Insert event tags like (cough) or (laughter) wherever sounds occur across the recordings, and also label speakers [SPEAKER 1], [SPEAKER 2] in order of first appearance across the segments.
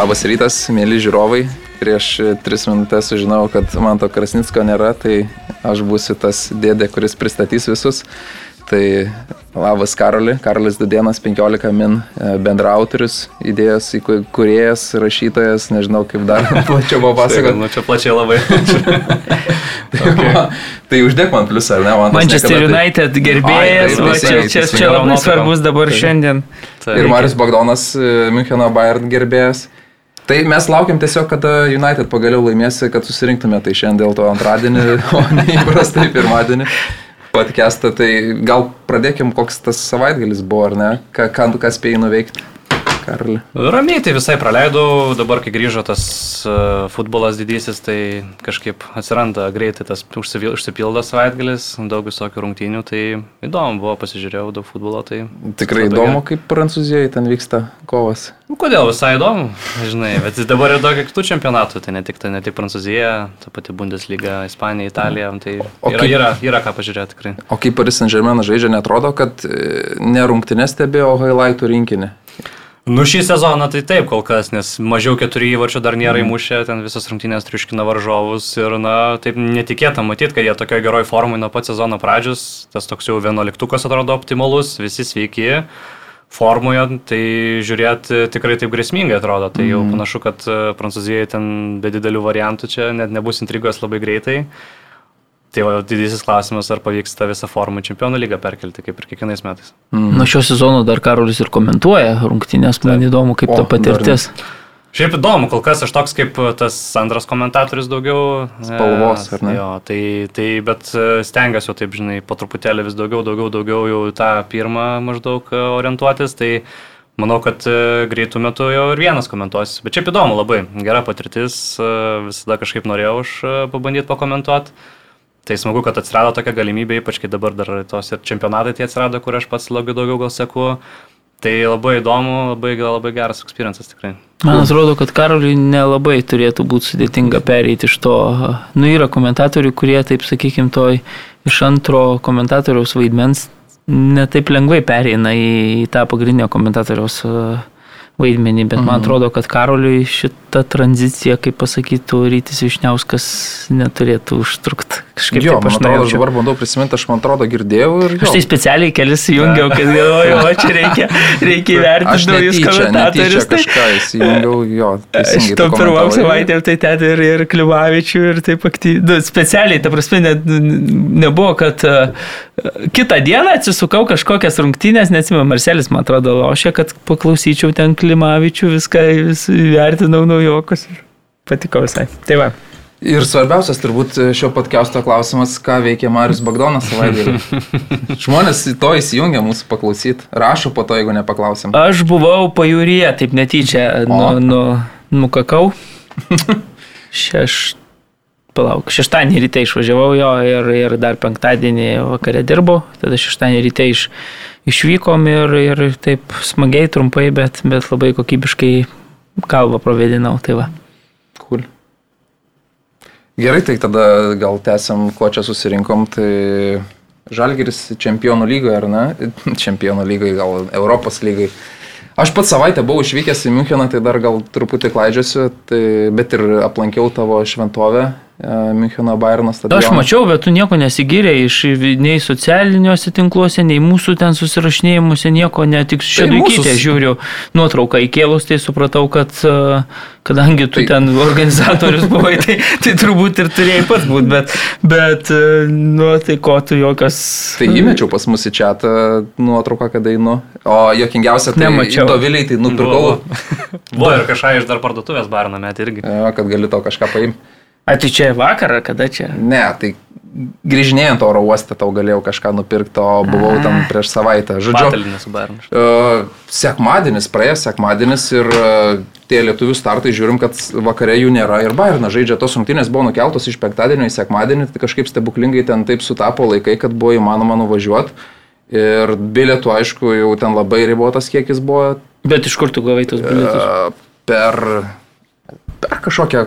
[SPEAKER 1] Labas rytas, mėly žiūrovai. Prieš tris minutės sužinojau, kad man to Krasnicko nėra, tai aš būsiu tas dėdė, kuris pristatys visus. Tai labas Karoli, Karolis Dudienas, 15 min e, bendrautorius, idėjos įkūrėjas, rašytojas, nežinau kaip dar (laughs) plačiau papasakoti.
[SPEAKER 2] Nu, čia plačiai labai. (laughs)
[SPEAKER 1] tai, okay. man, tai uždėk man pliusą, ar ne? Man
[SPEAKER 3] Manchester United gerbėjas, Ai, tai, čia, čia, čia labai svarbus dabar tai. šiandien.
[SPEAKER 1] Tai. Ir Marius Bagdonas, e, Müncheno Bayern gerbėjas. Tai mes laukiam tiesiog, kada United pagaliau laimės, kad susirinktume tai šiandien dėl to antradienį, (laughs) o ne įprastai pirmadienį podcastą. Tai gal pradėkim, koks tas savaitgalis buvo, ar ne? Ką, ką, ką spėjai nuveikti?
[SPEAKER 2] Karli? Ramiai tai visai praleidau, dabar kai grįžo tas uh, futbolas didysis, tai kažkaip atsiranda greitai tas užsipildo savaitgalis, daug visokių rungtynių, tai įdomu buvo, pasižiūrėjau daug futbolo. Tai
[SPEAKER 1] Tikrai įdomu, kaip Prancūzijoje ten vyksta kovas.
[SPEAKER 2] Nu, kodėl visai įdomu, (laughs) žinai, bet dabar yra daug kitų čempionatų, tai ne tik, tai ne tik Prancūzija, ta pati Bundesliga, Ispanija, Italija, tai o yra, kaip, yra, yra ką pažiūrėti tikrai.
[SPEAKER 1] O kaip Paris Saint Germain žaidžia, netrodo, kad e, ne rungtynės stebėjo, o highlightų rinkinį.
[SPEAKER 2] Nu šį sezoną tai taip kol kas, nes mažiau keturių įvarčių dar nėra mhm. įmušę, ten visas rungtynės triuškina varžovus ir, na, taip netikėta matyti, kad jie tokioje geroje formoje nuo pat sezono pradžios, tas toks jau vienuoliktukas atrodo optimalus, visi sveiki formoje, tai žiūrėti tikrai taip grėsmingai atrodo, tai jau mhm. panašu, kad e, Prancūzijai ten be didelių variantų čia net nebus intrigos labai greitai. Tai va, didysis klausimas, ar pavyks tą visą formą čempionų lygą perkelti, kaip ir kiekvienais metais.
[SPEAKER 3] Mm. Nuo šio sezono dar Karolis ir komentuoja rungtynės, man įdomu, kaip o, ta patirtis.
[SPEAKER 2] Šiaip įdomu, kol kas aš toks kaip tas antras komentatorius daugiau.
[SPEAKER 1] Spalvos, ar ne?
[SPEAKER 2] Jo, tai, tai bet e, stengiuosi jau taip, žinai, po truputėlį vis daugiau, daugiau, daugiau jau tą pirmą maždaug orientuotis. Tai manau, kad greitų metų jau ir vienas komentuosiu. Bet šiaip įdomu labai, gera patirtis, visada kažkaip norėjau aš pabandyti pakomentuoti. Tai smagu, kad atsirado tokia galimybė, ypač kai dabar dar tos ir čempionatai tie atsirado, kur aš pats labai daugiau gal seku. Tai labai įdomu, labai, labai geras experiences tikrai.
[SPEAKER 3] Man atrodo, kad Karoliui nelabai turėtų būti sudėtinga pereiti iš to. Nu, yra komentatorių, kurie, taip sakykime, toj iš antro komentatoriaus vaidmens netaip lengvai pereina į tą pagrindinio komentatoriaus vaidmenį, bet mhm. man atrodo, kad Karoliui šitą tranziciją, kaip pasakytų Rytis Višniauskas, neturėtų užtrukti.
[SPEAKER 1] Kažkaip jo, man atrodo, aš dabar bandau prisiminti, aš man atrodo girdėjau ir...
[SPEAKER 3] Jo. Aš tai specialiai kelis įjungiau, kad galvoju, o čia reikia, reikia įvertinti naujus komentatorius.
[SPEAKER 1] Tai kažką įsijungiau, jo.
[SPEAKER 3] Aš to pirmam savaitėm tai ten ir, ir Kliuvavičių ir taip aktyviai. Nu, specialiai, ta prasme, ne, nebuvo, kad uh, kitą dieną atsisukau kažkokias rungtynės, neatsimenu, Marcelis, man atrodo, lošia, kad paklausyčiau ten Klimavičių, viską vis vertinau naujokus ir patiko visai. Tai va.
[SPEAKER 1] Ir svarbiausias turbūt šio podcast'o klausimas, ką veikia Marius Bagdonas savaitgalį. (laughs) Žmonės to įsijungia mūsų paklausyti. Rašo po to, jeigu nepaklausim.
[SPEAKER 3] Aš buvau pajūryje, taip netyčia, nu, nu, nukakau. Šeš... Palauk, šeštadienį ryte išvažiavau jo ir, ir dar penktadienį vakare dirbau, tada šeštadienį ryte iš, išvykom ir, ir taip smagiai, trumpai, bet, bet labai kokybiškai kalbą pravedinau. Tai va.
[SPEAKER 1] Cool. Gerai, tai tada gal tęsiam, kuo čia susirinkom. Tai Žalgiris čempionų lygoje, ar ne? (laughs) Čempionų lygoje, gal Europos lygoje. Aš pats savaitę buvau išvykęs į Müncheną, tai dar gal truputį klaidžiosiu, tai, bet ir aplankiau tavo šventovę Müncheno Bayerno stadioną.
[SPEAKER 3] Aš mačiau, bet tu nieko nesigyrė iš nei socialiniuose tinkluose, nei mūsų ten susirašinėjimuose, nieko, ne tik šedukytė tai mūsų... žiūriu nuotrauką įkėlus, tai supratau, kad e, kadangi tu tai... ten organizatorius buvai, tai, tai turbūt ir turėjai pats būti, bet, bet e, nu, tai ko tu jokios...
[SPEAKER 1] Tai įmečiau pas mus į čia nuotrauką, kada einu, o jokingiausia, tai Nemačiau. Doviliai tai nupirkau.
[SPEAKER 2] Buvo ir kažką iš dar parduotuvės Bayerno met irgi.
[SPEAKER 1] Jo, kad gali to kažką paimti.
[SPEAKER 3] A tai čia vakarą, kada čia?
[SPEAKER 1] Ne, tai grįžinėjant oro uostą tau galėjau kažką nupirkti, o buvau tam prieš savaitę.
[SPEAKER 2] Žodžiu,
[SPEAKER 1] uh, sekmadienis, praėjęs sekmadienis ir uh, tie lietuvių startai žiūrim, kad vakare jų nėra ir Bairna žaidžia. Tos rungtynės buvo nukeltos iš penktadienio į sekmadienį, tai kažkaip stebuklingai ten taip sutapo laikai, kad buvo įmanoma nuvažiuoti. Ir bilietų, aišku, jau ten labai ribotas kiekis buvo.
[SPEAKER 3] Bet iš kur tu gavai tos bilietus? Uh,
[SPEAKER 1] per, per kažkokią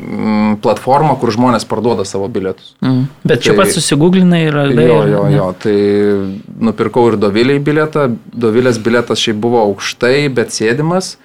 [SPEAKER 1] Mm, platformą, kur žmonės parduoda savo bilietus.
[SPEAKER 3] Mm. Bet čia tai, pats susigūglinai ir radai.
[SPEAKER 1] Jo, jo, jo, tai nupirkau ir Doviliai bilietą. Dovilės bilietas šiaip buvo aukštai, bet sėdimas.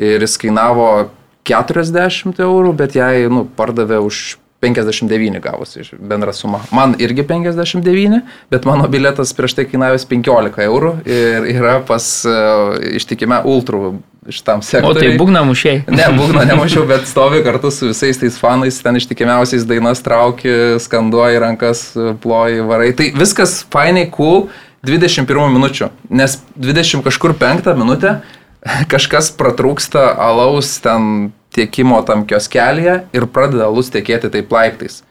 [SPEAKER 1] ir jis kainavo 40 eurų, bet jai nu, pardavė už 59 gavosi bendra suma. Man irgi 59, bet mano biletas prieš tai kainavęs 15 eurų ir yra pas uh, ištikime ultrų šitam
[SPEAKER 3] O
[SPEAKER 1] sektoriui.
[SPEAKER 3] tai būgna mušiai.
[SPEAKER 1] Ne, būgno nemačiau, bet stovi kartu su visais tais fanais, ten ištikimiausiais dainas trauki, skanduoji rankas, ploji, varai. Tai viskas fainai, cool, 21 minučių, nes 20 kažkur 5 minutę kažkas pratrūksta alaus ten tiekimo tam kioskelėje ir pradeda alus tiekėti taip laiptais.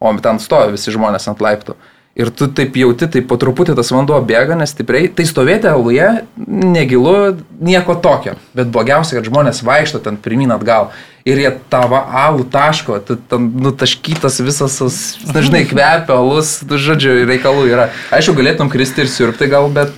[SPEAKER 1] O ten stovi visi žmonės ant laiptų. Ir tu taip jauti, tai po truputį tas vanduo bėga, nes stipriai. Tai stovėti aluje negilu, nieko tokio. Bet blogiausia, kad žmonės vaikšto ten pirmin atgal. Ir jie tavo alų taško, tu ten nutaškytas visas, žinai, kvepia alus, tu, žodžiu, reikalų yra. Aišku, galėtum kristi ir sirpti gal, bet...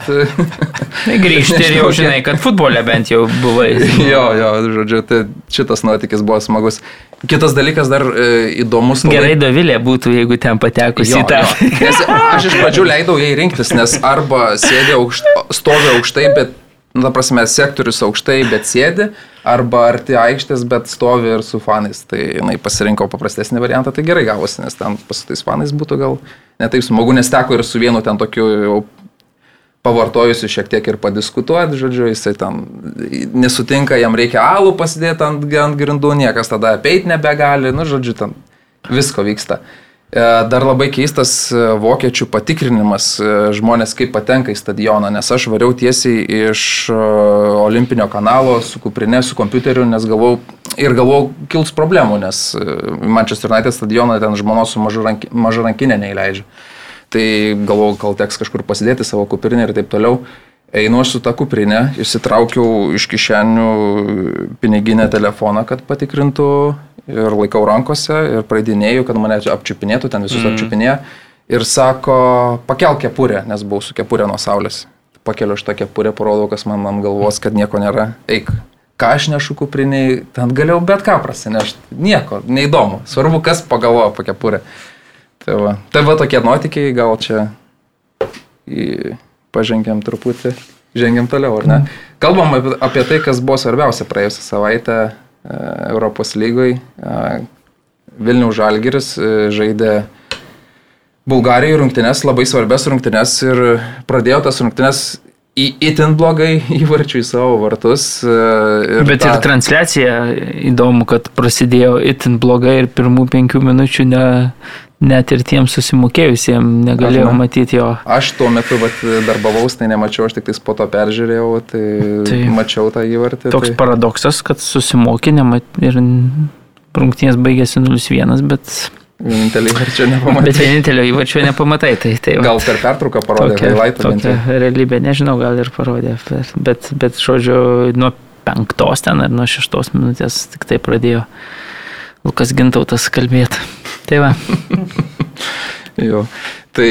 [SPEAKER 1] (laughs)
[SPEAKER 3] Tai grįžti ir jau žinai, kad futbole bent jau buvai. (laughs)
[SPEAKER 1] jo, jo, žodžiu, tai šitas nuotykis buvo smagus. Kitas dalykas dar e, įdomus. labai-
[SPEAKER 3] Gerai Dovilė būtų, jeigu ten patekusi
[SPEAKER 1] Jo,
[SPEAKER 3] į tą.
[SPEAKER 1] jo. Nes aš iš pradžių leidau jai rinktis, nes arba sėdė aukšt, stovi aukštai, bet, nu, ta prasme, sektorius aukštai, bet sėdi, arba arti aikštės, bet stovi ir su fanais. Tai jinai pasirinko paprastesnį variantą, tai gerai gavosi, nes ten pas tais fanais būtų gal netaip smagu, nes teko ir su vienu ten tokiu jau pavartojusi šiek tiek ir padiskutuoti, žodžiu, jisai ten nesutinka, jam reikia alų pasidėti ant, ant grindų, niekas tada apeit nebegali, nu, žodžiu, ten visko vyksta. E, Dar labai keistas e, vokiečių patikrinimas e, žmonės, kaip patenka į stadioną, nes aš variau tiesiai iš olimpinio kanalo su kuprinė, su kompiuteriu, nes galvau ir galvau kils problemų, nes Manchester United stadioną ten žmonos su maža ranki- maža neįleidžia. Tai galvojau, gal teks kažkur pasidėti savo kuprinę ir taip toliau. Einu aš su tą kuprinę, išsitraukiau iš kišenių piniginę telefoną, kad patikrintų ir laikau rankose ir praeidinėjau, kad mane apčiupinėtų, ten visus mm. apčiupinėjo. Ir sako, pakelk kepurę, nes buvau su kepurė nuo saulės. Pakeliu šitą kepurę, parodau, kas man ant galvos, kad nieko nėra. Eik, ką aš nešu kupriniai, ten galėjau bet ką prasinešti. Nieko, neįdomu. Svarbu, kas pagalvojo apie kepurę. Tai va, tai va tokie nuotykiai, gal čia į... pažengėm truputį, žengėm toliau, ar ne? Kalbam apie, apie tai, kas buvo svarbiausia praėjusią savaitę e, Europos lygoj. E, Vilniaus Žalgiris e, žaidė Bulgarijoje rungtynes, labai svarbias rungtynes ir pradėjo tas rungtynes į itin blogai (laughs) įvarčių į savo vartus. Ir
[SPEAKER 3] Bet
[SPEAKER 1] tą-
[SPEAKER 3] ir transliacija įdomu, kad prasidėjo itin blogai ir pirmų penkių minučių ne, net ir tiems susimokėjusiems negalėjau
[SPEAKER 1] Aha.
[SPEAKER 3] matyti jo.
[SPEAKER 1] Aš tuo metu vat, darbavaus, tai nemačiau, aš tik po to peržiūrėjau, tai,
[SPEAKER 3] Tai-
[SPEAKER 1] tai mačiau tą įvartį.
[SPEAKER 3] Toks
[SPEAKER 1] tai...
[SPEAKER 3] paradoksas, kad susimokė nemat, ir rungtynės baigėsi 0-1, bet,
[SPEAKER 1] Vienintelį įvarčią
[SPEAKER 3] bet
[SPEAKER 1] nepamačiau.
[SPEAKER 3] vienintelio įvarčio nepamatai. Tai, tai va.
[SPEAKER 1] Gal per pertrauką parodė
[SPEAKER 3] tokia,
[SPEAKER 1] highlightą bent
[SPEAKER 3] tokia
[SPEAKER 1] jau.
[SPEAKER 3] realybė, nežinau, gal ir parodė, bet, bet, bet žodžiu, nuo penktos ten ar nuo šeštos minutės tik tai pradėjo Lukas Gintautas kalbėti. Tai va, (laughs)
[SPEAKER 1] Jo. Tai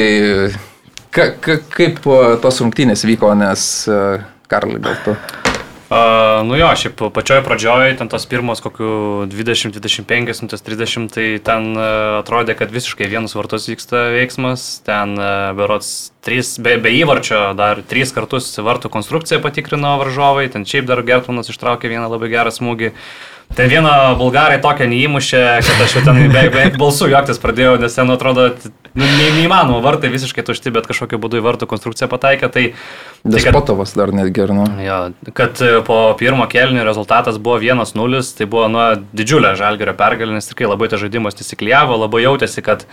[SPEAKER 1] ka, ka, kaip tos rungtynės vyko, nes e, Karlai gal tu.
[SPEAKER 2] Uh, nu jo, šiaip pačioj pradžioj, ten tos pirmos kokių 20, 25, 30, tai ten uh, atrodė, kad visiškai vienus vartus vyksta veiksmas, ten uh, berots trys, be, be įvarčio dar tris kartus vartų konstrukciją patikrino varžovai, ten šiaip dar Gertmanas ištraukė vieną labai gerą smūgį. Ten vieną bulgarai tokią neįmušė, kad aš jau ten beveik, beveik balsų juoktis pradėjau, nes ten atrodo, nu, ne, neįmanoma, vartai visiškai tušti, bet kažkokiu būdu į vartų konstrukciją pataikė. Tai, tai kad-
[SPEAKER 1] Despotovas dar netgi, ar nu?
[SPEAKER 2] Jo, kad e, po pirmo kelnio rezultatas buvo 1-0, tai buvo nuo didžiulio žalgerio pergalė, nes tikrai labai tas žaidimas nesiklyjavo, labai jautėsi, kad,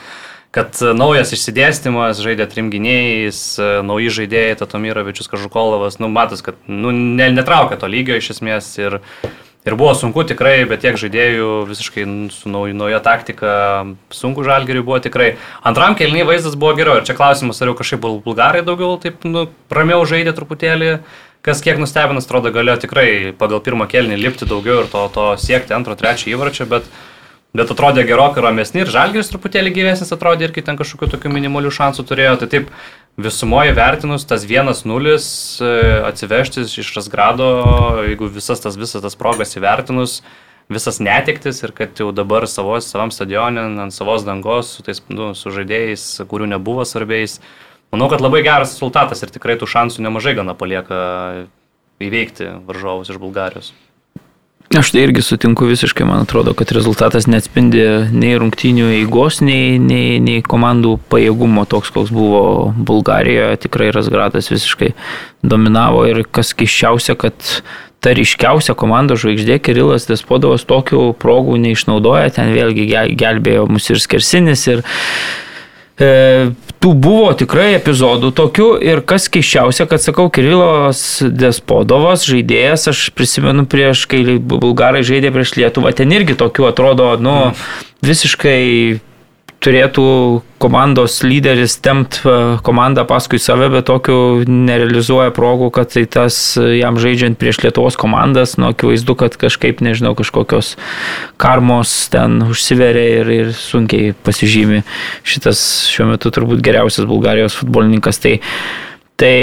[SPEAKER 2] kad e, naujas išsidėstymas, žaidė trim gynėjais, e, nauji žaidėjai, Tatomirovičius Kažukolovas, nu matas, kad nu, ne, netraukia to lygio iš esmės ir, ir buvo sunku tikrai, bet tiek žaidėjų visiškai su nauja, taktika, sunku žalgeriui buvo tikrai. Antram kelniui vaizdas buvo geriau ir čia klausimas, ar jau kažkaip bul- bulgarai daugiau taip nu, ramiau žaidė truputėlį. Kas kiek nustebinas, atrodo, galėjo tikrai pagal pirmą kelnį lipti daugiau ir to, to siekti antro, trečio įvarčio, bet, bet atrodė gerokai ramesni ir žalgeris truputėlį gyvesnis atrodė ir kai ten kažkokių tokių minimalių šansų turėjo. Tai taip visumoje vertinus tas 1-0 e, atsivežti iš Rasgrado, jeigu visas tas, visas tas progas įvertinus, visas netiktis ir kad jau dabar savos, savam stadionė, ant savos dangos, su, tais, nu, su žaidėjais, kurių nebuvo svarbiais. Manau, kad labai geras rezultatas ir tikrai tų šansų nemažai gana palieka įveikti varžovus iš Bulgarijos.
[SPEAKER 3] Aš tai irgi sutinku visiškai, man atrodo, kad rezultatas neatspindi nei rungtinių eigos, nei, nei, nei komandų pajėgumo toks, koks buvo Bulgarijoje. Tikrai Razgradas visiškai dominavo ir kas keščiausia, kad ta ryškiausia komandos žvaigždė Kirilas Despodovas tokių progų neišnaudoja, ten vėlgi gelbėjo mus ir skersinis ir E, tų buvo tikrai epizodų tokių ir kas keiščiausia, kad sakau, Kirilos Despodovas žaidėjas, aš prisimenu prieš, kai bulgarai žaidė prieš Lietuvą, ten irgi tokių atrodo, nu, visiškai turėtų komandos lyderis tempt e, komandą paskui save, bet tokiu nerealizuoja progų, kad tai tas e, jam žaidžiant prieš Lietuvos komandas, nu, akivaizdu, kad kažkaip, nežinau, kažkokios karmos ten užsiveria ir, ir sunkiai pasižymi šitas šiuo metu turbūt geriausias Bulgarijos futbolininkas. Tai, tai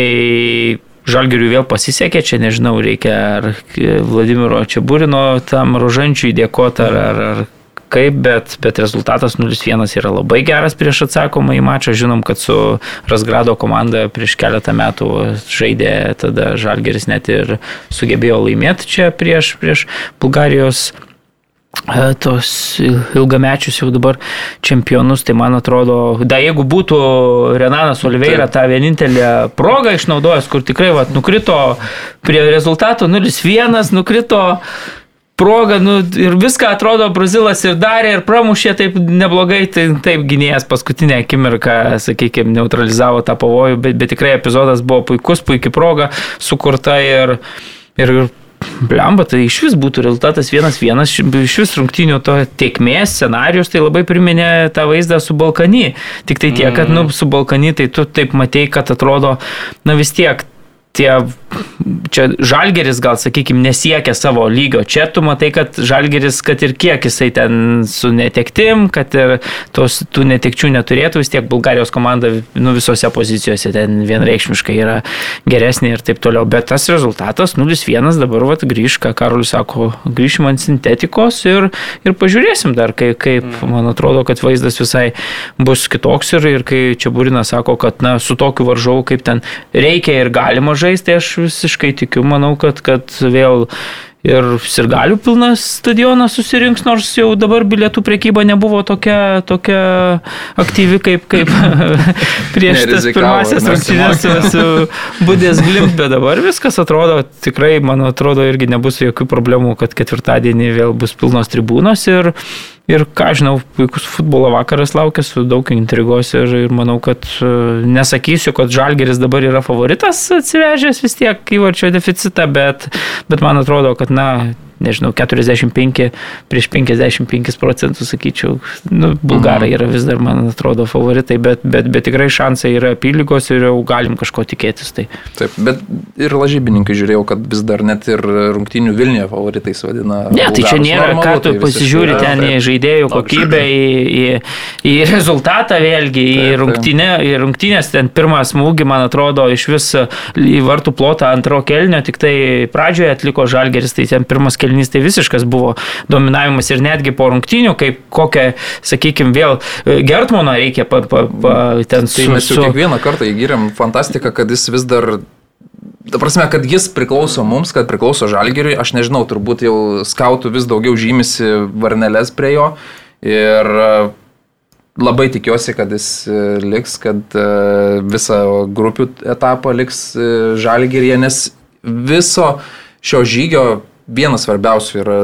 [SPEAKER 3] Žalgiriui vėl pasisekė, čia nežinau, reikia ar Vladimiro Čiaburino tam rožančiui dėkoti, ar, ar, ar kaip, bet, bet rezultatas 0-1 yra labai geras prieš atsakomą į mačą. Žinom, kad su Rasgrado komanda prieš keletą metų žaidė, tada Žalgeris net ir sugebėjo laimėti čia prieš, prieš Bulgarijos e, tos ilgamečius jau dabar čempionus, tai man atrodo, da jeigu būtų Renanas Oliveira tą vienintelę progą išnaudojęs, kur tikrai vat, nukrito prie rezultato 0-1, nukrito proga, nu, ir viską atrodo Brazilas ir darė, ir pramušė taip neblogai, tai taip gynėjas paskutinę akimirką, sakykime, neutralizavo tą pavojų, bet, bet tikrai epizodas buvo puikus, puikia proga sukurta ir, ir Blemba, tai iš vis būtų rezultatas 1-1, iš vis rungtinių to tiekmės scenarius, tai labai priminė tą vaizdą su Balkany. Tik tai tiek, kad nu, su Balkany tai tu taip matei, kad atrodo, na vis tiek tie, čia žalgeris gal, sakykime, nesiekia savo lygio. Čia tu matai, kad žalgeris, kad ir kiek jisai ten su netektim, kad ir tos, tų netekčių neturėtų, vis tiek Bulgarijos komanda nu, visose pozicijose ten vienreikšmiškai yra geresnė ir taip toliau. Bet tas rezultatas 0-1 dabar vat, grįž, ką Karolis sako, grįšim ant sintetikos ir, ir pažiūrėsim dar, kaip, kaip mm. man atrodo, kad vaizdas visai bus kitoks ir, ir kai čia Būrinas sako, kad na, su tokiu varžovu kaip ten reikia ir galima žaisti, tai aš visiškai tikiu, manau, kad, kad vėl ir sirgalių pilnas stadionas susirinks, nors jau dabar bilietų priekyba nebuvo tokia, tokia aktyvi kaip, kaip (laughs) prieš tas pirmasis rungtynės su, Budės Glimt, bet dabar viskas atrodo tikrai, man atrodo, irgi nebus jokių problemų, kad ketvirtadienį vėl bus pilnos tribūnos ir Ir ką žinau, puikus futbolo vakaras laukia su daug intrigos ir, ir manau, kad e, nesakysiu, kad Žalgeris dabar yra favoritas atsivežęs vis tiek įvarčio deficitą, bet, bet man atrodo, kad na, nežinau, 45 prieš 55 procentų, sakyčiau. Nu, bulgarai mhm. yra vis dar, man atrodo, favoritai, bet, bet, bet tikrai šansai yra apylygos ir jau galim kažko tikėtis. Tai.
[SPEAKER 1] Taip, bet ir lažybininkai žiūrėjau, kad vis dar net ir rungtinių Vilniuje favoritais vadina.
[SPEAKER 3] Ne, tai čia nėra, normalu, ką tu tai pasižiūri ten į žaidėjų kokybę, į, į, į rezultatą vėlgi, į, taip, rungtinę, į rungtinės, ten pirmą smūgį, man atrodo, iš vis į vartų plotą antro kelnio, tik tai pradžioje atliko Žalgeris, tai ten pirmas kelnio kelnys tai visiškas buvo dominavimas ir netgi po rungtinių, kaip kokią, sakykime, vėl e, Gertmoną reikia pa, pa, pa, ten
[SPEAKER 1] su... Tai mes jau kiekvieną kartą įgyrėm fantastiką, kad jis vis dar Ta prasme, kad jis priklauso mums, kad priklauso žalgeriui, aš nežinau, turbūt jau skautų vis daugiau žymisi varnelės prie jo. Ir e, labai tikiuosi, kad jis e, liks, kad visą grupių etapą liks žalgeryje, nes viso šio žygio vienas svarbiausių yra.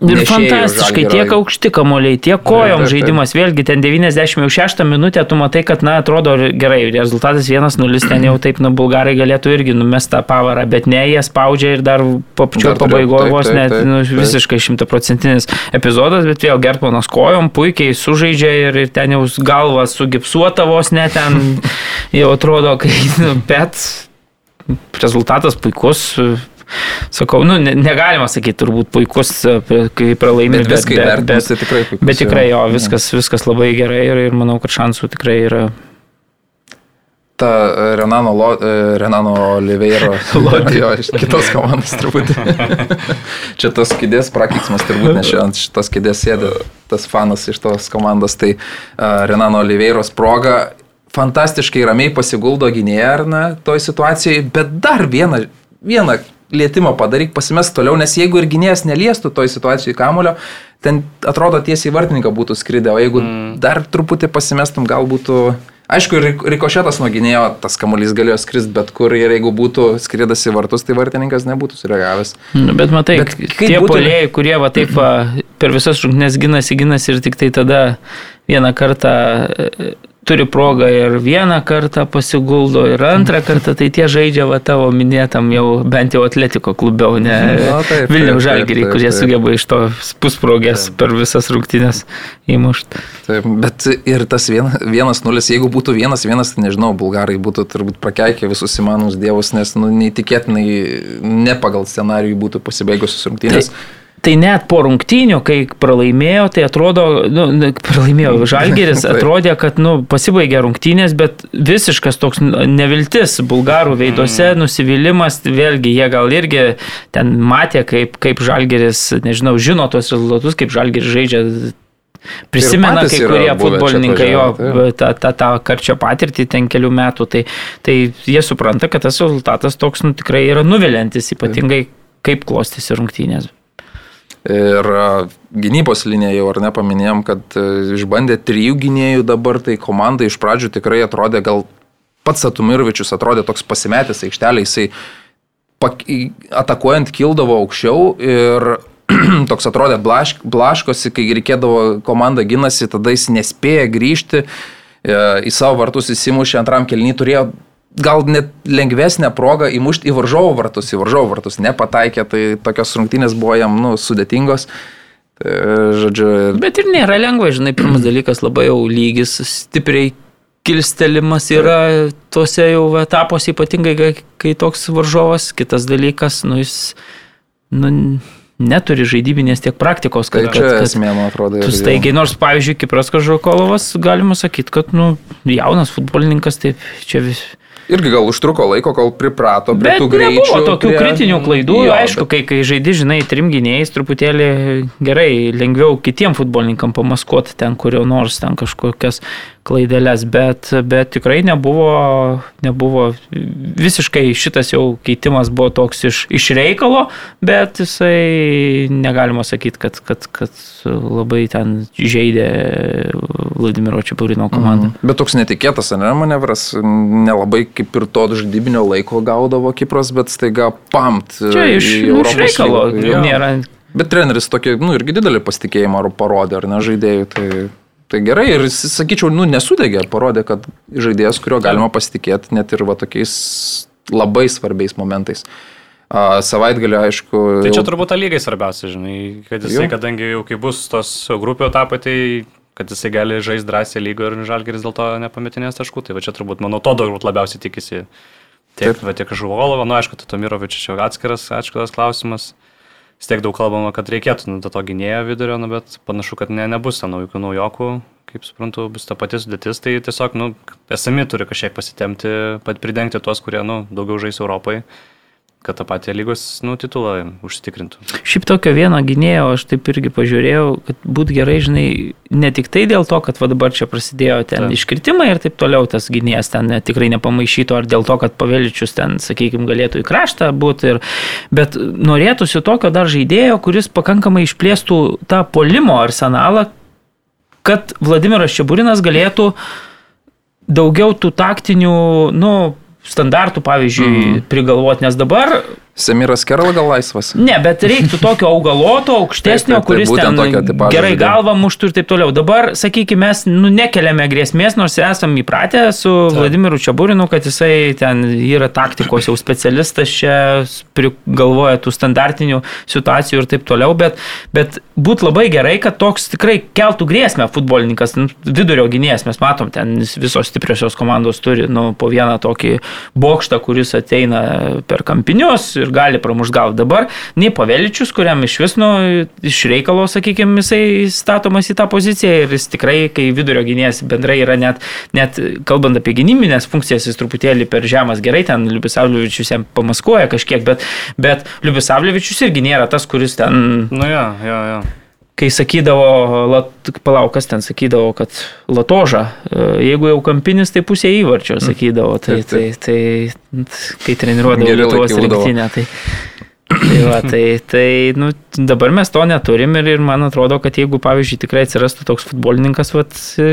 [SPEAKER 3] Ir fantastiškai, tiek aukšti kamoliai, tiek kojom žaidimas, vėlgi ten 96 minutę tu matai, kad, na, atrodo gerai, rezultatas 1-0, ten jau taip, na, bulgarai galėtų irgi numesti tą pavarą, bet ne, jie spaudžia ir dar pačiu pabaigoje vos net taip, nu, visiškai šimtaprocentinis epizodas, bet vėl Gertmanas kojom puikiai sužaidžia ir, ir ten jau galva sugipsuota vos net ten, (laughs) jau atrodo, kai, nu, bet rezultatas puikus, sakau, nu, negalima sakyti, turbūt puikus, e, kai pralaimė,
[SPEAKER 1] bet, bet, bet, tai tikrai puikus.
[SPEAKER 3] Bet tikrai jo, viskas, viskas labai gerai ir, ir manau, kad šansų tikrai yra
[SPEAKER 1] ta e, Renano, Lo, e, Renano Oliveiro, (laughs) jo, iš kitos komandos turbūt. (laughs) Čia tas kėdės prakeiksmas turbūt, nes ant šitos kėdės sėdi tas fanas iš tos komandos, tai uh, Renano Oliveiros proga fantastiškai ramiai pasiguldo gynėją ar ne toj situacijai, bet dar vieną, vieną lietimą padaryk, pasimesk toliau, nes jeigu ir gynėjas neliestų toj situacijai kamulio, ten atrodo tiesiai vartininką būtų skridę, o jeigu mm. dar truputį pasimestum, gal būtų... Aišku, rikošėtas nuo gynėjo, tas kamuolys galėjo skristi bet kur ir jeigu būtų skridęs į vartus, tai vartininkas nebūtų sureagavęs.
[SPEAKER 3] Nu, bet matai, bet tie būtų... polėjai, kurie va taip va, per visas rungtynes ginasi, ginasi ir tik tai tada vieną kartą turi progą ir vieną kartą pasiguldo, ir antrą kartą, tai tie žaidžia va tavo minėtam jau bent jau atletiko klube, o ne Vilniaus žalgeriai, kurie sugeba iš to pusprogės taip. per visas rungtynės įmušti.
[SPEAKER 1] Taip, bet ir tas vienas, vienas nulis, jeigu būtų vienas vienas, tai nežinau, bulgarai būtų turbūt prakeikę visus įmanomus dievus, nes nu, neįtikėtinai ne pagal scenarijų būtų pasibaigusios rungtynės. Tai,
[SPEAKER 3] Tai net po rungtynių, kai pralaimėjo, tai atrodo, nu, pralaimėjo (laughs) Žalgeris, atrodė, kad nu, pasibaigė rungtynės, bet visiškas toks neviltis bulgarų veiduose, mm. nusivylimas, vėlgi jie gal irgi ten matė, kaip, kaip Žalgeris, nežinau, žino tos rezultatus, kaip Žalgeris žaidžia Prisimena kai kurie futbolininkai jo tą, tą, tą karčią patirtį ten kelių metų, tai, tai jie supranta, kad tas rezultatas toks nu, tikrai yra nuvilintis, ypatingai kaip klostėsi rungtynės.
[SPEAKER 1] Ir gynybos liniją jau ar nepaminėjom, kad e, išbandė trijų gynėjų dabar, tai komanda iš pradžių tikrai atrodė, gal pats Atumirovičius atrodė toks pasimetęs aikštelė, jisai pak, atakuojant kildavo aukščiau ir (clears throat) toks atrodė blašk, blaškosi, kai reikėdavo komanda ginasi, tada jis nespėja grįžti e, į savo vartus, įsimušė antram kelnį, turėjo gal net lengvesnė proga įmušti į varžovų vartus, į varžovų vartus nepataikė, tai tokios rungtynės buvo jam nu, sudėtingos. Tai, žodžiu.
[SPEAKER 3] Bet ir nėra lengva, žinai, pirmas dalykas labai jau lygis, stipriai kilstelimas yra tuose jau etapuose, ypatingai kai, kai toks varžovas, kitas dalykas, nu jis nu, neturi žaidybinės tiek praktikos,
[SPEAKER 1] kad... Tai čia kad, esmė, man atrodo.
[SPEAKER 3] Staigiai, nors, pavyzdžiui, Kipras Kažokolovas, galima sakyti, kad, nu, jaunas futbolininkas, taip, čia vis
[SPEAKER 1] irgi gal užtruko laiko, kol priprato prie
[SPEAKER 3] Bet
[SPEAKER 1] tų greičių.
[SPEAKER 3] Buvo tokių prie... kritinių klaidų, jo, aišku, bet... kai, kai žaidži, žinai, trim gynėjais truputėlį gerai, lengviau kitiem futbolininkam pamaskuoti ten kurio nors ten kažkokias klaidelės, bet, bet tikrai nebuvo, nebuvo, visiškai šitas jau keitimas buvo toks iš, iš reikalo, bet jisai negalima sakyti, kad, kad, kad labai ten žaidė Vladimiro Čiapurino komandą.
[SPEAKER 1] Mhm. Bet toks netikėtas, ne, manevras, nelabai kaip ir to žaidybinio laiko gaudavo Kipras, bet staiga pamt.
[SPEAKER 3] Čia iš, iš reikalo nėra.
[SPEAKER 1] Bet treneris tokį, nu, irgi didelį pasitikėjimą parodė, ar ne, žaidėjų. Tai... Tai gerai ir, sakyčiau, nu, nesudegė, parodė, kad žaidėjas, kurio galima pasitikėti net ir va tokiais labai svarbiais momentais. Uh, savaitgalį, aišku.
[SPEAKER 2] Tai čia turbūt lygiai svarbiausia, žinai, kad jisai, jau. kadangi jau kai bus tos grupių etapai, tai kad jisai gali žaisti drąsiai lygą ir žalgeris dėl to nepametinės taškų. Tai va čia turbūt, manau, to turbūt labiausiai tikisi. Tiek, va, tiek Žuvolovo, nu aišku, Tomirovičius čia atskiras, atskiras klausimas. Vis tiek daug kalbama, kad reikėtų nu, to gynėjo vidurio, nu, bet panašu, kad ne, nebus ten naujų naujokų, kaip suprantu, bus ta pati sudėtis, tai tiesiog, nu, esami turi kažkiek pasitemti, pat pridengti tuos, kurie, nu, daugiau žais Europai kad tą patį lygos nu, titulą užsitikrintų.
[SPEAKER 3] Šiaip tokio vieno gynėjo aš taip irgi pažiūrėjau, kad būtų gerai, žinai, ne tik tai dėl to, kad va dabar čia prasidėjo ten ta. iškritimai ir taip toliau tas gynėjas ten ne, tikrai nepamaišytų, ar dėl to, kad paveličius ten, sakykime, galėtų į kraštą būti, ir, bet norėtųsi tokio dar žaidėjo, kuris pakankamai išplėstų tą polimo arsenalą, kad Vladimiras Čiaburinas galėtų daugiau tų taktinių, nu, standartų, pavyzdžiui, mm. prigalvoti, nes dabar
[SPEAKER 1] Semiras Kerala gal laisvas?
[SPEAKER 3] Ne, bet reiktų tokio augaloto, aukštesnio, taip, taip, kuris ten tokio, gerai galvą muštų ir taip toliau. Dabar, sakykime, mes nu, nekeliame grėsmės, nors esame įpratę su taip. Vladimiru Čiabūrinu, kad jisai ten yra taktikos jau specialistas, čia galvoja tų standartinių situacijų ir taip toliau, bet, bet būtų labai gerai, kad toks tikrai keltų grėsmę futbolininkas, nu, vidurio gynėjas, mes matom, ten visos stipriosios komandos turi nu, po vieną tokį bokštą, kuris ateina per kampinius ir gali pramušti gal dabar, nei Paveličius, kuriam iš vis, nu, iš reikalo, sakykime, jisai statomas į tą poziciją ir jis tikrai, kai vidurio gynėjas bendrai yra net, net kalbant apie gynybinės funkcijas, jis truputėlį per žemas gerai, ten Liubisavlievičius jam pamaskuoja kažkiek, bet, bet Liubisavlievičius irgi nėra tas, kuris ten...
[SPEAKER 2] Nu, jo, jo, jo
[SPEAKER 3] kai sakydavo, palaukas ten sakydavo, kad latoža, e, jeigu jau kampinis, tai pusė įvarčio sakydavo, tai, tai, tai, tai kai treniruodavo Lietuvos rinktinę. Tai... Tai, va, tai, tai nu, dabar mes to neturim ir, ir man atrodo, kad jeigu, pavyzdžiui, tikrai atsirastų toks futbolininkas, vat, e,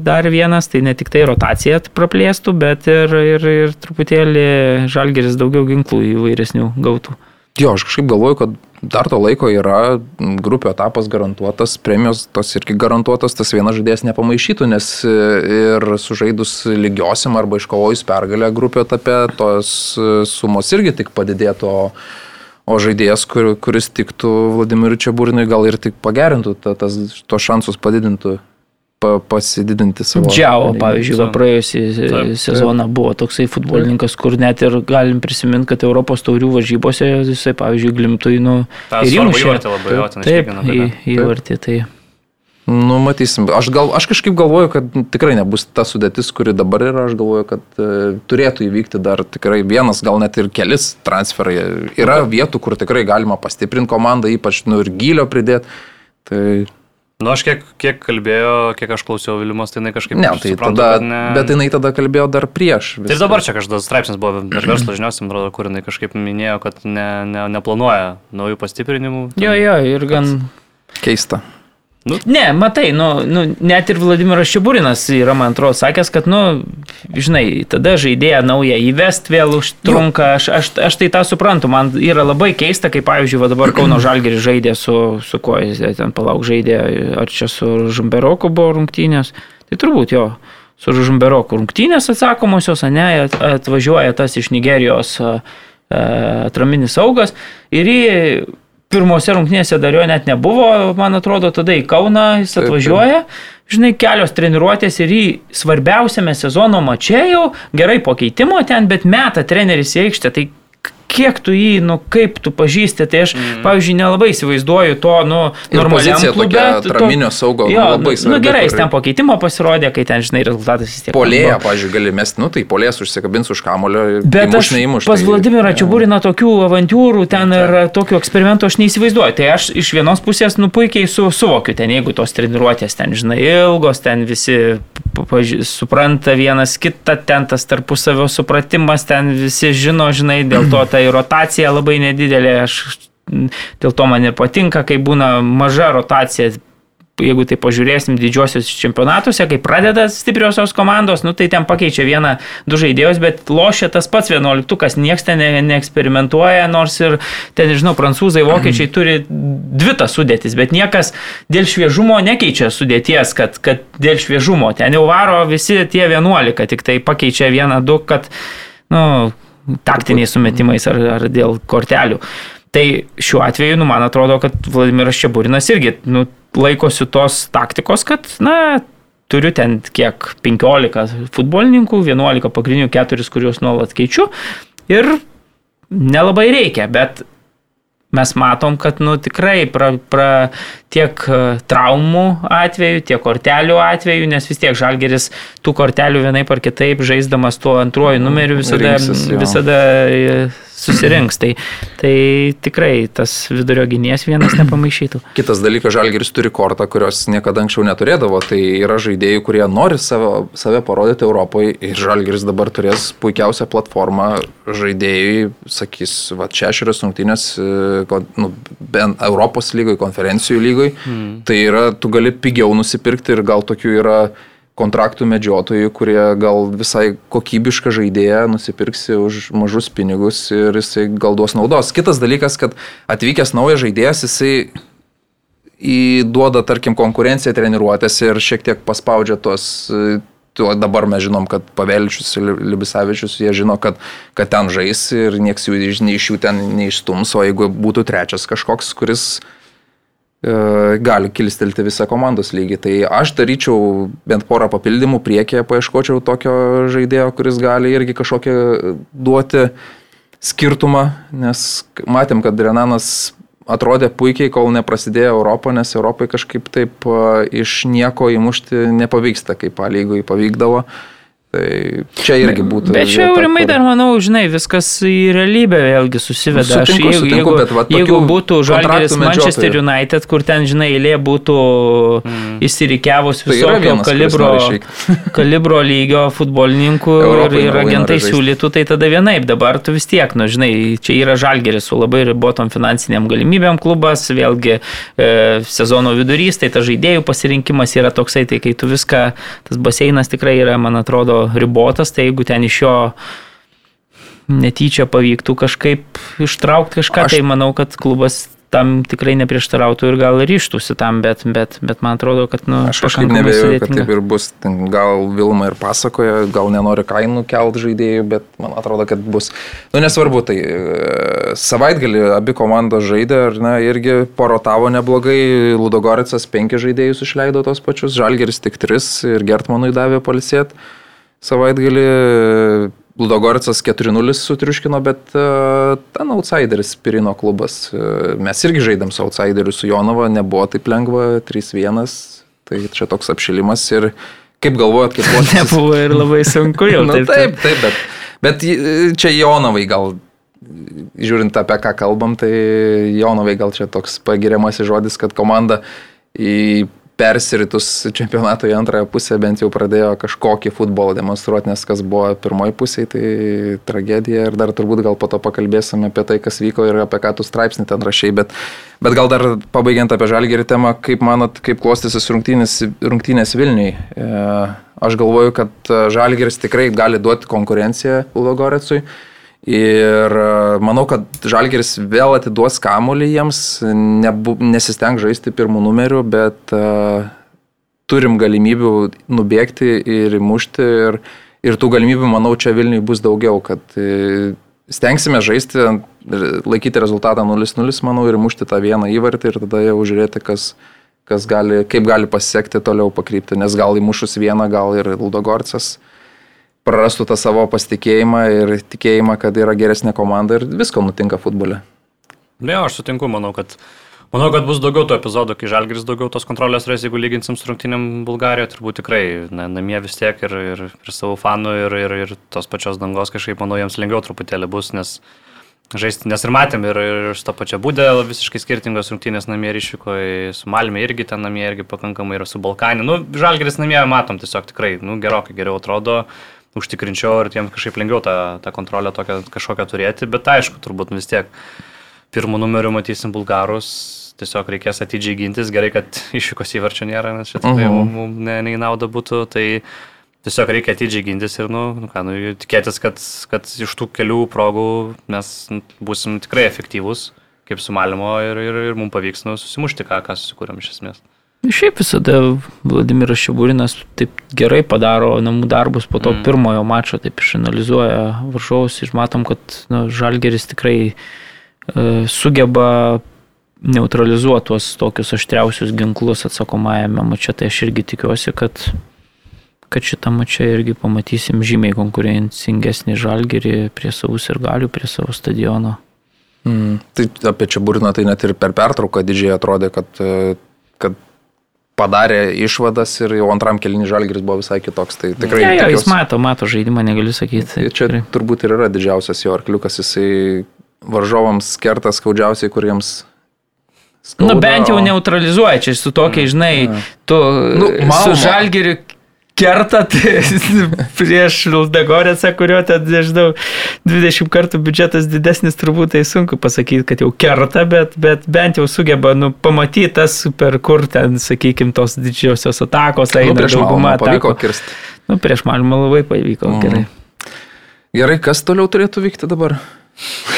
[SPEAKER 3] dar vienas, tai ne tik tai rotacija praplėstų, bet ir, ir, ir truputėlį žalgeris daugiau ginklų įvairesnių gautų.
[SPEAKER 1] Jo, aš kažkaip galvoju, kad dar to laiko yra, grupio etapas garantuotas, premijos tos irgi garantuotas, tas vienas žaidėjas nepamaišytų, nes e, ir sužaidus lygiosiam arba iškovojus pergalę grupio etape, tos e, sumos irgi tik padidėtų, o, žaidėjas, kur, kuris tiktų Vladimirui Čiabūrinui, gal ir tik pagerintų, ta, tas, tos šansus padidintų pa, pasididinti savo.
[SPEAKER 3] Džiavo, pavyzdžiui, va, praėjusį sezoną buvo toksai futbolininkas, kur net ir galim prisiminti, kad Europos taurių varžybose jisai, pavyzdžiui, glimtui, nu,
[SPEAKER 2] ir įmušė labai jo, ten
[SPEAKER 3] taip, į, įvartį. Tai.
[SPEAKER 1] Nu, matysim. Aš, gal, aš kažkaip galvoju, kad tikrai nebus ta sudėtis, kuri dabar yra. Aš galvoju, kad e, turėtų įvykti dar tikrai vienas, gal net ir kelis transferai. Yra vietų, kur tikrai galima pastiprinti komandą, ypač nu, ir gylio pridėti. Tai
[SPEAKER 2] Nu, aš kiek, kiek kalbėjau, kiek aš klausiau Vilimos, tai jinai kažkaip...
[SPEAKER 1] Ne, tai suprantu, tada, ne... bet jinai tada kalbėjo dar prieš.
[SPEAKER 2] Viską. Tai dabar čia kažkas straipsnis buvo, dar verslo žinios, man atrodo, kur jinai kažkaip minėjo, kad ne, ne, neplanuoja naujų pastiprinimų.
[SPEAKER 3] Jo, jo, ir gan...
[SPEAKER 1] Keista.
[SPEAKER 3] Nu, ne, matai, nu, nu, net ir Vladimiras Šiburinas yra, man atrodo, sakęs, kad, nu, žinai, tada žaidėją naują įvest vėl užtrunka. Aš, aš, aš tai tą suprantu, man yra labai keista, kaip, pavyzdžiui, va dabar Kauno Žalgeris žaidė su, su kuo jis ten palauk žaidė, ar čia su Žumberoku buvo rungtynės. Tai turbūt jo, su Žumberoku rungtynės atsakomosios, ne, atvažiuoja tas iš Nigerijos atraminis saugas ir jį pirmose rungtynėse dar jo net nebuvo, man atrodo, tada į Kauną jis atvažiuoja. Žinai, kelios treniruotės ir į svarbiausiame sezono mače jau gerai po keitimo ten, bet meta treneris į aikštę. Tai kiek tu jį, nu kaip tu pažįsti, tai aš, mm. pavyzdžiui, nelabai įsivaizduoju to, nu, normaliam klube.
[SPEAKER 1] Traminio saugo
[SPEAKER 3] jo, labai svarbu. Nu gerai, jis ten po keitimo pasirodė, kai ten, žinai, rezultatas vis tiek.
[SPEAKER 1] Polėje, pavyzdžiui, gali mesti, nu tai polėjas užsikabins už kamulio.
[SPEAKER 3] Bet aš neįmuš. Pas tai, Vladimirą Čiabūriną tokių avantūrų ten ir tokių eksperimentų aš neįsivaizduoju. Tai aš iš vienos pusės, nu puikiai su, suvokiu ten, jeigu tos treniruotės ten, žinai, ilgos, ten visi supranta vienas kitą, ten tas tarpusavio supratimas, ten visi žino, žinai, dėl to tai rotacija labai nedidelė, aš dėl to man ir patinka, kai būna maža rotacija jeigu tai pažiūrėsim didžiosios čempionatuose, kai pradeda stipriosios komandos, nu, tai ten pakeičia vieną, du žaidėjus, bet lošia tas pats vienuoliktukas, niekas ten ne, neeksperimentuoja, nors ir ten, nežinau, prancūzai, vokiečiai turi dvi tas sudėtis, bet niekas dėl šviežumo nekeičia sudėties, kad, kad dėl šviežumo. Ten jau varo visi tie vienuolika, tik tai pakeičia vieną, du, kad, nu, taktiniais sumetimais ar, ar dėl kortelių. Tai šiuo atveju, nu, man atrodo, kad Vladimiras Čiaburinas irgi nu, laikosi tos taktikos, kad, na, turiu ten kiek 15 futbolininkų, 11 pagrindinių, 4, kuriuos nuolat keičiu ir nelabai reikia, bet mes matom, kad nu, tikrai pra, pra, tiek e, traumų atveju, tiek kortelių atveju, nes vis tiek žalgeris tų kortelių vienai par kitaip žaisdamas tuo antruoju numeriu visada, Rinksis, visada e, susirinks. Tai, tai tikrai tas vidurio gynėjas vienas nepamaišytų. (clears throat)
[SPEAKER 1] Kitas dalykas, Žalgiris turi kortą, kurios niekada anksčiau neturėdavo. Tai yra žaidėjai, kurie nori save, save parodyti Europoje ir Žalgiris dabar turės puikiausią platformą. Žaidėjai, sakys, va, šešios rungtynės, e, nu, bent Europos lygoje, konferencijų lygoje. Hmm. Tai yra, tu gali pigiau nusipirkti ir gal tokių yra kontraktų medžiotojų, kurie gal visai kokybišką žaidėją nusipirksi už mažus pinigus ir jisai gal duos naudos. Kitas dalykas, kad atvykęs naujas žaidėjas, jisai įduoda, tarkim, konkurenciją treniruotėse ir šiek tiek paspaudžia tos dabar mes žinom, kad Pavelčius ir Libisavičius, jie žino, kad, kad ten žais ir nieks jų iš jų ten neištums, o jeigu būtų trečias kažkoks, kuris gali kilstelti visą komandos lygį. Tai aš daryčiau bent porą papildymų priekėje, paieškočiau tokio žaidėjo, kuris gali irgi kažkokią duoti skirtumą, nes matėm, kad Renanas atrodė puikiai, kol neprasidėjo Europo, nes Europai kažkaip taip e, iš nieko įmušti nepavyksta, kaip lygoje pavykdavo. Tai čia irgi būtų.
[SPEAKER 3] Bet čia aurimai
[SPEAKER 1] kur-
[SPEAKER 3] dar, manau, žinai, viskas į realybę vėlgi susiveda. Aš,
[SPEAKER 1] Sutinku,
[SPEAKER 3] jeigu,
[SPEAKER 1] sutinku, bet va
[SPEAKER 3] jeigu būtų Žalgeris Manchester. United, kur ten, žinai, eilė būtų mm. įsirikiavus
[SPEAKER 1] Tai
[SPEAKER 3] visokio
[SPEAKER 1] kuris
[SPEAKER 3] kalibro, (laughs) kalibro lygio futbolininkų ir,
[SPEAKER 1] Europai
[SPEAKER 3] ir
[SPEAKER 1] nori
[SPEAKER 3] agentai siūlytų, tai tada vienaip. Dabar tu vis tiek, nu, žinai, čia yra Žalgeris su labai ribotom finansiniam galimybėm klubas, vėlgi e, sezono vidurys, tai ta žaidėjų pasirinkimas yra toksai, tai kai tu viską, tas baseinas tikrai yra, man atrodo, ribotas, tai jeigu ten iš jo netyčia pavyktų kažkaip ištraukti kažką,
[SPEAKER 1] Aš-
[SPEAKER 3] tai manau, kad klubas tam tikrai neprieštarautų ir gal ryštųsi tam, bet, bet, bet man atrodo, kad, nu,
[SPEAKER 1] Aš kažkaip nebejoju, kad taip ir bus. Gal Vilma ir pasakoja, gal nenori kainų kelt žaidėjų, bet man atrodo, kad bus. Nu, nesvarbu, tai e, savaitgalį abi komandos žaidė, ar ne, irgi porotavo neblogai. Ludogoricas penki žaidėjus išleido tos pačius, Žalgeris tik tris ir Gertmanui davė palisėt. Savaitgalį Ludogoricas 4-0 sutriuškino, bet uh, ten outsideris Pirino klubas. Uh, mes irgi žaidėm su outsideriu, su Jonava, nebuvo taip lengva, 3-1, tai čia toks apšilimas ir kaip galvojat, kaip (laughs) buvo
[SPEAKER 3] Nebuvo ir labai sunku jau. (laughs)
[SPEAKER 1] nu, taip, taip, bet, bet j- čia Jonavai gal, žiūrint apie ką kalbam, tai Jonavai gal čia toks pagiriamasis žodis, kad komanda į persiritus čempionato į antrąją pusę bent jau pradėjo kažkokį futbolą demonstruoti, nes kas buvo pirmoji pusė, tai tragedija ir dar turbūt gal po to pakalbėsime apie tai, kas vyko ir apie ką tu straipsnį ten rašiai, bet, bet gal dar pabaigiant apie žalgerį temą, kaip manot, kaip klostysis rungtynės, rungtynės Vilniui. E, Aš galvoju, kad Žalgeris tikrai gali duoti konkurenciją Ludogorecui. Ir e, manau, kad Žalgeris vėl atiduos kamuolį jiems, nebu, nesisteng žaisti pirmų numerių, bet uh, turim galimybių nubėgti ir įmušti. Ir, ir tų galimybių, manau, čia Vilniui bus daugiau, kad uh, stengsime žaisti, laikyti rezultatą 0-0, manau, ir įmušti tą vieną įvartį ir tada jau žiūrėti, kas, kas gali, kaip gali pasiekti toliau pakrypti, nes gal įmušus vieną, gal ir Ludogorcas prarastų tą savo pasitikėjimą ir tikėjimą, kad yra geresnė komanda ir visko nutinka futbole.
[SPEAKER 2] Ne, aš sutinku, manau, kad, manau, kad bus daugiau tų epizodų, kai Žalgris daugiau tos kontrolės rais, jeigu lyginsim su rungtynėm Bulgarijoje, turbūt tikrai na, namie vis tiek ir, ir, ir savo fanų, ir, ir, ir tos pačios dangos kažkaip, manau, jiems lengviau truputėlį bus, nes žaisti, nes ir matėm, ir, ir su to pačia būdė visiškai skirtingos rungtynės namie ir išvyko, su Malmė irgi ten namie irgi pakankamai ir su Balkanė. Nu, Žalgris namie matom tiesiog tikrai, nu, gerokai geriau atrodo užtikrinčiau ir tiem kažkaip lengviau tą, tą kontrolę tokią kažkokią turėti, bet aišku, turbūt vis tiek pirmų numerių matysim bulgarus, tiesiog reikės atidžiai gintis, gerai, kad (laughs) išvykos įvarčio nėra, nes tikrai
[SPEAKER 1] Mhm.
[SPEAKER 2] mums mum ne, ne į naudą būtų, tai tiesiog reikia atidžiai gintis ir, nu, nu ką, nu, tikėtis, kad, kad iš tų kelių progų mes būsim tikrai efektyvūs, kaip su Malimo ir, ir, ir mums pavyks nu, susimušti, ką, ką susikūrėm iš esmės.
[SPEAKER 3] Šiaip visada Vladimiras Šiburinas taip gerai padaro namų darbus po to mm. pirmojo mačo, taip išanalizuoja varžovus ir matom, kad nu, Žalgeris tikrai e, sugeba neutralizuoti tuos tokius aštriausius ginklus atsakomajame mače, tai aš irgi tikiuosi, kad, kad šitą mačą irgi pamatysim žymiai konkurencingesnį Žalgerį prie savus ir galių, prie savo stadiono.
[SPEAKER 1] Mm. Tai apie čia burną tai net ir per pertrauką didžiai atrodė, kad, e, kad padarė išvadas ir jau antram kelinį žalgeris buvo visai kitoks. Tai tikrai
[SPEAKER 3] Ja, ja, jis
[SPEAKER 1] tikiuosi-
[SPEAKER 3] mato, mato žaidimą, negaliu sakyti.
[SPEAKER 1] Čia
[SPEAKER 3] Tikrai.
[SPEAKER 1] turbūt ir yra didžiausias jo arkliukas, jisai varžovams kerta skaudžiausiai, kuriems...
[SPEAKER 3] Nu,
[SPEAKER 1] skauda,
[SPEAKER 3] bent jau
[SPEAKER 1] o-
[SPEAKER 3] neutralizuoja, čia su tokiai, žinai, tu
[SPEAKER 1] Nu,
[SPEAKER 3] nu,
[SPEAKER 1] Malmo.
[SPEAKER 3] su žalgiriu kertat (laughs) prieš Luldagorecą, kurio ten, nežinau, 20 kartų biudžetas didesnis, turbūt tai sunku pasakyti, kad jau kerta, bet, bet bent jau sugeba nu, pamatyti tas, per kur ten, sakykime, tos didžiosios atakos
[SPEAKER 1] Nu,
[SPEAKER 3] eina
[SPEAKER 1] prieš
[SPEAKER 3] dauguma
[SPEAKER 1] Malmą pavyko kirsti.
[SPEAKER 3] Nu, prieš Malmą labai pavyko,
[SPEAKER 1] Mhm.
[SPEAKER 3] gerai.
[SPEAKER 1] Gerai, kas toliau turėtų vykti dabar?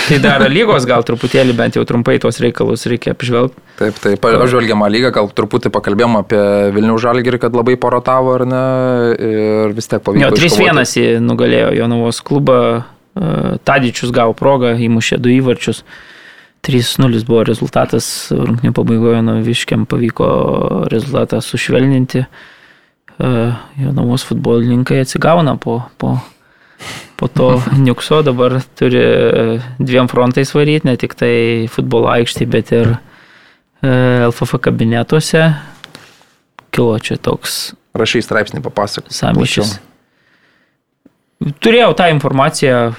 [SPEAKER 3] Tai dar lygos gal truputėlį, bent jau trumpai tuos reikalus reikia apžvelgti.
[SPEAKER 1] Taip, tai pažvelgiamą lygą, gal truputį pakalbėjom apie Vilnių žalgerį, kad labai porotavo ar ne, ir vis tiek pavyko.
[SPEAKER 3] Jo, 3-1
[SPEAKER 1] iškovoti.
[SPEAKER 3] jį nugalėjo Jonavos klubą, e, Tadičius gavo progą, įmušė du įvarčius. 3-0 buvo rezultatas, rungtinių pabaigoje Noviškiam pavyko rezultatą sušvelninti. E, Jonavos futbolininkai atsigauna po, po, po to (laughs) niukso, dabar turi e, dviem frontais varyti, ne tik tai futbolo aikštį, bet ir e, LFF kabinetuose. Kilo čia toks
[SPEAKER 1] Rašai straipsnį papasakok.
[SPEAKER 3] Samišis. turėjau tą informaciją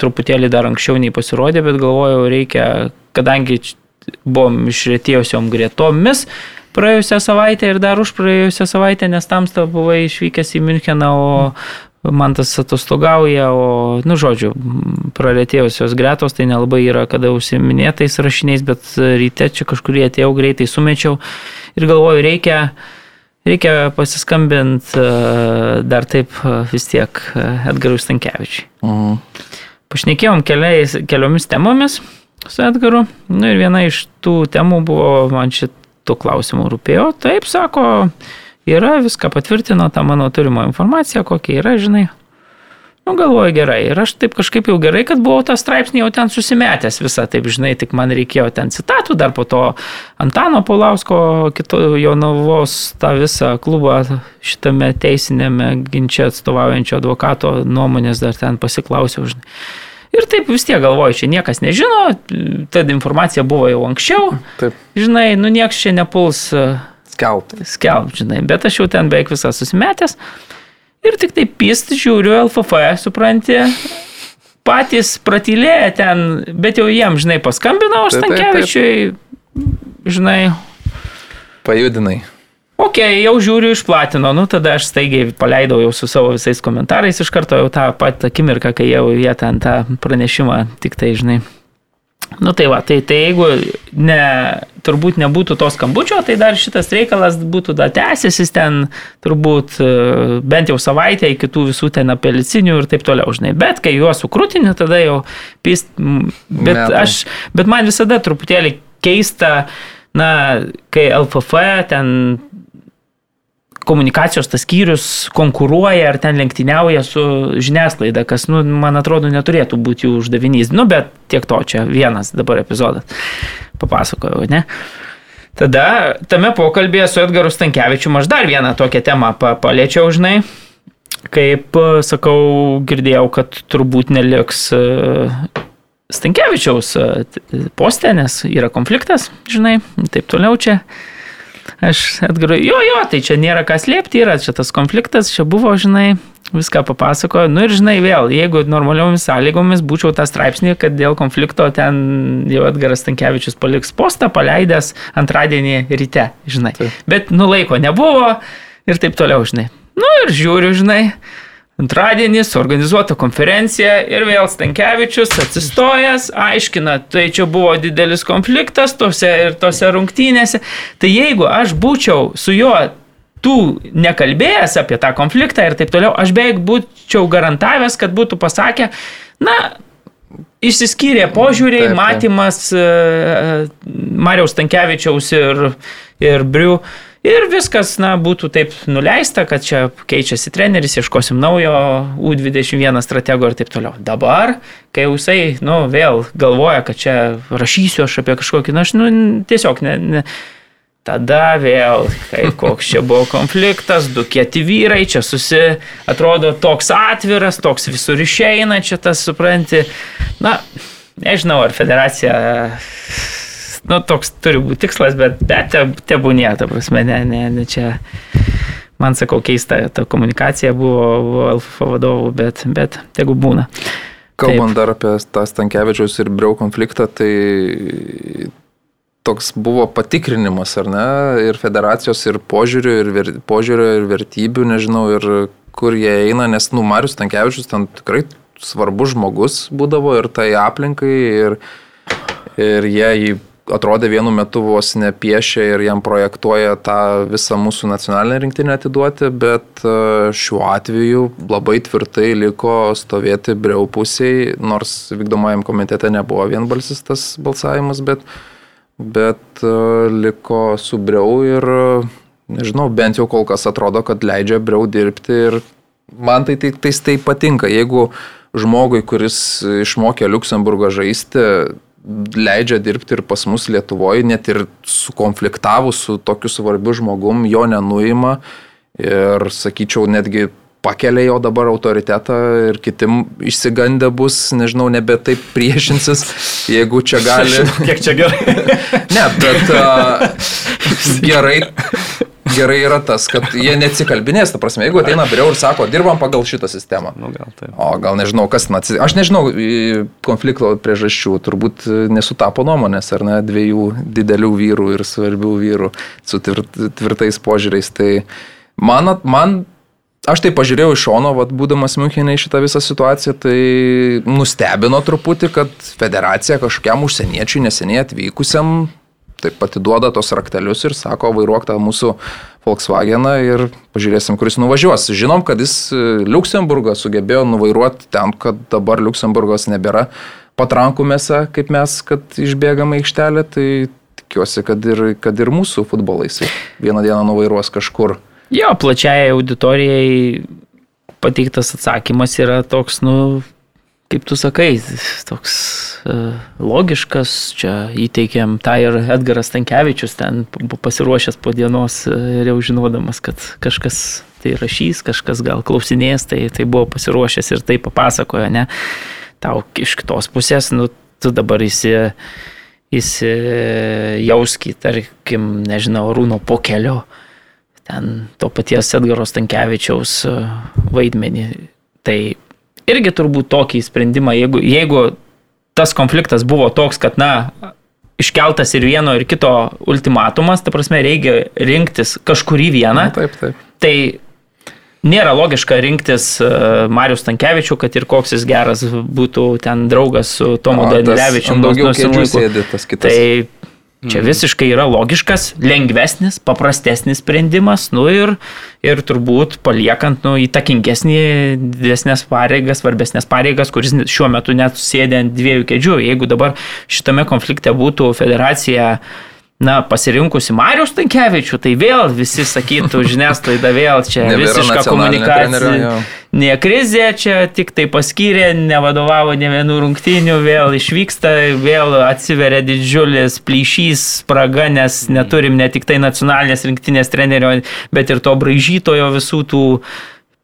[SPEAKER 3] truputėlį dar anksčiau nei pasirodė, bet galvojau, reikia, kadangi buvom išrėtėjusiom gretomis praėjusią savaitę ir dar už praėjusią savaitę, nes tamsta buvai išvykęs į Müncheną, o man tas atostogauja, o, nu, žodžiu, prarėtėjusios gretos, tai nelabai yra kada užsiminėtais rašiniais, bet ryte čia kažkurį atėjau greitai sumečiau ir galvoju, reikia reikia pasiskambinti dar taip vis tiek Edgarui Stankievičiui. Mhm. Pašnekėjom keliais, keliomis temomis su Edgaru. Nu ir viena iš tų temų buvo, man šitų klausimų rūpėjo. Taip, sako, yra, viską patvirtino tą mano turimo informaciją, kokia yra, žinai. Nu, galvoju gerai. Ir aš taip kažkaip jau gerai, kad buvau tą straipsnį jau ten susimetęs visą, taip žinai, tik man reikėjo ten citatų, dar po to Antano Paulausko, kito Jonavos tą visą klubą šitame teisinėme ginčia atstovaujančio advokato nuomonės dar ten pasiklausiau, žinai. Ir taip vis tiek galvoju, čia niekas nežino, ta informacija buvo jau anksčiau. Taip. Žinai, nu nieks čia nepuls.
[SPEAKER 1] Skelbt.
[SPEAKER 3] Skelbt, žinai, bet aš jau ten beveik visą susimetęs. Ir tik taip pist žiūriu LFF, supranti, patys pratylėję ten, bet jau jiem, žinai, paskambinau, aš Stankievičiui, žinai.
[SPEAKER 1] Pajudinai.
[SPEAKER 3] Ok, jau žiūriu išplatino, nu tada aš staigiai paleidau jau su savo visais komentarais iš karto jau tą pat akimirką, kai jau jie ten tą pranešimą tik tai, žinai, Nu tai va, tai, tai jeigu ne, turbūt nebūtų to skambučio, tai dar šitas reikalas būtų dar tęsęsis ten turbūt e, bent jau savaitę iki tų visų ten apelcinių ir taip toliau, žinai. Bet kai juos sukrūtini, tada jau pist. Bet, aš, bet man visada truputėlį keista, na, kai LFF ten komunikacijos tas skyrius konkuruoja ar ten lenktyniauja su žiniasklaida, kas, nu, man atrodo, neturėtų būti jų uždavinys. Nu, bet tiek to čia vienas dabar epizodas. Papasakojau, ne? Tada tame pokalbėje su Edgaru Stankievičiu aš dar vieną tokią temą paliečiau, žinai. Kaip sakau, girdėjau, kad turbūt neliks e, Stankievičiaus e, postė, nes yra konfliktas, žinai, taip toliau čia. Aš atgarai, jo, jo, tai čia nėra ką slėpti, yra čia tas konfliktas, čia buvo, žinai, viską papasakojo. Nu ir žinai, vėl, jeigu normaliomis sąlygomis būčiau tą straipsnį, kad dėl konflikto ten jau Edgaras Tankievičius paliks postą, paleidęs antradienį ryte, žinai. Taip. Bet nu laiko nebuvo ir taip toliau, žinai. Nu ir žiūriu, žinai, Antradienį suorganizuota konferencija ir vėl Stankievičius atsistojęs, aiškina, tai čia buvo didelis konfliktas tose ir tose rungtynėse. Tai jeigu aš būčiau su juo tų nekalbėjęs apie tą konfliktą ir taip toliau, aš beveik būčiau garantavęs, kad būtų pasakę, na, išsiskyrė požiūriai, taip, taip. matymas uh, Mariaus Stankievičiaus ir, ir Briu. Ir viskas, na, būtų taip nuleista, kad čia keičiasi treneris, ieškosim naujo U21 stratego ir taip toliau. Dabar, kai jisai, nu, vėl galvoja, kad čia rašysiu aš apie kažkokį, na, aš, nu, tiesiog ne, ne, Tada vėl, kai koks čia buvo konfliktas, du kieti vyrai, čia susi, atrodo toks atviras, toks visur išeina, čia tas supranti. Na, nežinau, ar federacija nu, toks turi būti tikslas, bet, bet te, tebūnė, ta prasme, ne, ne, ne čia. Man sakau, keista, ta komunikacija buvo, buvo LFF vadovų, bet, bet tegu būna.
[SPEAKER 1] Kalbant Taip. dar apie tą Stankievičiaus ir Briau konfliktą, tai toks buvo patikrinimas, ar ne, ir federacijos, ir požiūrio, ir, ver, požiūrio, ir vertybių, nežinau, ir kur jie eina, nes, nu, Marius Tankievičius ten tikrai svarbus žmogus būdavo ir tai aplinkai, ir, ir jie jį atrodė vienu metu vos nepiešia ir jam projektuoja tą visą mūsų nacionalinę rinktinę atiduoti, bet e, šiuo atveju labai tvirtai liko stovėti breu pusiai, nors vykdomajam komitete nebuvo vienbalsis tas balsavimas, bet, bet e, liko su breu ir, nežinau, bent jau kol kas atrodo, kad leidžia breu dirbti ir man tai, tai, tai, tai patinka, jeigu žmogui, kuris išmokė Luxemburgą žaisti, leidžia dirbti ir pas mus Lietuvoje, net ir sukonfliktavus su tokiu svarbiu žmogum, jo nenuima ir, sakyčiau, netgi pakelia jo dabar autoritetą ir kitim išsigandę bus, nežinau, nebe taip priešinsis, jeigu čia gali. (laughs)
[SPEAKER 2] Kiek čia gerai.
[SPEAKER 1] ne, bet (laughs) uh, gerai, gerai yra tas, kad jie neatsikalbinės, ta prasme, jeigu ateina briau ir sako, dirbam pagal šitą sistemą.
[SPEAKER 2] Nu, gal taip.
[SPEAKER 1] O gal nežinau, kas naci... Aš nežinau konflikto priežasčių, turbūt nesutapo nuomonės, ar ne, dviejų didelių vyrų ir svarbių vyrų su tvirt, tvirtais požiūriais. Tai man, man aš tai pažiūrėjau iš šono, vat, būdamas Münchenė į šitą visą situaciją, tai nustebino truputį, kad federacija kažkokiam užsieniečiui neseniai atvykusiam taip pat įduoda tos raktelius ir sako, vairuok tą mūsų Volkswageną ir pažiūrėsim, kuris nuvažiuos. Žinom, kad jis e, Luksemburgą sugebėjo nuvairuoti ten, kad dabar Luksemburgas nebėra patrankų mėsa, kaip mes, kad išbėgame aikštelę, tai tikiuosi, kad ir, kad ir mūsų futbolais vieną dieną nuvairuos kažkur.
[SPEAKER 3] Jo, plačiai auditorijai pateiktas atsakymas yra toks, nu, kaip tu sakai, toks uh, logiškas, čia įteikėm tą ir Edgaras Tankievičius ten pasiruošęs po dienos uh, ir jau žinodamas, kad kažkas tai rašys, kažkas gal klausinės, tai, tai buvo pasiruošęs ir tai papasakojo, ne? Tau iš kitos pusės, nu, tu dabar įsi, įsijauski, tarkim, nežinau, rūno po kelio, ten to paties Edgaros Tankievičiaus uh, vaidmenį. Tai irgi turbūt tokį sprendimą, jeigu, jeigu tas konfliktas buvo toks, kad, na, iškeltas ir vieno, ir kito ultimatumas, ta prasme, reikia rinktis kažkurį vieną.
[SPEAKER 1] Na, taip, taip.
[SPEAKER 3] Tai nėra logiška rinktis e, Marius Tankievičių, kad ir koks jis geras būtų ten draugas su Tomu Danilevičiu.
[SPEAKER 1] Daugiau kėdžių sėdi tas kitas.
[SPEAKER 3] Tai Čia mhm. visiškai yra logiškas, lengvesnis, paprastesnis sprendimas, nu ir, ir turbūt paliekant, nu, įtakingesnį, didesnės pareigas, svarbesnės pareigas, kuris šiuo metu net sėdė ant dviejų kėdžių. Jeigu dabar šitame konflikte būtų federacija na, pasirinkusi Marius Tankievičių, tai vėl visi sakytų, žiniasklaida vėl čia visiška komunikacija. Ne krizė, čia tik tai paskyrė, nevadovavo ne vienų rungtynių, vėl išvyksta, vėl atsiveria didžiulis plyšys, spraga, nes neturim ne tik tai nacionalinės rinktinės trenerio, bet ir to braižytojo visų tų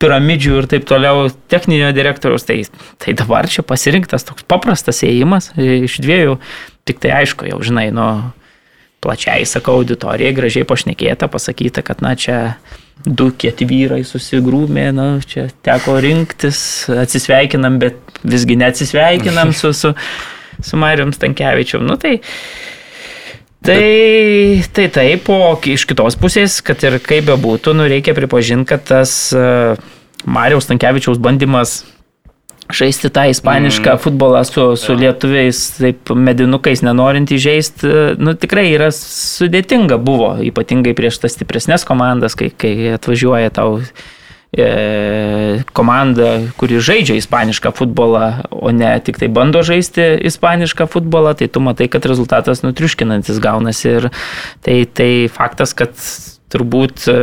[SPEAKER 3] piramidžių ir taip toliau techninio direktoriaus. Tai, tai dabar čia pasirinktas toks paprastas ėjimas iš dviejų, tik tai aišku, jau žinai, nuo plačiai, sakau, auditorijai gražiai pašnekėta, pasakyta, kad, na, čia du kieti vyrai susigrūmė, na, čia teko rinktis, atsisveikinam, bet visgi neatsisveikinam su, su, su Marijom Stankievičiu. Nu, tai, tai, tai taip, o iš kitos pusės, kad ir kaip bebūtų, nu, reikia pripažinti, kad tas uh, Marijos Stankievičiaus bandymas žaisti tą ispanišką mm. futbolą su, su ja. lietuviais, taip medinukais nenorint įžeisti, nu tikrai yra sudėtinga buvo, ypatingai prieš tas stipresnės komandas, kai, kai atvažiuoja tau e, komanda, kuri žaidžia ispanišką futbolą, o ne tik tai bando žaisti ispanišką futbolą, tai tu matai, kad rezultatas nutriuškinantis gaunasi ir tai, tai faktas, kad turbūt e,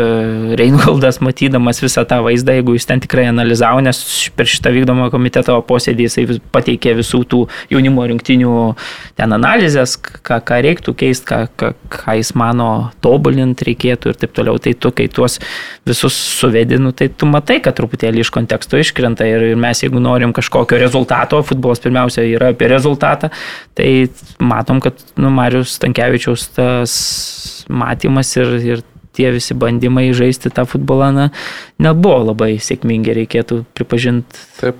[SPEAKER 3] Reinholdas, matydamas visą tą vaizdą, jeigu jis ten tikrai analizavo, nes per šitą vykdomą komiteto posėdį jisai pateikė visų tų jaunimo rinktinių ten analizės, ką, ką reiktų keisti, ką, ką, ką jis mano tobulinti reikėtų ir taip toliau. Tai tu, kai tuos visus suvedinu, tai tu matai, kad truputėlį iš konteksto iškrenta ir mes, jeigu norim kažkokio rezultato, futbolas pirmiausia yra apie rezultatą, tai matom, kad nu, Marius Tankievičiaus tas matymas ir, ir tie visi bandymai žaisti tą futbolą na, nebuvo labai sėkmingi, reikėtų pripažinti.
[SPEAKER 1] Taip.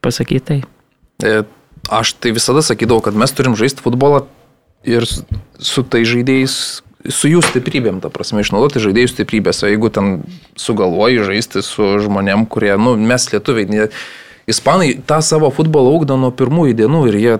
[SPEAKER 3] Pasakyti tai.
[SPEAKER 1] E, aš tai visada sakydavau, kad mes turim žaisti futbolą ir su, su tai žaidėjais, su jų stiprybėm, ta prasme, išnaudoti žaidėjų stiprybės. O jeigu ten sugalvoji žaisti su žmonėm, kurie, nu, mes lietuviai, ne, ispanai tą savo futbolą augdo nuo pirmųjų dienų ir jie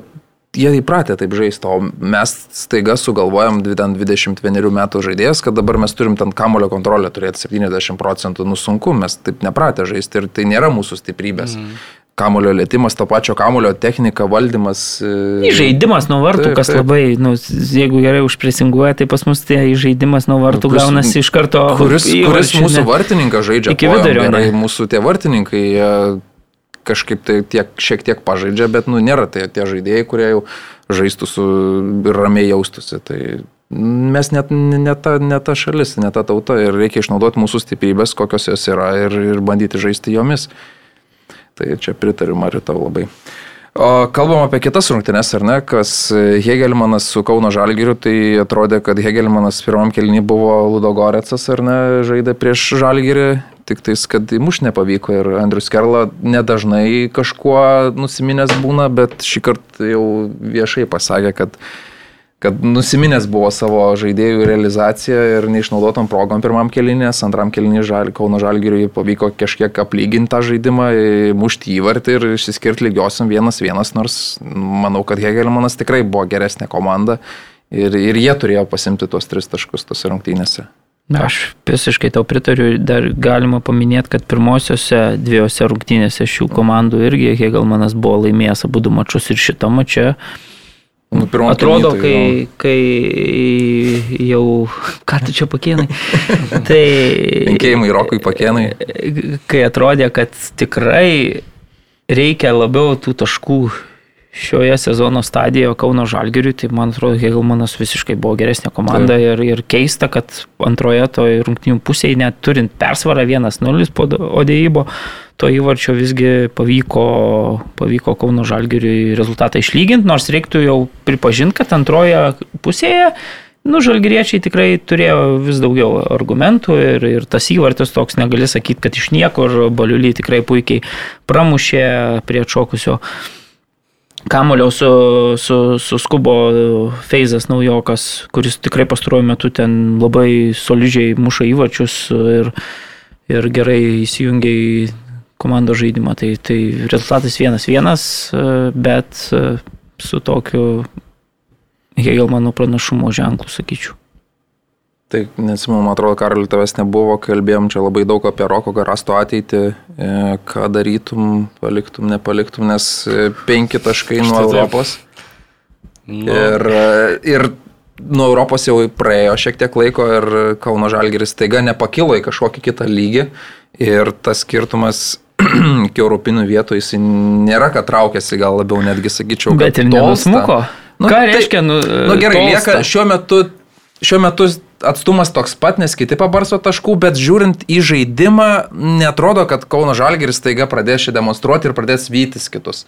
[SPEAKER 1] jie įpratę taip žaisti, o mes staiga sugalvojam 21 metų žaidėjas, kad dabar mes turim ten kamulio kontrolę turėti 70 procentų, nu sunku, mes taip nepratę žaisti ir tai nėra mūsų stiprybės. Mm. Kamulio lėtimas, to pačio kamulio technika, valdymas.
[SPEAKER 3] E, žaidimas nuo vartų, taip, kas taip. labai, nu, jeigu gerai užpresinguoja, tai pas mus tai žaidimas nuo vartų nu, gaunasi iš karto.
[SPEAKER 1] Kuris, kuris mūsų vartininkas žaidžia? Iki vidurio. Gerai, mūsų tie vartininkai, kažkaip tai tiek, šiek tiek pažaidžia, bet nu, nėra tai tie žaidėjai, kurie jau žaistų su ramiai jaustusi. Tai mes net ne ta, ne ta šalis, ne ta tauta ir reikia išnaudoti mūsų stiprybės, kokios jos yra ir, ir bandyti žaisti jomis. Tai čia pritariu Mariu tau labai. O kalbam apie kitas rungtynes, ar ne, kas Hegelmanas su Kauno Žalgiriu, tai atrodė, kad Hegelmanas pirmam kelnį buvo Ludogoretsas, ar ne, žaidė prieš Žalgirį, tik tais, kad įmuš nepavyko ir Andrius Kerla nedažnai kažkuo nusiminęs būna, bet šį kartą jau viešai pasakė, kad kad nusiminęs buvo savo žaidėjų realizaciją ir neišnaudotom progom pirmam kelinės, antram kelinį žal, Kauno Žalgiriui pavyko kažkiek aplyginti tą žaidimą, mušti įvartį ir išsiskirti lygiosiam vienas vienas, nors manau, kad Hegelmanas tikrai buvo geresnė komanda ir, ir jie turėjo pasimti tuos tris taškus tose rungtynėse.
[SPEAKER 3] Aš visiškai tau pritariu, dar galima paminėti, kad pirmosiose dviejose rungtynėse šių komandų irgi Hegelmanas buvo laimėjęs abu du mačius ir šitą mačią.
[SPEAKER 1] Nu,
[SPEAKER 3] Atrodo, kai, kai jau, ką tu čia pakėnai,
[SPEAKER 1] tai... Linkėjimai Rokui pakėnai.
[SPEAKER 3] Kai atrodė, kad tikrai reikia labiau tų taškų šioje sezono stadijoje Kauno Žalgiriui, tai man atrodo, Hegelmanas visiškai buvo geresnė komanda Taip. ir, ir keista, kad antroje toje rungtinių pusėje, net turint persvarą 1-0 po Odėjimo, to įvarčio visgi pavyko, pavyko Kauno Žalgiriui rezultatą išlyginti, nors reiktų jau pripažinti, kad antroje pusėje Nu, žalgyriečiai tikrai turėjo vis daugiau argumentų ir, ir tas įvartis toks negali sakyti, kad iš niekur Baliulį tikrai puikiai pramušė prie atšokusio Kamulio su, su, su skubo Feizas naujokas, kuris tikrai pastaruoju metu ten labai solidžiai muša įvačius ir, ir gerai įsijungia į komandos žaidimą. Tai, tai rezultatas vienas vienas, bet su tokiu Hegelmano pranašumo ženklu, sakyčiau.
[SPEAKER 1] Tai nesimenu, man atrodo, Karaliu, tavęs nebuvo, kalbėjom čia labai daug apie Roko Garasto ateitį, e, ką darytum, paliktum, nepaliktum, nes penki taškai nuo Europos. Nu. Ir, ir nuo Europos jau praėjo šiek tiek laiko ir Kauno Žalgeris taiga nepakilo į kažkokį kitą lygį. Ir tas skirtumas (clears throat) iki europinių vietų jis nėra, kad traukiasi, gal labiau netgi sakyčiau.
[SPEAKER 3] Bet ir nenusmuko. Nu, Ką tai, reiškia, nu,
[SPEAKER 1] nu gerai, tolsta. lieka šiuo metu, šiuo metu atstumas toks pat, nes kiti pabarso taškų, bet žiūrint į žaidimą, netrodo, kad Kauno Žalgeris taiga pradės šį demonstruoti ir pradės vytis kitus.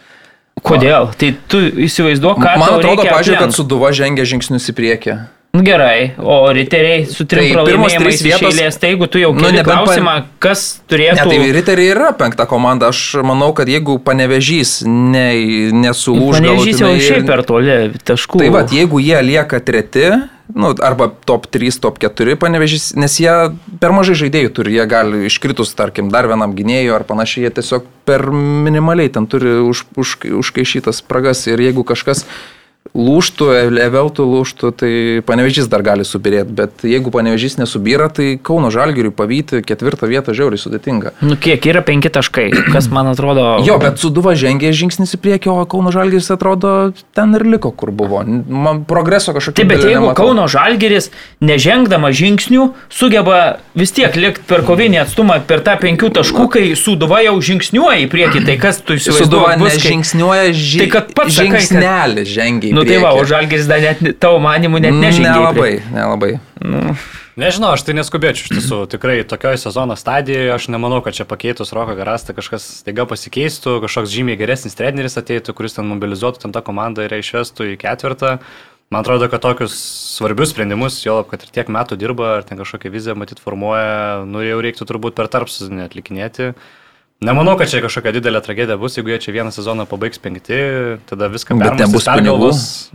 [SPEAKER 3] Kodėl? Tai tu įsivaizduok, ką...
[SPEAKER 1] Man atrodo, pažiūrėjau, kad Suduva žengia žingsnius į priekį.
[SPEAKER 3] Nu, gerai, o riteriai su trim tai pralaimėjimais vietos, išėlės, tai jeigu tu jau nu, klausimą, kas turėtų...
[SPEAKER 1] Ne, tai riteriai yra penkta komanda, aš manau, kad jeigu panevežys ne, nesulūž...
[SPEAKER 3] Panevežys jau šiaip per toli taškų.
[SPEAKER 1] Tai va, jeigu jie lieka treti, nu, arba top 3, top 4 panevežys, nes jie per mažai žaidėjų turi, jie gali iškritus, tarkim, dar vienam gynėjui ar panašiai, jie tiesiog per minimaliai ten turi už, už, užkaišytas spragas. Ir jeigu kažkas lūštų, leveltų lūštų, tai panevežys dar gali subirėti, bet jeigu panevežys nesubyra, tai Kauno Žalgiriui pavyti ketvirtą vietą žiauriai sudėtinga.
[SPEAKER 3] Nu kiek yra penki taškai, kas man atrodo.
[SPEAKER 1] jo, bet Suduva žengė žingsnis į priekį, o Kauno Žalgiris atrodo ten ir liko, kur buvo. Man progreso kažkokio.
[SPEAKER 3] Taip, bet jeigu nematau. Kauno Žalgiris nežengdama žingsnių sugeba vis tiek likti per kovinį atstumą per tą penkių taškų, kai Suduva jau žingsniuoja į priekį, tai kas tu įsivaizduoji? Suduva
[SPEAKER 1] nežingsniuoja ži... tai žingsnelį žengia.
[SPEAKER 3] Nu tai va, o Žalgeris dar net tavo manimų net nežengė.
[SPEAKER 1] Nelabai, nelabai.
[SPEAKER 2] Nu. Nežinau, aš tai neskubėčiau iš tiesų. Tikrai tokioje sezono stadijoje aš nemanau, kad čia pakeitus Roką Garastą kažkas taiga pasikeistų, kažkoks žymiai geresnis treneris ateitų, kuris ten mobilizuotų ten tą komandą ir išvestų į ketvirtą. Man atrodo, kad tokius svarbius sprendimus, jo, kad ir tiek metų dirba, ar ten kažkokią viziją matyt formuoja, nu jau reiktų turbūt per tarpsuzinį atlikinėti. Nemanau, kad čia kažkokia didelė tragedija bus, jeigu jie čia vieną sezoną pabaigs penkti, tada viską
[SPEAKER 1] bet nebus pinigų,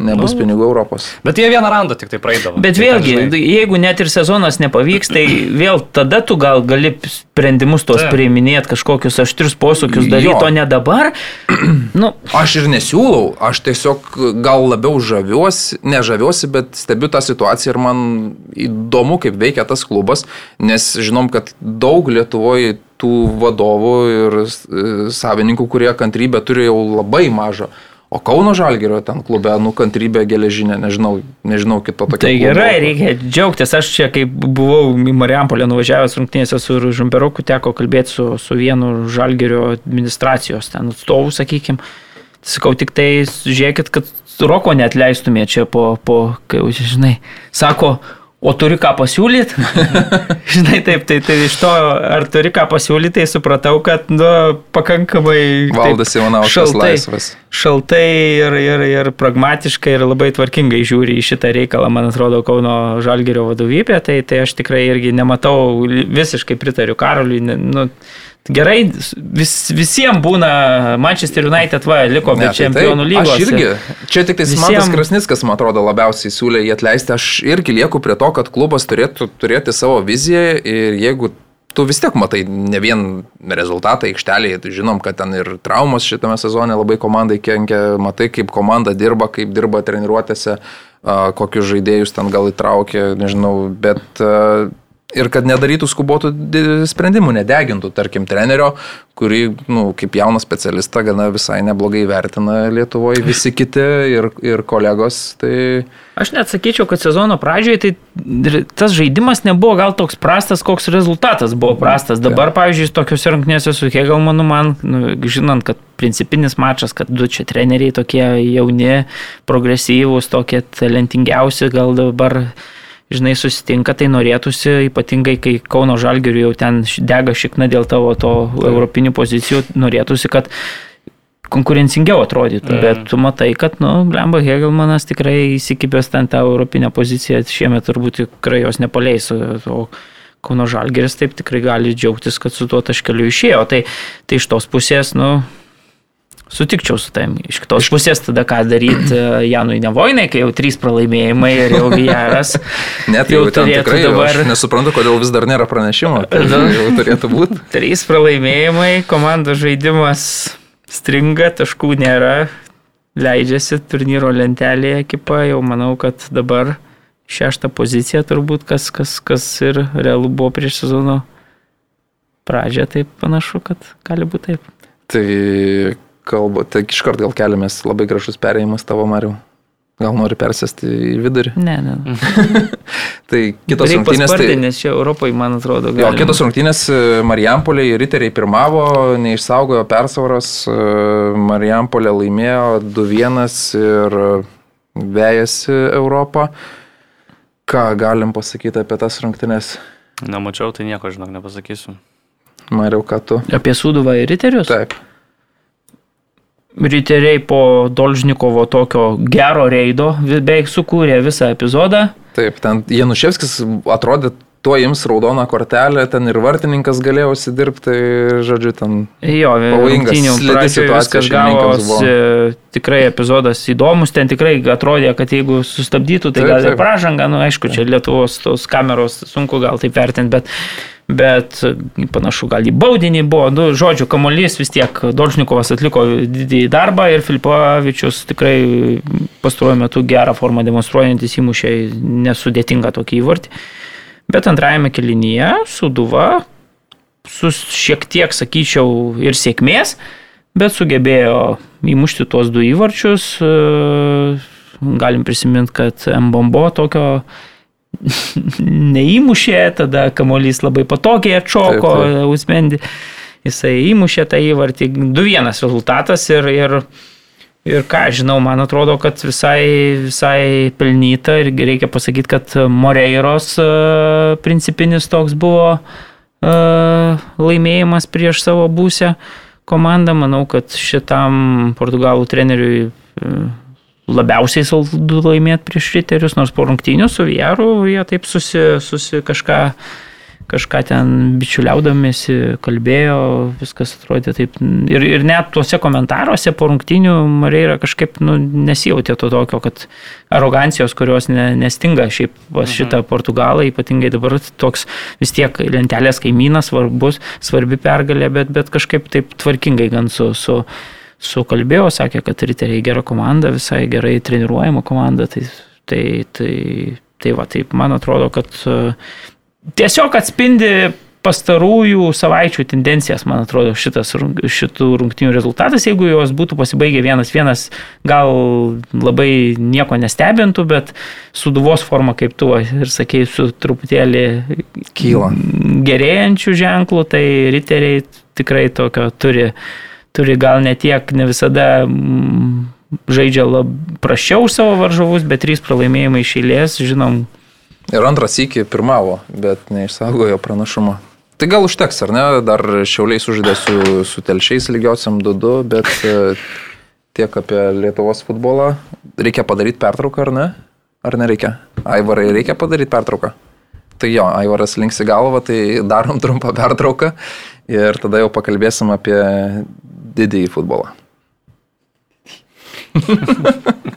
[SPEAKER 1] nebus nu, pinigų Europos.
[SPEAKER 2] Bet jie vieną randą tik tai praeidavo.
[SPEAKER 3] Bet tai vėlgi, ten, jeigu net ir sezonas nepavyks, tai vėl tada tu gal gali sprendimus tos priiminėti, kažkokius aštrius posūkius daryti, o ne dabar. (clears throat)
[SPEAKER 1] nu. Aš ir nesiūlau, aš tiesiog gal labiau žaviuosi, nežaviuosi, bet stebiu tą situaciją ir man įdomu, kaip veikia tas klubas, nes žinom, kad daug Lietuvoje tų vadovų ir e, savininkų, kurie kantrybę turi jau labai mažą. O Kauno Žalgerio ten klube, nu, kantrybė geležinė, nežinau, nežinau kito tokio.
[SPEAKER 3] Tai gerai, klubo. reikia džiaugtis. Aš čia, kai buvau į Mariampolę nuvažiavęs rungtynėse su Žumperoku, teko kalbėti su, su vienu Žalgerio administracijos ten atstovu, sakykime. Sakau, tik tai žiūrėkit, kad Roko net leistumė čia po, po kai, žinai, sako, O turi ką pasiūlyti? (laughs) Žinai, taip, tai, tai iš to, ar turi ką pasiūlyti, tai supratau, kad nu, pakankamai...
[SPEAKER 1] Valdas Ivanauskas laisvas.
[SPEAKER 3] Šaltai ir, ir, ir pragmatiškai ir labai tvarkingai žiūri į šitą reikalą, man atrodo, Kauno Žalgerio vadovybė, tai, tai aš tikrai irgi nematau, visiškai pritariu Karoliui. Nu, Gerai, vis, visiems būna Manchester United, va, liko be tai čempionų tai, lygos.
[SPEAKER 1] Aš irgi, čia tik tai visiem... Matas Krasnickas, man atrodo, labiausiai siūlė jį atleisti. Aš irgi lieku prie to, kad klubas turėtų turėti savo viziją ir jeigu tu vis tiek matai ne vien rezultatą aikštelėje, tai žinom, kad ten ir traumos šitame sezone labai komandai kenkia, matai, kaip komanda dirba, kaip dirba treniruotėse, kokius žaidėjus ten gal įtraukė, nežinau, bet ir kad nedarytų skubotų sprendimų, nedegintų, tarkim, trenerio, kurį, nu, kaip jauną specialistą, gana visai neblogai vertina Lietuvoje visi kiti ir, ir kolegos. Tai...
[SPEAKER 3] Aš net sakyčiau, kad sezono pradžioje tai tas žaidimas nebuvo gal toks prastas, koks rezultatas buvo prastas. Dabar, pavyzdžiui, tokiuose rungtynėse su Hegelmanu man, nu, žinant, kad principinis mačas, kad du čia treneriai tokie jauni, progresyvūs, tokie talentingiausi, gal dabar žinai, susitinka, tai norėtųsi, ypatingai kai Kauno Žalgiriui jau ten dega šikna dėl tavo to tai. europinių pozicijų, norėtųsi, kad konkurencingiau atrodytų, mm. bet tu matai, kad, nu, Lemba Hegelmanas tikrai įsikibęs ten tą europinę poziciją, šiemet turbūt tikrai jos nepaleis, o Kauno Žalgeris taip tikrai gali džiaugtis, kad su tuo taškeliu išėjo. Tai, tai iš tos pusės, nu, Sutikčiau su tam. Iš kitos pusės tada ką daryti e, Janui Nevoinai, kai jau trys pralaimėjimai ir jau Vieras. (laughs)
[SPEAKER 1] Net jau, jau turėtų dabar. Nesuprantu, kodėl vis dar nėra pranešimo. Tai jau turėtų būti. (laughs)
[SPEAKER 3] Trys pralaimėjimai, komandos žaidimas stringa, taškų nėra, leidžiasi turnyro lentelėje ekipa, jau manau, kad dabar šeštą poziciją turbūt, kas, kas, kas ir realu buvo prieš sezono pradžią, tai panašu, kad gali būti taip.
[SPEAKER 1] Tai kalba, tai iškart gal keliamės labai gražus perėjimas tavo Mariu. Gal nori persėsti į vidurį?
[SPEAKER 3] Ne, ne. (laughs)
[SPEAKER 1] tai kitos Reik rungtynės. Tai...
[SPEAKER 3] Nes čia Europai, man atrodo,
[SPEAKER 1] gal. Jo, kitos rungtynės e, Marijampoliai riteriai pirmavo, neišsaugojo persvaros, e, Marijampolė laimėjo 2-1 ir vėjasi Europą. Ką galim pasakyti apie tas rungtynės?
[SPEAKER 2] Nemačiau, tai nieko, žinok, nepasakysiu.
[SPEAKER 1] Mariau, ką tu?
[SPEAKER 3] Apie Suduvą ir riterius?
[SPEAKER 1] Taip
[SPEAKER 3] riteriai po Dolžnikovo tokio gero reido beveik sukūrė visą epizodą.
[SPEAKER 1] Taip, ten Januševskis atrodė tuo jums raudoną kortelę, ten ir vartininkas galėjo užsidirbti, tai, žodžiu, ten
[SPEAKER 3] jo, pavojingas viskas gavosi, tikrai epizodas įdomus, ten tikrai atrodė, kad jeigu sustabdytų, tai taip, gal ir pražanga, nu aišku, čia Lietuvos tos kameros sunku gal taip vertinti, bet bet panašu gal į baudinį buvo. Nu, žodžiu, kamuolys vis tiek Dolžnikovas atliko didįjį darbą ir Filipovičius tikrai pastaruoju metu gerą formą demonstruojantis įmušė nesudėtingą tokį įvartį. Bet antrajame kelinyje Suduva su šiek tiek, sakyčiau, ir sėkmės, bet sugebėjo įmušti tuos du įvarčius. Galim prisiminti, kad Mbombo tokio (laughs) neįmušė, tada kamuolys labai patogiai atšoko, Usmendi, jisai įmušė tą įvartį, 2-1 rezultatas ir, ir, ir ką žinau, man atrodo, kad visai, visai pelnyta ir reikia pasakyti, kad Moreiros e, principinis toks buvo e, laimėjimas prieš savo būsę komandą, manau, kad šitam portugalų treneriui e, labiausiai saldu laimėti prieš riterius, nors po rungtynių su Vieru jie taip susi, susi kažką, kažką ten bičiuliaudamėsi, kalbėjo, viskas atrodė taip. Ir, ir net tuose komentaruose po rungtynių Mareira kažkaip nu, nesijautė to tokio, kad arogancijos, kurios ne, nestinga šiaip mhm. šitą Portugalą, ypatingai dabar toks vis tiek lentelės kaimynas svarbus, svarbi pergalė, bet, bet kažkaip taip tvarkingai gan su, su sukalbėjau, sakė, kad riteriai gera komanda, visai gerai treniruojama komanda, tai, tai, tai, tai va, taip man atrodo, kad e, tiesiog atspindi pastarųjų savaičių tendencijas, man atrodo, šitas, šitų rungtinių rezultatas, jeigu jos būtų pasibaigę vienas vienas, gal labai nieko nestebintų, bet suduvos forma, kaip tu ir sakei, su truputėlį
[SPEAKER 1] kyla.
[SPEAKER 3] gerėjančių ženklų, tai riteriai tikrai tokio turi turi gal ne tiek, ne visada mm, žaidžia lab, prašiau už savo varžovus, bet trys pralaimėjimai iš eilės, žinom,
[SPEAKER 1] Ir antras iki pirmavo, bet neišsaugojo pranašumą. Tai gal užteks, ar ne? Dar šiauliai sužaidė su, su telšiais lygiausiam 2-2, bet e, tiek apie Lietuvos futbolą. Reikia padaryti pertrauką, ar ne? Ar nereikia? Aivarai, reikia padaryti pertrauką. Tai jo, Aivaras linksi galvą, tai darom trumpą pertrauką ir tada jau pakalbėsim apie didįjį futbolą. (laughs)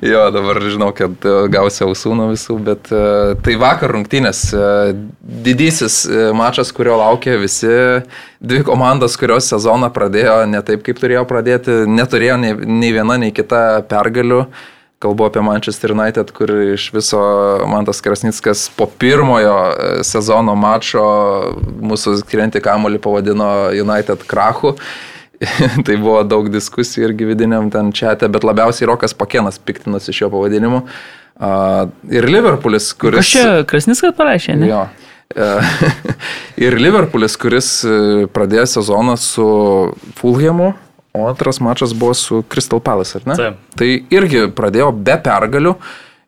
[SPEAKER 1] jo, dabar žinau, kad e, gausi ausų nuo visų, bet uh, tai vakar rungtynės. Uh, didysis uh, mačas, kurio laukia visi, dvi komandos, kurios sezoną pradėjo ne taip, kaip turėjo pradėti, neturėjo nei, nei viena, nei kita pergalių. Kalbu apie Manchester United, kur iš viso Mantas Krasnickas po pirmojo sezono mačo mūsų skirianti kamolį pavadino United krachu. (laughs) tai buvo daug diskusijų irgi vidiniam ten čia, bet labiausiai Rokas Pakenas piktinosi šio pavadinimu. Uh, ir Liverpoolis, kuris...
[SPEAKER 3] Aš čia Krasniskas parašė, ne?
[SPEAKER 1] Jo. (laughs) ir Liverpoolis, kuris e, pradėjo sezoną su Fulhamu, o antras mačas buvo su Crystal Palace, ar ne?
[SPEAKER 2] Taip.
[SPEAKER 1] Tai irgi pradėjo be pergalių.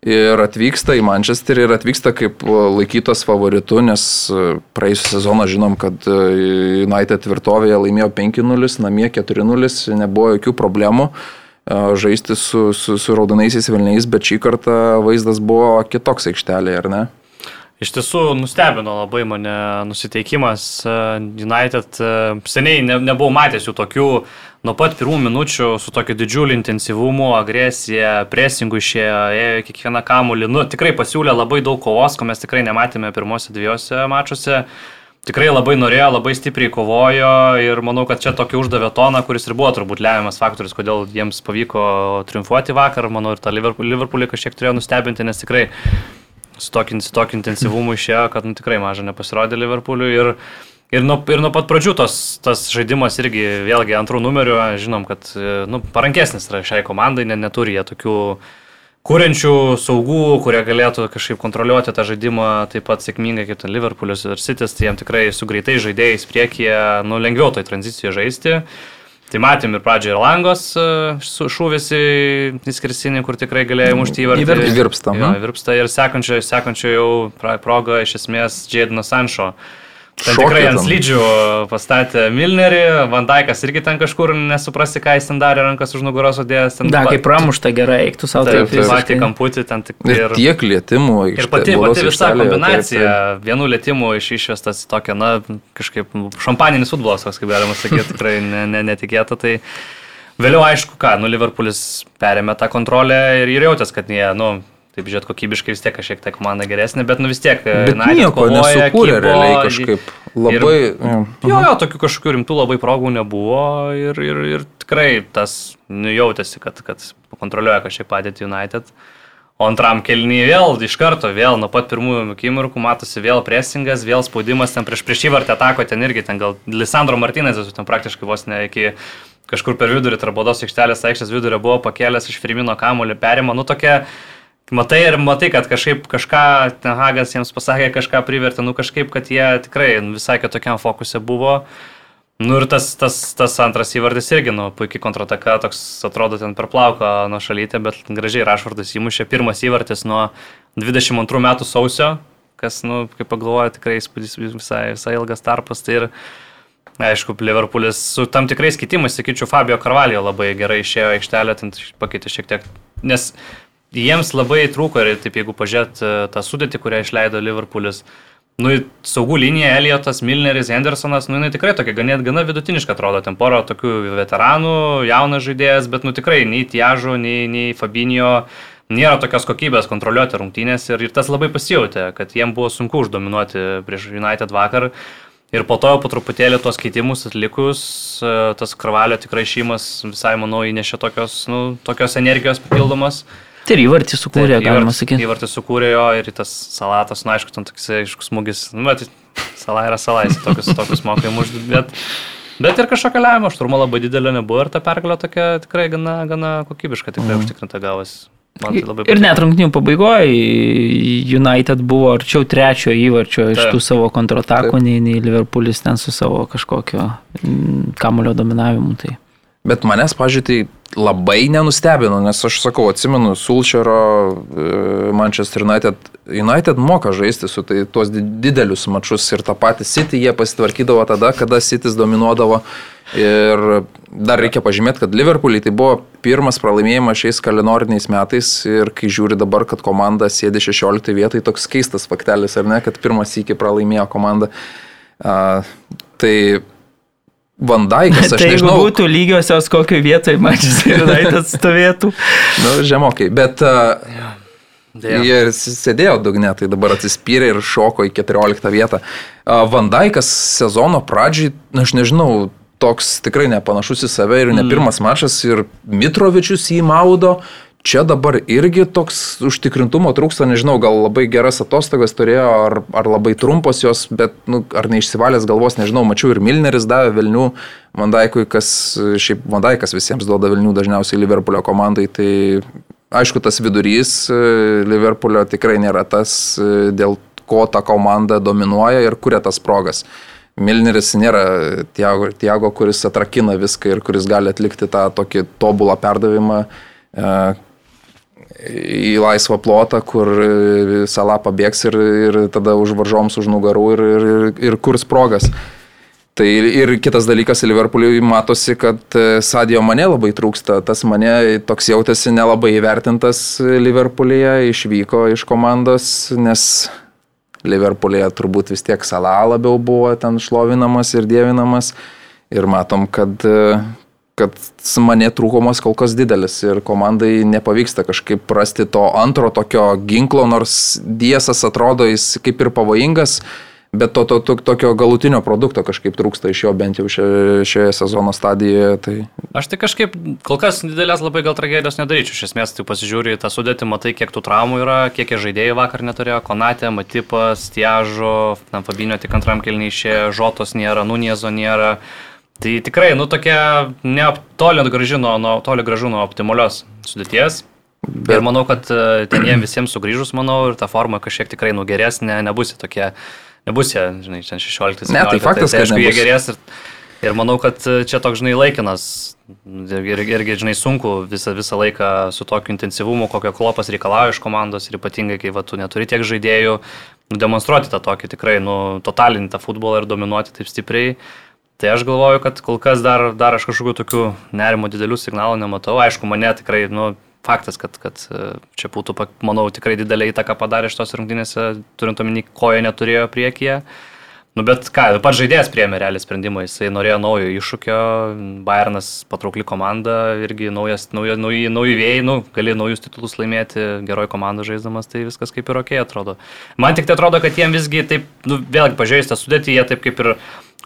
[SPEAKER 1] Ir atvyksta į Manchesterį ir atvyksta kaip e, laikytas favoritu, nes e, praėjusią sezoną žinom, kad e, United tvirtovėje laimėjo 5-0, namie 4-0, nebuvo jokių problemų žaisti su, su, su raudonaisiais vilniais, bet šį kartą vaizdas buvo kitoks aikštelėje, ar ne?
[SPEAKER 2] Iš tiesų nustebino labai mane nusiteikimas. United seniai ne, nebuvau matęs jų tokių nuo pat pirmų minučių su tokiu didžiuliu intensyvumu, agresija, presingu išėjo, ėjo kiekvieną kamulį. Nu, tikrai pasiūlė labai daug kovos, ko mes tikrai nematėme pirmose dviejose mačiuose. Tikrai labai norėjo, labai stipriai kovojo ir manau, kad čia tokį uždavė toną, kuris ir buvo turbūt lemiamas faktorius, kodėl jiems pavyko triumfuoti vakar. Manau, ir tą Liverpoolį kažkiek turėjo nustebinti, nes tikrai su tokiu, tokiu intensyvumu išėjo, kad nu, tikrai mažai nepasirodė Liverpooliui. Ir Ir nuo, ir nuo pat pradžių tos, tas žaidimas irgi, vėlgi antrų numerių, žinom, kad nu, parankesnis yra šiai komandai, ne, neturi jie tokių kūrenčių saugų, kurie galėtų kažkaip kontroliuoti tą žaidimą taip pat sėkmingai kaip ten Liverpoolis ir Citys, tai jiems tikrai su greitai žaidėjais priekyje, nu, lengviau toj tranzicijoje žaisti. Tai matėm ir pradžioje ir langos šūvis į skirsinį, kur tikrai galėjo mušti įvartį.
[SPEAKER 1] Įvirpsta.
[SPEAKER 2] Įvirpsta ir sekančioje, sekančioje jau proga iš esmės Jadinas Sanšo. Ten Šokė tikrai ant slidžių pastatė Milnerį, Vandaikas irgi ten kažkur nesuprasi, ką jis ten darė, rankas už nugaros sudėjęs.
[SPEAKER 3] Da, kaip pramušta gerai, eiktų savo
[SPEAKER 2] taip. Taip, patį kamputį ten tik.
[SPEAKER 1] Ir, ir tiek lėtimų.
[SPEAKER 2] Ir pati, pati visa kombinacija, taip, taip. vienų lėtimų iš išvestas į tokią, na, kažkaip šampaninis futbolas, kaip galima sakyti, (laughs) tikrai ne, ne, netikėta. Tai vėliau aišku, ką, nu, Liverpoolis perėmė tą kontrolę ir, ir jautės, kad jie, nu, Taip, žiūrėt, kokybiškai vis tiek kažkiek tai komanda geresnė, bet nu vis tiek.
[SPEAKER 1] Bet na, nieko kovoja, nesukūrė kipo, realiai kažkaip. Labai. Ir,
[SPEAKER 2] jo, jo, tokių kažkokių rimtų labai progų nebuvo ir, ir, ir tikrai tas nu, jautėsi, kad, kad kontroliuoja kažkiek padėti United. O antram kelnyje vėl iš karto, vėl nuo pat pirmųjų akimirkų matosi vėl presingas, vėl spaudimas, ten prieš prieš įvartę atako, ten irgi ten gal Lisandro Martinezas, ten praktiškai vos ne iki kažkur per vidurį, tarp bodos aikštelės aikštės vidurio buvo pakėlęs iš Firmino kamulį, perima, nu tokia Matai ir matai, kad kažkaip kažką, Hagas jiems pasakė, kažką privertė, nu kažkaip, kad jie tikrai visai kitokiam fokusė buvo. Nu ir tas, tas, tas antras įvardis irgi, nu, puikiai kontrataka, toks atrodo ten per plauką nuo šalytę, bet gražiai Rašvardas įmušė pirmas įvartis nuo 22 metų sausio, kas, nu, kaip pagalvoju, tikrai įspūdis visai, visai ilgas tarpas. Tai ir, aišku, Liverpoolis su tam tikrais kitimais, sakyčiau, Fabio Carvalho labai gerai išėjo aikštelę, ten pakeitė šiek tiek, nes jiems labai trūko ir taip jeigu pažiūrėt e, tą sudėtį, kurią išleido Liverpoolis. Nu, saugų linija, Eliotas, Milneris, Hendersonas, nu, jinai tikrai tokia ganėt gana vidutiniška atrodo, ten poro tokių veteranų, jaunas žaidėjas, bet, nu, tikrai nei Tiažo, nei, nei Fabinio nėra tokios kokybės kontroliuoti rungtynės ir, ir tas labai pasijutė, kad jiem buvo sunku uždominuoti prieš United vakar. Ir po to po truputėlį tuos keitimus atlikus, e, tas Karvalio tikrai šeimas visai, manau, įnešė tokios, nu, tokios energijos papildomas.
[SPEAKER 3] Tai ir įvartį sukūrė, Taip, galima sakyti.
[SPEAKER 2] Įvartį sukūrė jo ir tas salatas, na, nu, aišku, ten toks aiškus smūgis. Nu, bet sala yra salais, tokius, tokius mokai mušti. Bet, bet ir kažkokio lėmimo, šturmo labai didelio nebuvo ir ta pergalė tokia tikrai gana, gana kokybiška, tikrai mm. užtikrinta gavas.
[SPEAKER 3] Tai ir net rungtinių pabaigoje United buvo arčiau trečio įvarčio iš Taip. tų savo kontratakų, nei, nei Liverpoolis ten su savo kažkokio mm, kamulio dominavimu. Tai.
[SPEAKER 1] Bet manęs, pažiūrėjau, tai labai nenustebino, nes aš sakau, atsimenu, Sulčero e, Manchester United, United moka žaisti su tai tuos didelius mačius ir tą patį City jie pasitvarkydavo tada, kada Citys dominuodavo. Ir dar reikia pažymėti, kad Liverpooliai tai buvo pirmas pralaimėjimas šiais kalendoriniais metais ir kai žiūri dabar, kad komanda sėdi 16 vietai, toks keistas faktelis, ar ne, kad pirmas iki pralaimėjo komanda. Uh, tai Vandaikas, aš (laughs)
[SPEAKER 3] tai
[SPEAKER 1] nežinau.
[SPEAKER 3] Jeigu būtų lygiosios kokio vietoje Manchester (laughs) United stovėtų.
[SPEAKER 1] nu, žemokai, bet uh, Dėl. Jie sėdėjo dugne, tai dabar atsispyrė ir šoko į 14 vietą. Vandaikas sezono pradžiai, aš nežinau, toks tikrai nepanašus į save ir ne mm. pirmas mačas ir Mitrovičius jį maudo, čia dabar irgi toks užtikrintumo trūksta, nežinau, gal labai geras atostogas turėjo, ar, ar labai trumpos jos, bet nu, ar neišsivalęs galvos, nežinau, mačiau ir Milneris davė Vilnių Vandaikui, kas šiaip Vandaikas visiems duoda Vilnių dažniausiai Liverpoolio komandai, tai aišku, tas vidurys e, Liverpoolio tikrai nėra tas, e, dėl ko ta komanda dominuoja ir kuria tas progas. Milneris nėra Tiago, Tiago, kuris atrakina viską ir kuris gali atlikti tą tokį tobulą perdavimą, e, į laisvą plotą, kur Sala pabėgs ir, ir tada už varžoms už nugarų ir, ir, ir kurs progas. Tai ir kitas dalykas, Liverpooliui matosi, kad e, Sadio mane labai trūksta. Tas mane toks jautėsi nelabai įvertintas Liverpoolyje, išvyko iš komandos, nes Liverpoolyje turbūt vis tiek Sala labiau buvo ten šlovinamas ir dievinamas. Ir matom, kad kad mane trūkumas kol kas didelis ir komandai nepavyksta kažkaip rasti to antro tokio ginklo, nors diesas atrodo jis kaip ir pavojingas, bet to, to, to tokio galutinio produkto kažkaip trūksta iš jo bent jau šioje, šioje sezono stadijoje. Tai...
[SPEAKER 2] Aš tai kažkaip kol kas didelės labai gal tragedijos nedaryčiau. Iš esmės, tai pasižiūri tą sudėtį, matai, kiek tų traumų yra, kiek jie žaidėjai vakar neturėjo, Konatė, Matipas, Tiažo, Fabinio tik antram kelniai išėjo, Žotos nėra, Nuniezo nėra. Tai tikrai, nu tokia neaptolint graži nuo, toli gražu nuo optimalios sudėties. Bet... Ir manau, kad e, ten jiems visiems sugrįžus, manau, ir ta forma kažkiek tikrai nugerės, ne, nebus jie tokie, nebus jie, žinai, čia 16.
[SPEAKER 1] Ne, tai faktas,
[SPEAKER 2] tai, tai, aišku, jie gerės ir, ir manau, kad e, čia toks, žinai, laikinas ir, irgi, žinai, sunku visą, visą laiką su tokiu intensyvumu, kokio klopas reikalauja iš komandos ir ypatingai, kai va, tu neturi tiek žaidėjų, demonstruoti tą tokį tikrai, nu, totalinį tą futbolą ir dominuoti taip stipriai. Tai aš galvoju, kad kol kas dar, dar aš kažkokių tokių nerimo didelių signalų nematau. Aišku, mane tikrai, nu, faktas, kad, kad e, čia būtų, manau, tikrai didelį įtaką padarė šitos rungtynėse, turint omeny, ko jie neturėjo priekyje. Nu, bet ką, pats žaidėjas priemė realią sprendimą, jisai norėjo naujo iššūkio, Bayernas patraukli komanda, irgi naujas, naujo, nauji, nauji vėjai, nu, gali naujus titulus laimėti, geroj komandai žaisdamas, tai viskas kaip ir ok atrodo. Man tik tai atrodo, kad jiem visgi taip, nu, vėlgi pažiūrėjus tą sudėtį, jie taip kaip ir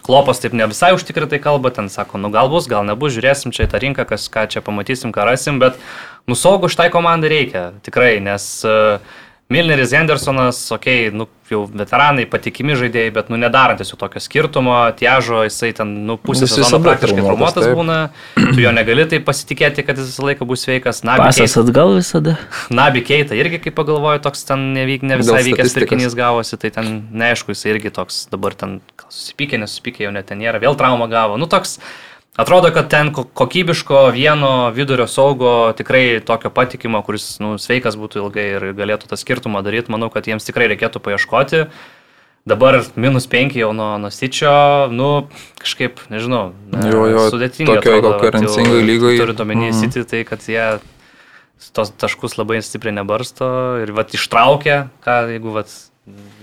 [SPEAKER 2] Klopas taip ne visai užtikrintai kalba, ten sako, nu gal bus, gal nebus, žiūrėsim čia į tą rinką, kas, ką čia pamatysim, ką rasim, bet nusaugų šitai komandai reikia, tikrai, nes uh, Milneris, Hendersonas, okei, okay, nu, jau veteranai, patikimi žaidėjai, bet, nu, nedarantis jau tokio skirtumo, tiežo, jisai ten, nu, pusę sezono praktiškai formuotas būna, tu jo negali taip pasitikėti, kad jis visą laiką bus sveikas.
[SPEAKER 3] Pasas atgal visada.
[SPEAKER 2] Nabi Keita irgi, kaip pagalvoju, toks ten nevyk, ne visai vykęs pirkinys gavosi, tai ten neaišku, jisai irgi toks dabar ten susipykė, nesusipykė, jau net ten nėra, vėl traumą gavo. Nu, toks Atrodo, kad ten kokybiško vieno vidurio saugo tikrai tokio patikimo, kuris nu, sveikas būtų ilgai ir galėtų tą skirtumą daryti, manau, kad jiems tikrai reikėtų paieškoti. Dabar minus 5 jau nuo Nasičio, nu, kažkaip, nežinau,
[SPEAKER 1] jo, jo, sudėtinga. Tokio konkurencingai lygoje.
[SPEAKER 2] Turint omeny mm. City, tai kad jie tos taškus labai stipriai nebarsto ir vat ištraukia, ką jeigu vat,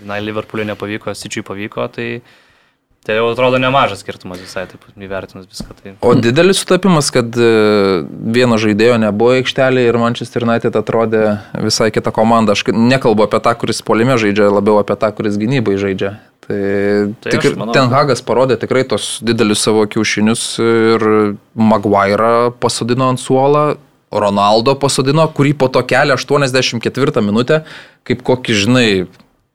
[SPEAKER 2] na, Liverpooliui nepavyko, Sičiui pavyko, tai Tai jau atrodo nemažas skirtumas visai, taip įvertinus viską. Tai...
[SPEAKER 1] O didelis sutapimas, kad e, vieno žaidėjo nebuvo aikštelėje ir Manchester United atrodė visai kita komanda. Aš nekalbu apie tą, kuris polime žaidžia, labiau apie tą, kuris gynybai žaidžia. Tai, tai tik, manau, Ten Hagas parodė tikrai tos didelius savo kiaušinius ir Maguire pasodino ant suolą, Ronaldo pasodino, kurį po to kelia 84 minutę, kaip kokį, žinai,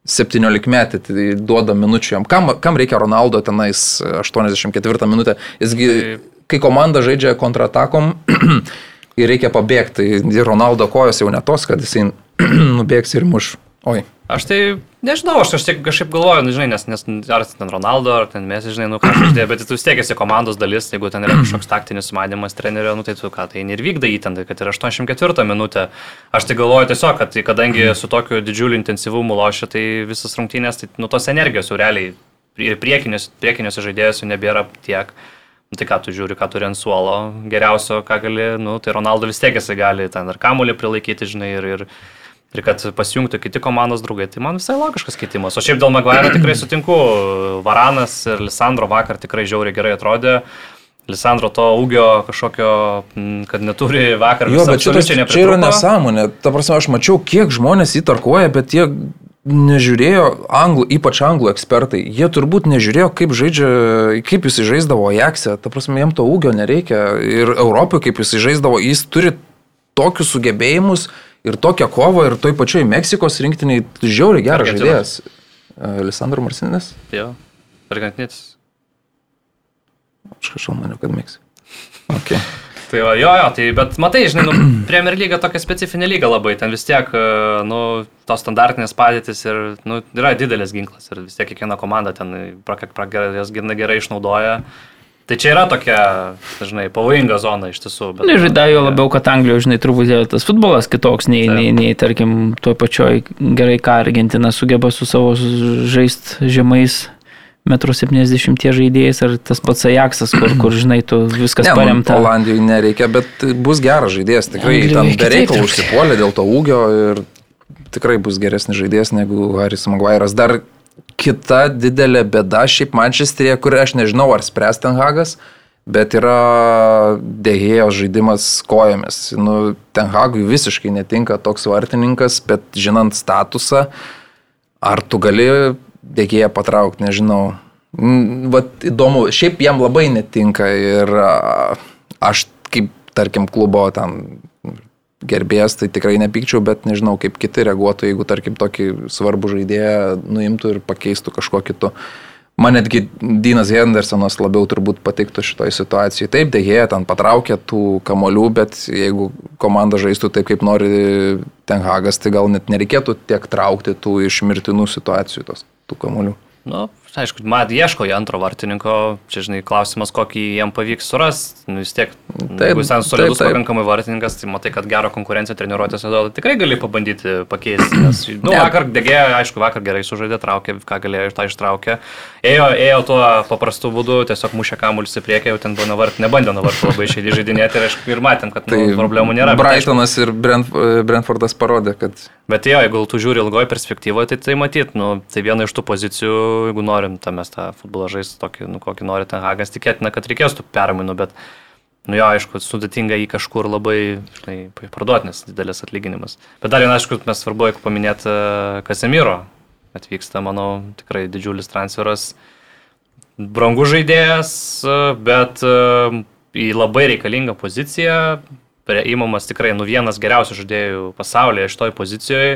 [SPEAKER 1] 17 metį tai duoda minučių jam. Kam, kam reikia Ronaldo tenais 84 minutę? Jisgi, kai komanda žaidžia kontratakom (clears throat) ir reikia pabėgti, tai Ronaldo kojos jau netos, kad jisai (clears throat) nubėgs ir muš. Oi.
[SPEAKER 2] Aš tai Nežinau, aš kažkaip, kažkaip galvoju, nu, žinai, nes, nes ar ten Ronaldo, ar ten mes, žinai, nu ką aš (clears throat) žinai, bet tu vis tiek esi komandos dalis, jeigu ten yra (clears throat) kažkoks taktinis sumanimas trenerio, nu tai tu ką, tai ir vykda jį ten, tai kad yra 84 minutė. Aš tai galvoju tiesiog, kad tai, kadangi su tokiu didžiuliu intensyvumu lošia, tai visas rungtynės, tai nu tos energijos jau realiai ir priekiniuose, priekiniuose žaidėjuose nebėra tiek. Nu, tai ką tu žiūri, ką turi ant suolo, geriausio, ką gali, nu, tai Ronaldo vis tiek jisai gali ten ir kamuolį prilaikyti, žinai, ir, ir, ir kad pasijungtų kiti komandos draugai, tai man visai logiškas keitimas. O šiaip dėl Maguire tikrai sutinku, Varanas ir Lisandro vakar tikrai žiauriai gerai atrodė. Lisandro to ūgio kažkokio, kad neturi vakar.
[SPEAKER 1] Jo, bet šitas, čia yra nesąmonė. Ta prasme, aš mačiau, kiek žmonės įtarkuoja, bet jie nežiūrėjo, anglų, ypač anglų ekspertai, jie turbūt nežiūrėjo, kaip žaidžia, kaip jis žaisdavo Ajaxe. Ta prasme, jam to ūgio nereikia. Ir Europoje, kaip jis žaisdavo, jis turi tokius sugebėjimus, ir tokią kovą, ir toj pačioj Meksikos rinktiniai žiauriai geras žaidėjas. Alessandro Marcinės?
[SPEAKER 2] Jo, argentinietis.
[SPEAKER 1] Aš kažkaip maniau, kad Meksika. (laughs) Okay.
[SPEAKER 2] Tai va, jo, jo, tai, bet matai, žinai, nu, (clears throat) Premier lyga tokia specifinė lyga labai, ten vis tiek, nu, tos standartinės padėtis ir, nu, yra didelis ginklas ir vis tiek kiekviena komanda ten, pra, pra, jas gerai, gerai išnaudoja. Tai čia yra tokia, žinai, pavojinga zona iš tiesų. Bet,
[SPEAKER 3] Na, žinai, jo labiau, kad Anglijoje, žinai, truputį tas futbolas kitoks nei, Taip. nei, nei, tarkim, toj pačioj gerai, ką Argentina sugeba su savo žaist žemais. 1,70 m žaidėjas ar tas pats Ajaxas, kur, kur žinai, tu viskas ne, nu, paremta.
[SPEAKER 1] Olandijoje nereikia, bet bus geras žaidėjas, tikrai Anglijai, ten bereikalų užsipuolė dėl to ūgio ir tikrai bus geresnis žaidėjas negu Haris Maguire'as. Dar kita didelė bėda šiaip Mančesterėje, kur aš nežinau, ar spręs Tenhagas, bet yra dėhėjos žaidimas kojomis. Nu, Tenhagui visiškai netinka toks vartininkas, bet žinant statusą, ar tu gali dėhėją patraukti, nežinau. Vat įdomu, šiaip jam labai netinka ir aš kaip, tarkim, klubo ten gerbėjas, tai tikrai nepykčiau, bet nežinau, kaip kiti reaguotų, jeigu, tarkim, tokį svarbų žaidėją nuimtų ir pakeistų kažkuo kitu. Man netgi Dynas Hendersonas labiau turbūt patiktų šitoje situacijoje. Taip, dėhėja ten patraukė tų kamolių, bet jeigu komanda žaistų taip, kaip nori Tenhagas, tai gal net nereikėtų tiek traukti tų iš mirtinų situacijų tos, tų kamolių.
[SPEAKER 2] Nu, aišku, mat ieško į antro vartininko, čia žinai, klausimas, kokį jam pavyks surasti. Nu, vis tiek, taip, jeigu ten solidus taip, taip. pakankamai vartininkas, tai matai, kad gerą konkurenciją treniruotėse duoda, tikrai gali pabandyti pakeisti. Nes, (clears throat) nu, vakar degėjo, aišku, vakar gerai sužaidė, traukė, ką galėjo iš tą ištraukė. Ėjo, ėjo tuo paprastu būdu, tiesiog mušė kamuolį į priekį, jau ten buvo navart, nebandė navartų labai išėdį žaidinėti ir, aišku, ir matėm, kad tai nu, problemų nėra.
[SPEAKER 1] Brightonas ir Brent, Brentfordas parodė, kad...
[SPEAKER 2] Bet jo, jeigu tu žiūri ilgoje perspektyvoje, tai tai matyt, nu, tai viena iš tų pozicijų, jeigu norim tą mes tą futbolą žaisti tokį, nu, kokį nori ten Hagas, tikėtina, kad reikės tų permainų, bet, nu jo, aišku, sudėtinga jį kažkur labai, žinai, parduoti, nes didelis atlyginimas. Bet dar vieną, aišku, mes svarbu, jeigu paminėti Kasemiro, atvyksta, manau, tikrai didžiulis transferas, brangus žaidėjas, bet į labai reikalingą poziciją, įmamas tikrai nu vienas geriausių žaidėjų pasaulyje iš toj pozicijoje.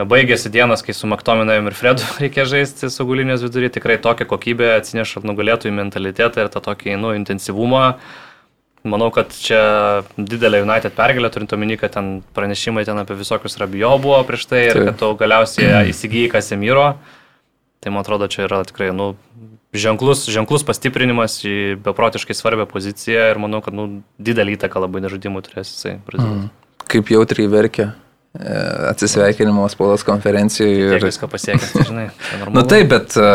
[SPEAKER 2] Baigėsi dienas, kai su Maktominavim ir Fredu (laughs) reikia žaisti su gulinės vidury, tikrai tokią kokybę atsineša nugalėtojų mentalitetą ir tą tokį nu, intensyvumą. Manau, kad čia didelė United pergalė, turint omeny, kad ten pranešimai ten apie visokius Rabijo buvo prieš tai ir kad tu galiausiai įsigijai Kasemiro. Tai man atrodo, čia yra tikrai nu, ženklus, ženklus pastiprinimas į beprotiškai svarbią poziciją ir manau, kad nu, didelį įtaką labai nežaidimui turės jisai. Mm.
[SPEAKER 1] Kaip jautriai verkia atsisveikinimo spaudos konferencijoje.
[SPEAKER 2] Ir viską pasiekęs, tai žinai. (laughs)
[SPEAKER 1] Na nu, taip, bet e,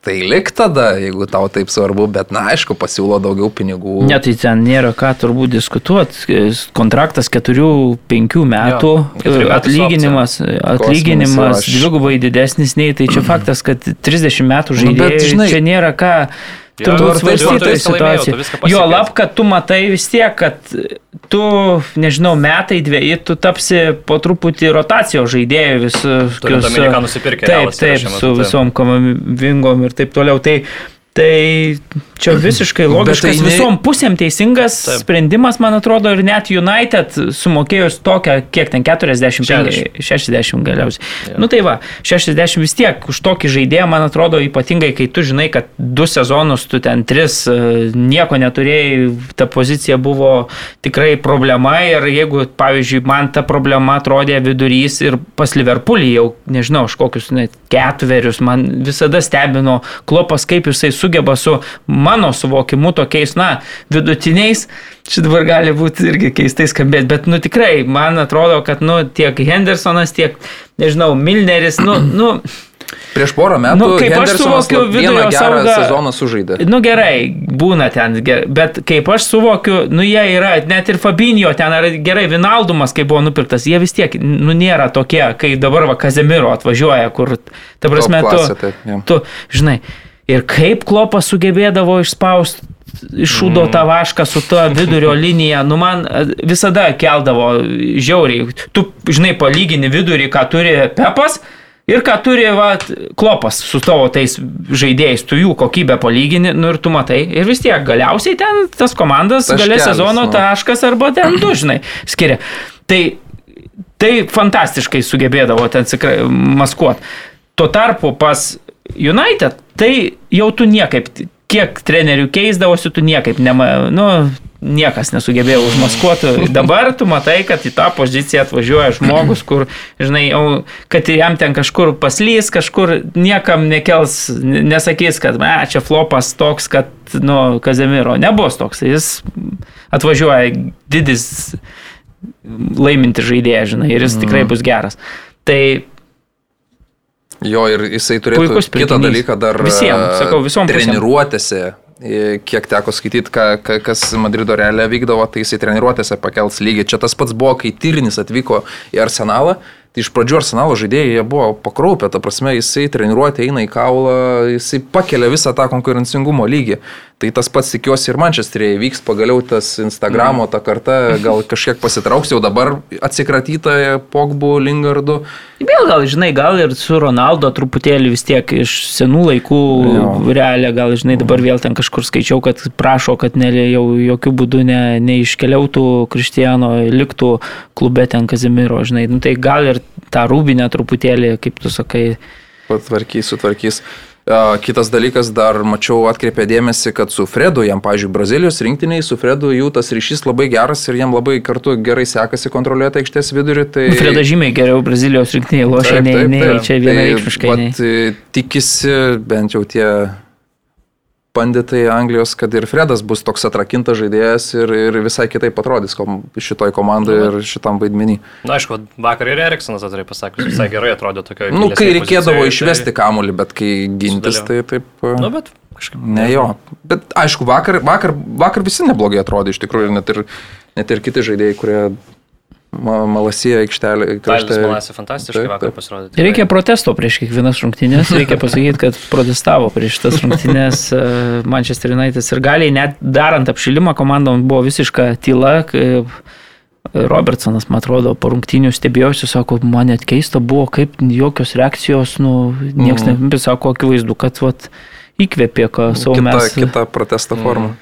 [SPEAKER 1] tai lik tada, jeigu tau taip svarbu, bet na aišku, pasiūlo daugiau pinigų.
[SPEAKER 3] Ne, tai ten nėra ką turbūt diskutuoti. Kontraktas 4-5 metų, jo, atlyginimas, atlyginimas dvigubai didesnis nei, tai čia (clears throat) faktas, kad 30 metų žaidėjai, nu, bet, žinai, čia nėra ką turbūt svarstyti situaciją. Jo, lab, kad tu matai vis tiek, kad tu, nežinau, metai dviejai, tu tapsi po truputį rotacijos žaidėjų vis.
[SPEAKER 2] Turint omeny, ką nusipirkė.
[SPEAKER 3] Taip, taip, su visom komavingom ir taip toliau. Tai Tai čia visiškai logiškas,
[SPEAKER 1] tai ne-
[SPEAKER 3] visom pusėm teisingas
[SPEAKER 2] Taip.
[SPEAKER 3] sprendimas, man atrodo, ir net United sumokėjus tokią, kiek ten 45,
[SPEAKER 2] 60.
[SPEAKER 3] 60 galiausiai. Nu tai va, 60 vis tiek už tokį žaidėją, man atrodo, ypatingai, kai tu žinai, kad du sezonus, tu ten tris, e, nieko neturėjai, ta pozicija buvo tikrai problema ir jeigu, pavyzdžiui, man ta problema atrodė vidurys ir pas Liverpoolį jau, nežinau, aš kokius net ketverius, man visada stebino klopas, kaip jisai sugeba su mano suvokimu tokiais, na, vidutiniais, šit dabar gali būti irgi keistai skambėti, bet, nu, tikrai, man atrodo, kad, nu, tiek Hendersonas, tiek, nežinau, Milneris, nu, (clears throat) nu,
[SPEAKER 1] Prieš porą metų
[SPEAKER 3] Nu, kaip aš
[SPEAKER 1] Hendersonas
[SPEAKER 3] suvokiu
[SPEAKER 1] lab- vieną
[SPEAKER 3] vidurio saugą-
[SPEAKER 1] sezoną sužaidė.
[SPEAKER 3] Nu gerai, būna ten, ger- bet kaip aš suvokiu, nu jie yra, net ir Fabinio ten yra gerai, Vinaldumas, kai buvo nupirktas, jie vis tiek, nu nėra tokie, kai dabar va Kazemiro atvažiuoja, kur, ta prasme,
[SPEAKER 1] Top klasė,
[SPEAKER 3] tu,
[SPEAKER 1] taip, jo.
[SPEAKER 3] tu, žinai, ir kaip klopas sugebėdavo išspausti iššūdo
[SPEAKER 1] Mm.
[SPEAKER 3] tą vašką su ta vidurio linija, nu man visada keldavo žiauriai. Tu, žinai, palygini vidurį, ką turi Pepas ir ką turi va, Klopas su tavo tais žaidėjais, tu jų kokybę palygini, nu ir tu matai. Ir vis tiek galiausiai ten tas komandas galė
[SPEAKER 1] Taškelis,
[SPEAKER 3] sezono
[SPEAKER 1] nu.
[SPEAKER 3] taškas arba ten du, žinai, skiria. Tai, tai fantastiškai sugebėdavo ten maskuoti. Tuo tarpu pas United, tai jau tu niekaip, kiek trenerių keisdavosi, tu niekaip, nema, nu, niekas nesugebėjo užmaskuoti. Dabar tu matai, kad į tą poziciją atvažiuoja žmogus, kur, žinai, jau, kad jam ten kažkur paslys, kažkur niekam nekels, nesakys, kad, me, čia flopas toks, kad, nu, Kazemiro nebus toks. Jis atvažiuoja didis laiminti žaidėjas, žinai, ir jis tikrai bus geras. Tai
[SPEAKER 1] Jo, ir jisai turėtų kitą dalyką dar
[SPEAKER 3] Visiem,
[SPEAKER 1] e,
[SPEAKER 3] sakau, visom pusėm.
[SPEAKER 1] treniruotėse. e, Kiek teko skaityti, ka, ka, kas Madrido realia vykdavo, tai jisai treniruotėse pakels lygį. Čia tas pats buvo, kai Tyrinis atvyko į Arsenalą. Tai iš pradžių Arsenalo žaidėjai jie buvo pakraupę, ta prasme, jisai treniruotė eina į kaulą, jisai pakelia visą tą konkurencingumo lygį. Tai tas pats tikiuosi ir Manchesterėje vyks pagaliau tas Instagramo ta karta, gal (laughs) kažkiek pasitrauks, jau dabar atsikratyta Pogbų, Lingardu.
[SPEAKER 3] vėl gal, žinai, gal ir su Ronaldo truputėlį vis tiek iš senų laikų realią, gal, žinai, dabar vėl ten kažkur skaičiau, kad prašo, kad ne, jau jokių būdų ne, neiškeliautų Kristiano, liktų klube ten Kazimiro, žinai. Nu, tai gal ir tą rūbinę truputėlį, kaip tu sakai,
[SPEAKER 1] Patvarkys, sutvarkys. Kitas dalykas, dar mačiau, atkreipė dėmesį, kad su Fredu, jam, pažiūrėjau, Brazilijos rinktiniai, su Fredu jų tas ryšys labai geras ir jam labai kartu gerai sekasi kontroliuoti aikštės vidurį. Tai...
[SPEAKER 3] Nu, Freda žymiai geriau Brazilijos rinktinėje lošia, nei, nei čia vienareikšmiškai. nei.
[SPEAKER 1] Tai, tikisi bent jau tie banditai Anglijos, kad ir Fredas bus toks atrakintas žaidėjas ir, ir visai kitaip atrodys kom, šitoj komandai ir šitam vaidmenį.
[SPEAKER 2] Na, aišku, vakar ir Eriksonas atvirai pasakė, visai (clears throat) gerai atrodė tokio.
[SPEAKER 1] Nu, kai reikėdavo išvesti kamuolį, bet kai gintis, tai
[SPEAKER 2] Sudalyvavo.
[SPEAKER 1] taip... a,
[SPEAKER 2] Nu, bet kažkaip.
[SPEAKER 1] Ne jo. Bet aišku, vakar, vakar, vakar visi neblogai atrodė iš tikrųjų, net ir, net ir kiti žaidėjai, kurie malasija aikštelė.
[SPEAKER 2] Talis Malasė fantastiškai
[SPEAKER 1] Taip,
[SPEAKER 2] vakar pasirodė.
[SPEAKER 3] Tai Reikia protesto prieš kiekvienas rungtynės, (laughs) reikia pasakyti, kad protestavo prieš tas rungtynės (laughs) e, Manchester United ir galiai net darant apšilimą komandom buvo visiška tyla, kaip Robertsonas, man atrodo, po rungtynių stebėjosi, sako, man net keista buvo, kaip jokios reakcijos, nu, niekas mm. nesako, akivaizdu, kad vat, įkvėpė, ką savo
[SPEAKER 1] Kita,
[SPEAKER 3] mes.
[SPEAKER 1] kita protesto forma.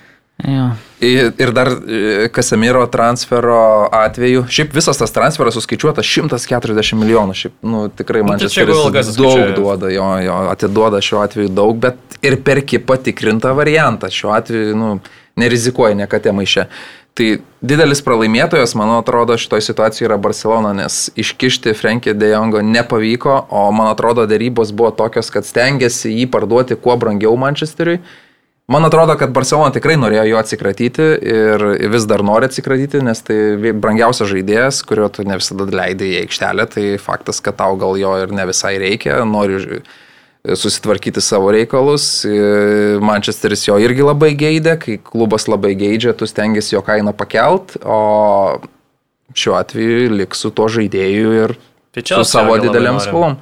[SPEAKER 3] Jo.
[SPEAKER 1] Ir ir dar e, Kasemiro transfero atveju, šiaip visas tas transferas suskaičiuotas 140 milijonų, šiaip, nu, tikrai man
[SPEAKER 2] Nu, tai čia
[SPEAKER 1] daug
[SPEAKER 2] skaičiuoja.
[SPEAKER 1] duoda, jo, jo, atiduoda šiuo atveju daug, bet ir perki patikrintą variantą, šiuo atveju, nu, nerizikuoja niekada maišė. Tai didelis pralaimėtojas, man atrodo, šitoje situacijoje yra Barcelona, nes iškišti Frankį De Jongo nepavyko, o man atrodo, dėrybos buvo tokios, kad stengiasi jį parduoti kuo brangiau Manchesteriui. Man atrodo, kad Barcelona tikrai norėjo jo atsikratyti ir vis dar nori atsikratyti, nes tai brangiausias žaidėjas, kurio tu ne visada leidai į aikštelę, tai faktas, kad tau gal jo ir ne visai reikia, nori susitvarkyti savo reikalus. E, Manchesteris jo irgi labai geidė, kai klubas labai geidžia, tu stengiasi jo kainą pakelt, o šiuo atveju liks su tuo žaidėju ir
[SPEAKER 2] Tai
[SPEAKER 1] su savo dideliam skolom.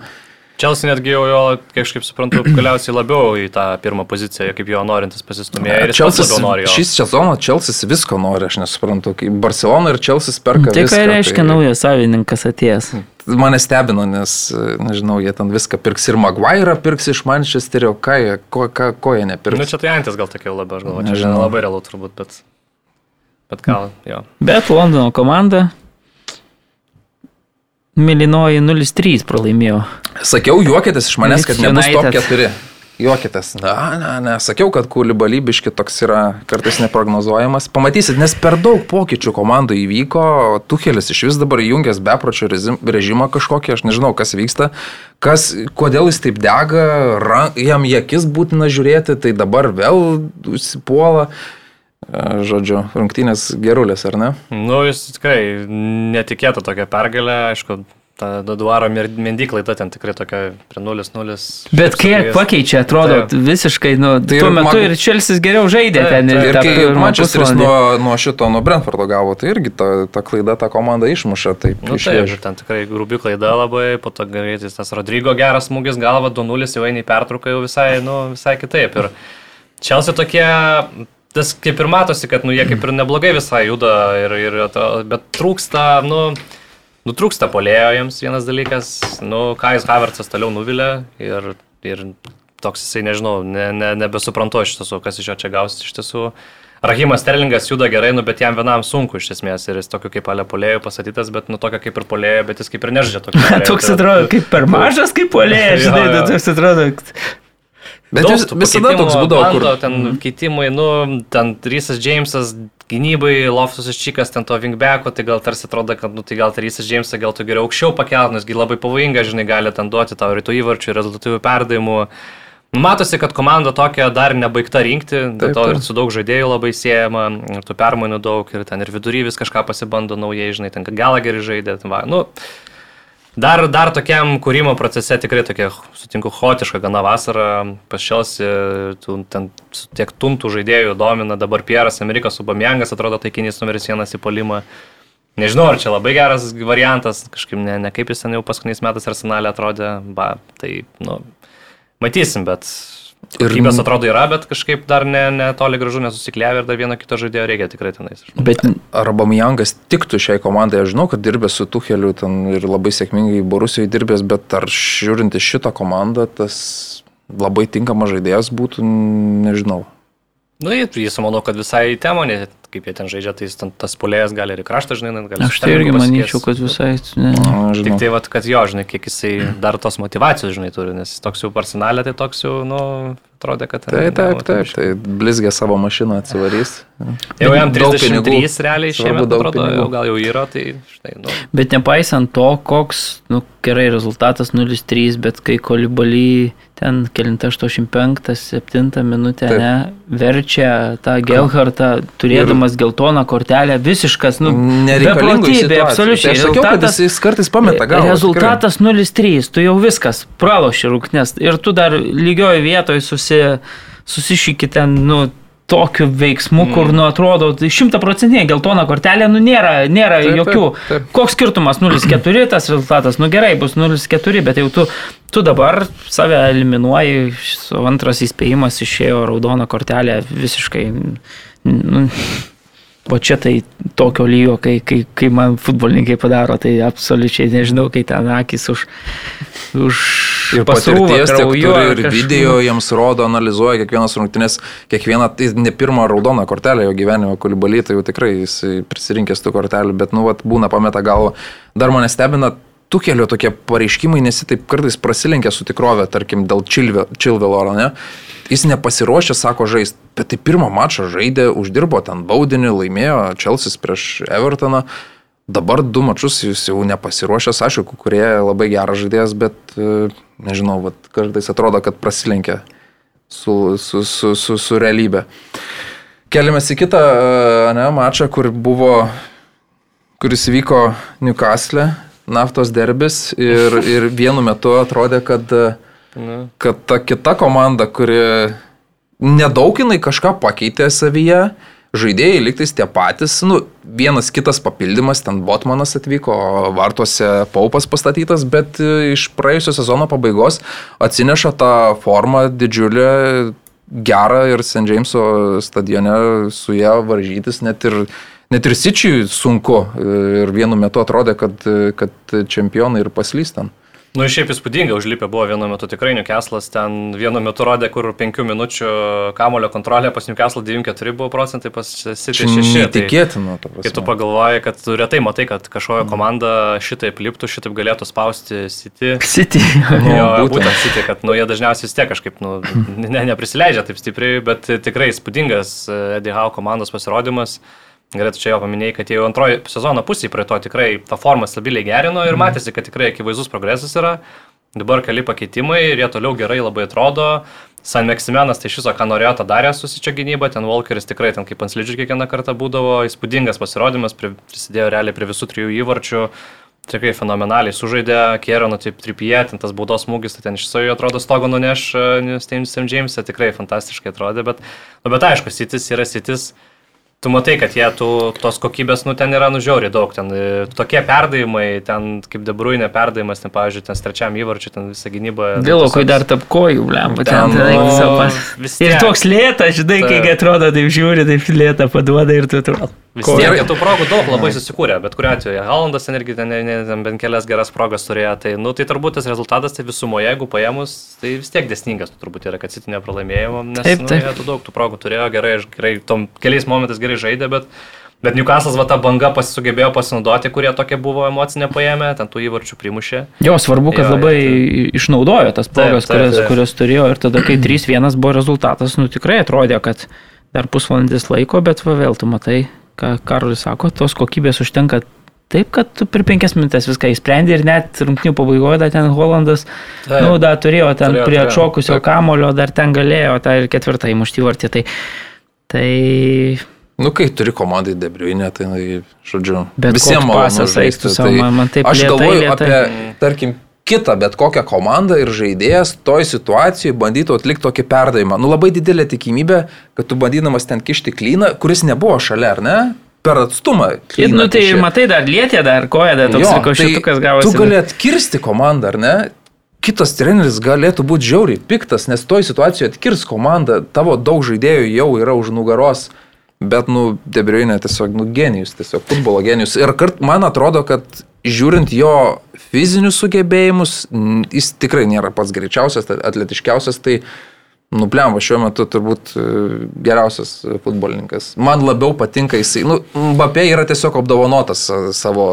[SPEAKER 2] Čelsi netgi jau jo, kažkaip suprantu, galiausiai labiau į tą pirmą poziciją, kaip jo norintis pasistumėjo. Ir
[SPEAKER 1] Čelsis,
[SPEAKER 2] nori jo.
[SPEAKER 1] šis sezonas Čelsis visko nori, aš nesuprantu. Kaip Barcelona ir Čelsis perka
[SPEAKER 3] Tai
[SPEAKER 1] viską.
[SPEAKER 3] ką reiškia naujas savininkas atėjęs?
[SPEAKER 1] mane stebino, nes, nežinau, jie ten viską pirks ir Maguire pirks iš Manchesterio, ką jie, ko, ką, ko jie nepirks.
[SPEAKER 2] Nu, čia tai antis gal tokia labiau, aš galvoju, čia
[SPEAKER 1] Nežinau.
[SPEAKER 2] labai realu turbūt, bet... Bet gal, jo.
[SPEAKER 3] Bet Londono komanda Milinoji 0-3 pralaimėjo.
[SPEAKER 1] Sakiau, juokitės iš manęs, kad nebus top
[SPEAKER 3] United.
[SPEAKER 1] 4. Juokitės. Na, ne, ne, sakiau, kad kulibalybiški toks yra kartais neprognozuojamas. Pamatysit, nes per daug pokyčių komandų įvyko, Tuchelis iš vis dabar įjungęs bepročio režimą kažkokį, aš nežinau, kas vyksta, kas, kodėl jis taip dega, jam į akis būtina žiūrėti, tai dabar vėl užsipuola. E, Žodžiu, rungtynės gerulės, ar ne?
[SPEAKER 2] Nu, jis tikrai netikėta tokia pergalė, aišku, ta Daduaro mendyklai, ta ten tikrai tokia prie 0-0.
[SPEAKER 3] Bet kiek pakeičia, atrodo,
[SPEAKER 2] Taip.
[SPEAKER 3] visiškai, nu,
[SPEAKER 1] Tai
[SPEAKER 3] tuo metu
[SPEAKER 1] Mag-
[SPEAKER 3] ir Čelsis geriau žaidė
[SPEAKER 2] Taip,
[SPEAKER 3] ten.
[SPEAKER 2] taip.
[SPEAKER 1] Ir
[SPEAKER 3] tą
[SPEAKER 1] kai Manchesteris nuo, nuo šito, nuo Brentfordo gavo, tai irgi ta, ta klaida tą komandą išmuša. Taip,
[SPEAKER 2] Nu, taip, ten tikrai grubi klaida labai, po to greitai tas Rodrygo geras smūgis galva, 2-0 jau eina į pertrauką jau visai, nu, visai kitaip. Ir Čelsi tokie, tas kaip ir matosi, kad, nu, jie kaip ir neblogai visai juda, ir, ir, bet trūksta, nu, nu, trūksta polėjo jiems vienas dalykas, nu, Kais Havertzas toliau nuvilė ir, ir toks jisai, nežinau, ne, ne, nebesuprantu iš tiesų, kas iš jo čia gausis iš tiesų. Rahimas Sterlingas juda gerai, nu, bet jam vienam sunku iš esmės ir jis tokio kaip ale polėjo pasakytas, bet nu tokio kaip ir polėjo, bet jis kaip ir nežaidžia tokio. (laughs)
[SPEAKER 3] Toks
[SPEAKER 2] Tai-
[SPEAKER 3] atrodo, kaip per mažas, kaip polėjas, (laughs) žinai, nu, toks atrodo.
[SPEAKER 1] Bet vis, visada toks būdavo, kur...
[SPEAKER 2] bando, Ten keitimai, nu, ten Rysas Džeimsas gynybai, Loftusas Čikas, ten to Vingbeko, tai gal tarsi atrodo, kad, nu, tai gal Rysas Džeimsas gal tu geriau aukščiau pakelt, nesgi labai pavojinga, žinai, gali ten duoti tau rytų įvarčių, rezultatyvių perdavimų. Matosi, kad komanda tokia dar nebaigta rinkti, dėl to ir su daug žaidėjų labai siejama, ir tų permainų daug, ir ten ir vidury vis kažką pasibando naujai, žinai, ten Galageri žaidė, ten va, nu, Dar, dar tokiam kūrimo procese tikrai tokia, sutinku, hotiška gana vasara, pašiausi, ten su tiek tuntų žaidėjų domina, dabar Pieras Amerikas Subamjangas atrodo taikinys numeris vienas į polimą. Nežinau, ar čia labai geras variantas, kažkaip ne, ne kaip jis ten jau paskutiniais metais arsenalė atrodė, ba, tai, nu, matysim, bet Kokybės atrodo yra, bet kažkaip dar ne, ne toli gražu nesusikliavę ir dar vieno kito žaidėjo reikia tikrai tenais.
[SPEAKER 3] Bet
[SPEAKER 1] Ar Bamijangas tiktų šiai komandai, aš žinau, kad dirbė su Tucheliu ten ir labai sėkmingai Borusijoje dirbęs, bet ar žiūrint į šitą komandą, tas labai tinkamas žaidėjas būtų, nežinau.
[SPEAKER 2] Nu, jis, manau, kad visai tema, ne, kaip jie ten žaidžia, tai ten, tas polėjas gali ir kraštą, žinai, net gali
[SPEAKER 3] aš tai irgi manyčiau, kad visai... Ne.
[SPEAKER 2] Tik
[SPEAKER 1] Žinau.
[SPEAKER 2] tai, vat, kad jo, žinai, kiek jisai dar tos motivacijos, žinai, turi, nes jis toks jau personalė, tai toks jau, nu, atrodė, kad...
[SPEAKER 1] Taip, taip, taip, tai blizgė savo mašiną atsivarys.
[SPEAKER 2] Jau jam
[SPEAKER 1] Daug
[SPEAKER 2] 33
[SPEAKER 1] pinigų.
[SPEAKER 2] realiai
[SPEAKER 1] daug
[SPEAKER 2] atrodo, jau, gal jau yra, tai štai, nu.
[SPEAKER 3] Bet nepaisant to, koks, nu, gerai rezultatas 0-3, bet kai kolibaly ten kelinta 85-7 minutę,
[SPEAKER 1] Taip.
[SPEAKER 3] ne, verčia tą Gelhartą, turėdamas geltoną kortelę, visiškas, nu, beprotybė, absoliučiai.
[SPEAKER 1] Tai sakiau, kad jis, kartais pameta gal.
[SPEAKER 3] Rezultatas 0-3, tu jau viskas, praloši rūknės ir tu dar lygioje vietoje susi, susišyki ten, nu, tokiu veiksmu, mm. kur, nu, atrodo, tai šimtaprocentinė geltona kortelė, nu, nėra, nėra
[SPEAKER 1] Taip,
[SPEAKER 3] taip,
[SPEAKER 1] taip,
[SPEAKER 3] jokių.
[SPEAKER 1] taip.
[SPEAKER 3] Koks skirtumas 0-4 tas rezultatas, nu gerai, bus 0-4, bet jau tu, tu dabar save eliminuoji, su antras įspėjimas išėjo raudona kortelė visiškai. Nu, O čia tai tokio lygio, kai, kai, kai man futbolininkai padaro, tai absoliučiai nežinau, kai ten akis už, už
[SPEAKER 1] Ir patirties tiek
[SPEAKER 3] krauju
[SPEAKER 1] turi,
[SPEAKER 3] ar
[SPEAKER 1] ir
[SPEAKER 3] kažkaip.
[SPEAKER 1] video jiems rodo, analizuoja kiekvienas rungtynės, kiekvieną, tai ne pirmą raudoną kortelę jo gyvenimo kulibalį, tai jau tikrai jis prisirinkęs tų kortelių, bet, nu, vat, būna pameta galvą. Dar mane stebina tų kelių tokie pareiškimai, nes jis taip kartais prasilenkia su tikrovė, tarkim, dėl Čilvelo, ne? Jis nepasiruošė, sako, žaisti, bet tai pirmą mačą žaidė, uždirbo ten baudinį, laimėjo Čelsis prieš Evertoną. Dabar du mačius jis jau nepasiruošęs, aišku, kurie labai geras žaidėjas, bet e, nežinau, vat, kartais atrodo, kad prasilenkia su, su, su, su, su realybė. Keliamės į kitą e, ne, mačą, kur buvo, kuris vyko Newcastle, naftos derbis ir, ir vienu metu atrodė, kad, e, kad ta kita komanda, kuri nedaug jinai kažką pakeitė savyje, žaidėjai liktais tie patys, nu, vienas kitas papildymas, ten Botmanas atvyko, vartuose Paupas pastatytas, bet e, iš praėjusio sezono pabaigos atsineša tą formą didžiulę, gerą ir St. Jameso stadione su ją varžytis, net ir net ir Sičiui sunku ir vienu metu atrodė, kad, kad čempionai ir paslys ten.
[SPEAKER 2] Nu, šiaip įspūdinga, užlipę buvo vienu metu tikrai Newcastle'as, ten vienu metu rodė, kur 5 minučių kamulio kontrolė pas Newcastle 94 buvo procentai, pas City 6.
[SPEAKER 1] Netikėtina,
[SPEAKER 2] tai, kai tu pagalvoji, kad retai matai, kad kažkokia komanda šitaip liptų, šitaip galėtų spausti City. (laughs)
[SPEAKER 3] City.
[SPEAKER 2] Nu, jo, būtent. būtent City, kad nu, jie dažniausiai vis tiek kažkaip nu, (laughs) ne, neprisileidžia taip stipriai, bet tikrai įspūdingas Eddie Howe komandos pasirodymas. Gerai, tu čia jau paminėjai, kad jau antroji sezono pusė prie to tikrai tą formą stabiliai gerino ir mhm. matėsi, kad tikrai akivaizdus progresas yra. Dabar keli pakeitimai ir jie toliau gerai labai atrodo. San Meksimenas tai iš viso, ką norėjo, tą darė su čia gynyba, ten Walkeris tikrai ten kaip ant slidžių kiekvieną kartą būdavo, įspūdingas pasirodymas, prisidėjo realiai prie visų trijų įvarčių, tikrai fenomenaliai sužaidė, Kierono taip tripie, ten tas baudos smūgis, tai ten iš viso jo atrodo stogo nuneš St. James'e, tikrai fantastiškai atrodė, bet, nu, bet aišku, sitis yra sitis. Tu matai, kad jie tų, tos kokybės, nu, ten yra nužiauriai daug, ten e, tokie perdavimai, ten kaip debruinė perdavimas, ten, pavyzdžiui, ten trečiam įvarčiu, ten visą gynybą.
[SPEAKER 3] Vėliau, kai dar tap kojų, blem, ten, ten, ten, ten ir toks lėtas, žinai, kai atrodo, taip žiūri, taip lėta paduoda ir tu atrodo.
[SPEAKER 2] Vis tiek, tų progų daug labai susikūrė, bet kuriu atveju, Halandas irgi ten, ten, ten bent kelias geras progas turėjo, tai, nu, tai turbūt tas rezultatas, tai visumoje, jeigu paėmus, tai vis tiek desningas turbūt yra, kad sitinė pralaimėjimo, nes taip, taip. Nu, jie daug tų progų turėjo, gerai, gerai, tom keliais momentais gerai žaidė, bet, bet Newcastle'as va tą bangą pasisugebėjo pasinaudoti, kurie tokie buvo emocinė paėmė, ten tų įvarčių primušė.
[SPEAKER 3] Jo, svarbu, kad jo, labai tai... išnaudojo tas progas, taip, taip, kurias, taip. kurias turėjo ir tada, kai 3-1 buvo rezultatas, nu tikrai atrodė, kad dar pusvalandis laiko, bet va vėl tu matai ką Karolis sako, tos kokybės užtenka taip, kad tu per penkias minutės viską įsprendė ir net rungtinių pabaigoje dar ten Holandas, na, nu, dar turėjo ten turėjo, prie atšokusio kamulio, dar ten galėjo tą ir ketvirtą įmušti vartį. Tai, tai
[SPEAKER 1] Nu, kai turi komandai debriuinę, tai, žodžiu,
[SPEAKER 3] bet visiems pasas eistų savo, tai man, taip
[SPEAKER 1] aš galvoju lėtai. apie, tarkim, kitą bet kokią komandą ir žaidėjas toj situacijoje bandytų atlikti tokį perdavimą. Nu labai didelė tikimybė, kad tu bandydamas ten kišti klyną, kuris nebuvo šalia, ar ne? Per atstumą.
[SPEAKER 3] Ir nu tai kiši. matai, dar lietė, dar koja, dar toks košitukas tai gavosi.
[SPEAKER 1] Tu gali atkirsti komandą, ar ne? Kitas treneris galėtų būti žiauriai piktas, nes toj situacijoje atkirs komandą, tavo daug žaidėjų jau yra už nugaros. Bet, nu, Debriuinė tiesiog, nu, genijus, tiesiog futbolo genijus. Ir kart man atrodo, kad žiūrint jo fizinius sugebėjimus, jis tikrai nėra pats greičiausias, atletiškiausias, tai Nuplemva šiuo metu turbūt e, geriausias futbolininkas. Man labiau patinka jisai. Nu, Mbappé yra tiesiog apdovanotas e, savo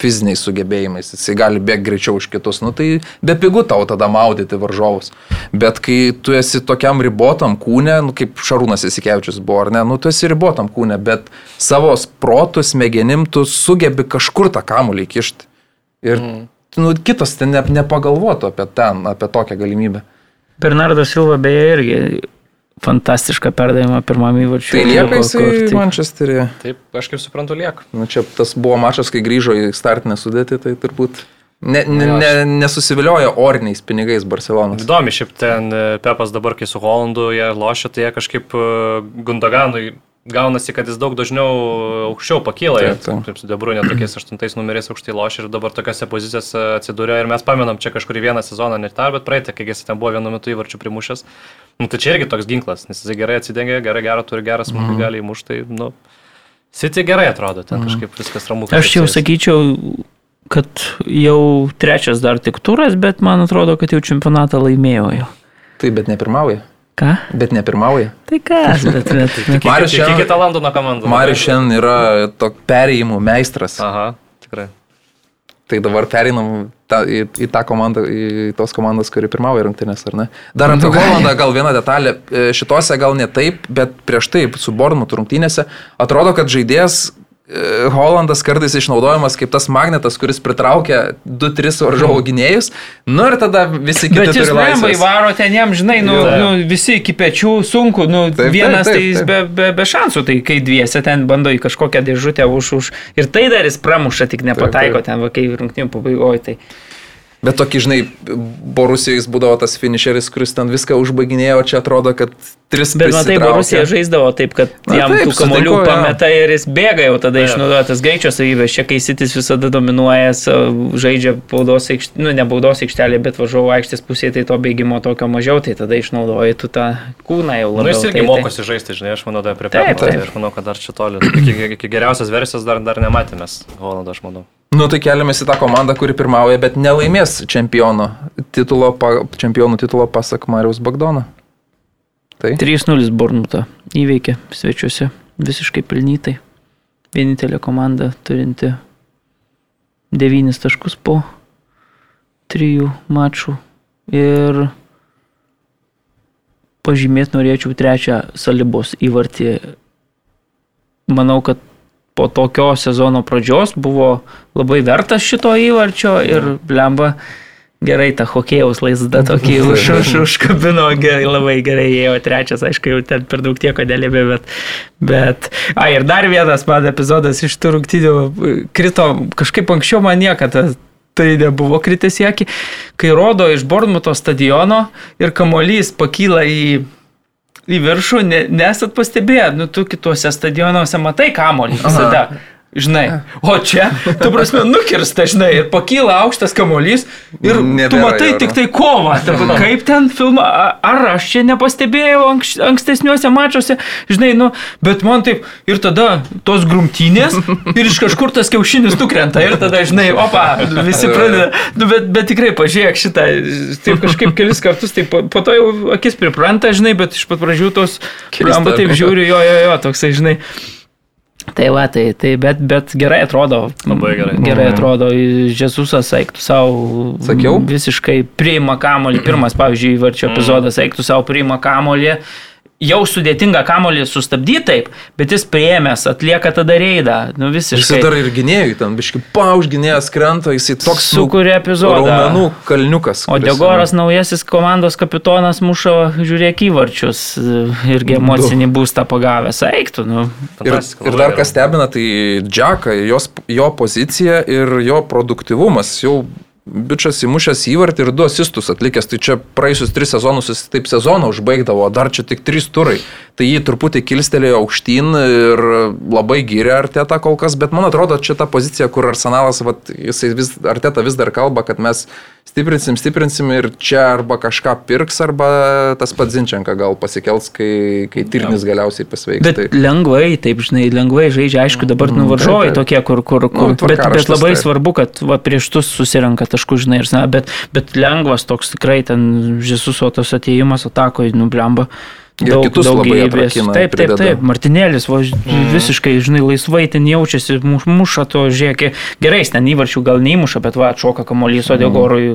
[SPEAKER 1] fiziniais sugebėjimais. Jisai gali bėgti greičiau už kitus. Nu, tai be pigų tau tada maudyti varžovus. Bet kai tu esi tokiam ribotam kūne, nu, kaip Šarūnas Isikevičius buvo, ar ne, nu, tu esi ribotam kūne, bet savo protus, smegenim tu sugebi kažkur tą kamuolį kišti. Ir mm. nu, kitas ten ne, nepagalvotų apie ten, apie tokią galimybę.
[SPEAKER 3] Bernardas Silva beje irgi fantastišką perdavimą pirmam įvarčiui.
[SPEAKER 1] Tai lieka jisai. Manchesterį.
[SPEAKER 2] Taip, aš kaip suprantu, lieka.
[SPEAKER 1] Nu, čia tas buvo mačas, kai grįžo į startinę sudėtį, tai turbūt ne, ne, ne, nesusivilioja oriniais pinigais Barcelonas.
[SPEAKER 2] Įdomi, šiaip ten e, Pepas dabar, kai su Holandu jie lošia, tai jie kažkaip e, Gundoganui gaunasi, kad jis daug dažniau aukščiau pakyla. Taip, taip. taip su Debrunė tokiais (clears throat) aštuntais numeriais aukštai lošia ir dabar tokiose pozicijose atsidūrė. Ir mes pamenam čia kažkurį vieną sezoną, net tą, bet praeitą, kai jis ten buvo vienu metu įvarčių primušęs. Nu, tai čia irgi toks ginklas, nes jis gerai atsidengia, gerai gerą turi gerą smūgį, mm -hmm. gali įmušti. Tai, nu, City gerai atrodo, ten mm -hmm. kažkaip viskas ramu.
[SPEAKER 3] Aš jau sakyčiau, kad jau trečias dar tik turas, bet man atrodo, kad jau čempionatą laimėjo jau.
[SPEAKER 1] Taip, bet ne pirmauja.
[SPEAKER 3] Ką?
[SPEAKER 1] Bet nepirmauja.
[SPEAKER 3] Tai kas, bet... bet,
[SPEAKER 2] bet. Marius šiandien... Kitą Londono komandą.
[SPEAKER 1] Marius šiandien yra tok perėjimų meistras.
[SPEAKER 2] Aha, tikrai.
[SPEAKER 1] Tai dabar pereinam ta, į, į tą komandą, į tos komandos, kuri pirmauja rungtynės, ar ne? Dar apie Holandą gal viena detalė. E, šitose gal ne taip, bet prieš tai su Bornutu rungtynėse atrodo, kad žaidėjas Holandas kartais išnaudojamas kaip tas magnetas, kuris pritraukia 2-3 varžovų gynėjus. Nu ir tada visi kiti. Bet
[SPEAKER 3] jūs lembai varo ten jam, žinai, nu, ja. nu, visi iki pečių sunku, nu, taip, vienas taip, taip, tai be, be, be šansų, tai kai dviese ten bando į kažkokią dėžutę už už. Ir tai dar jis pramuša, tik nepataiko taip, taip. ten, va, kai rungtinių pabaigoje. Tai...
[SPEAKER 1] Bet tokį, žinai, Borusijais būdavo tas finisheris, kuris ten viską užbaiginėjo, čia atrodo, kad tris
[SPEAKER 3] Bet matai. Borusija žaisdavo taip, kad
[SPEAKER 1] Na
[SPEAKER 3] jam
[SPEAKER 1] taip,
[SPEAKER 3] tų kamolių pameta ir jis bėga jau tada išnaudoja tas greičio savybės. Čia kai sitis visada dominuoja, žaidžia baudos aikštelė, nu ne baudos aikštelė, bet važiuoju aikštės pusėje, tai to bėgimo tokio mažiau, tai tada išnaudoji tu tą kūną jau
[SPEAKER 2] Na,
[SPEAKER 3] labiau.
[SPEAKER 2] Nu, jis irgi
[SPEAKER 3] tai,
[SPEAKER 2] mokosi žaisti, žinai, aš manau, dar prie
[SPEAKER 3] Taip,
[SPEAKER 2] Pepo.
[SPEAKER 3] taip.
[SPEAKER 2] Tai aš manau, kad dar čia toli. Iki, iki geriausios versijos dar, dar nematėme, Holando, aš manau.
[SPEAKER 1] Nu, tai keliamės į tą komandą, kuri pirmauja, bet nelaimės čempiono titulo, pa, čempionų titulo pasak Mariaus Bagdono. Tai?
[SPEAKER 3] 3-0 Bornutą įveikė svečiuose visiškai pelnytai. Vienintelė komanda turinti 9 taškus po 3 mačų. Ir pažymėti norėčiau trečią salibos įvartį. Manau, kad po tokio sezono pradžios buvo labai vertas šito įvarčio ir blemba gerai tą hokėjaus laizdą tokį už, už, užkabino, gerai, labai gerai ėjo trečias, aišku, jau ten per daug tieko dėlėbė, bet, bet, a, ir dar vienas man epizodas iš tų rungtynių krito kažkaip anksčiau man niekada. Tai nebuvo kritęs į akį, kai rodo iš Bornmuto stadiono ir kamolys pakyla į, į viršų, ne, nesat pastebėję, nu tu kituose stadionuose matai kamolį visada. Žinai, o čia, tu prasme, nukirsta, žinai, ir pakyla aukštas kamolys ir
[SPEAKER 1] Nebėra
[SPEAKER 3] tu matai
[SPEAKER 1] jo,
[SPEAKER 3] tik
[SPEAKER 1] nu.
[SPEAKER 3] tai kovą. Kaip ten filmą, ar aš čia nepastebėjau anks, ankstesniuose mačiuose, žinai, nu, bet man taip, ir tada tos grumtynės ir iš kažkur tas kiaušinis nukrenta ir tada, žinai, opa, visi pradeda, nu, bet, bet tikrai pažiūrėk šitą, taip kažkaip kelis kartus, tai po, po to jau akis pripranta, žinai, bet iš pat pradžių tos, amba taip žiūri, jo, jo, jo, toksai, žinai. Tai va, tai, tai bet, bet gerai atrodo.
[SPEAKER 2] Labai gerai.
[SPEAKER 3] Gerai
[SPEAKER 1] Mhm.
[SPEAKER 3] atrodo. Žesusas eiktų savo.
[SPEAKER 1] Sakiau?
[SPEAKER 3] Visiškai priima kamolį. Pirmas, pavyzdžiui, varčio epizodas eiktų savo priima kamolį. Jau sudėtinga kamolį sustabdyti taip, bet jis prieėmęs, atlieka tada reidą. Nu, visiškai.
[SPEAKER 1] dar ir gynėjui, ten biški paužginėjęs krenta, jisai toks nu,
[SPEAKER 3] Sukuria epizodą.
[SPEAKER 1] Raumenų kalniukas.
[SPEAKER 3] O Degoras naujasis komandos kapitonas muša, žiūrėk įvarčius irgi emocinį būstą pagavęs. Eiktų, nu.
[SPEAKER 1] Ir, ir dar kas stebina, tai Džeką, jos, jo pozicija ir jo produktivumas. Jau bičias įmušęs įvartį ir du asistus atlikęs. Tai čia praėjusius tris sezonus jis taip sezoną užbaigdavo, dar čia tik trys turai. Tai jį truputį kilstelėjo aukštyn ir labai gyrė Arteta kol kas, bet man atrodo, čia ta pozicija, kur Arsenalas, vat, vis, Arteta vis dar kalba, kad mes stiprinsim, stiprinsim ir čia arba kažką pirks, arba tas pats Zinčenka gal pasikels, kai, kai Tirnis galiausiai pasveiks.
[SPEAKER 3] Bet
[SPEAKER 1] tai...
[SPEAKER 3] lengvai, taip žinai, lengvai žaidžia, aišku, dabar nu varžovai
[SPEAKER 1] taip, taip.
[SPEAKER 3] tokie, kur, kur, kur
[SPEAKER 1] Nu,
[SPEAKER 3] bet, bet labai
[SPEAKER 1] taip.
[SPEAKER 3] svarbu, kad va, prieš tu susirenka taškų, žinai, ir, na, bet, bet lengvas toks tikrai ten Žesuso tas ateimas atakoje, nublemba.
[SPEAKER 1] Kitus labai
[SPEAKER 3] gyvybės. Taip, taip, taip. Martinėlis va, visiškai, žinai, laisvai ten jaučiasi, muš- muša to žiekį. Gerai, ten įvarčių gal neįmuša, bet va, atšoka kamuolys, o Degorui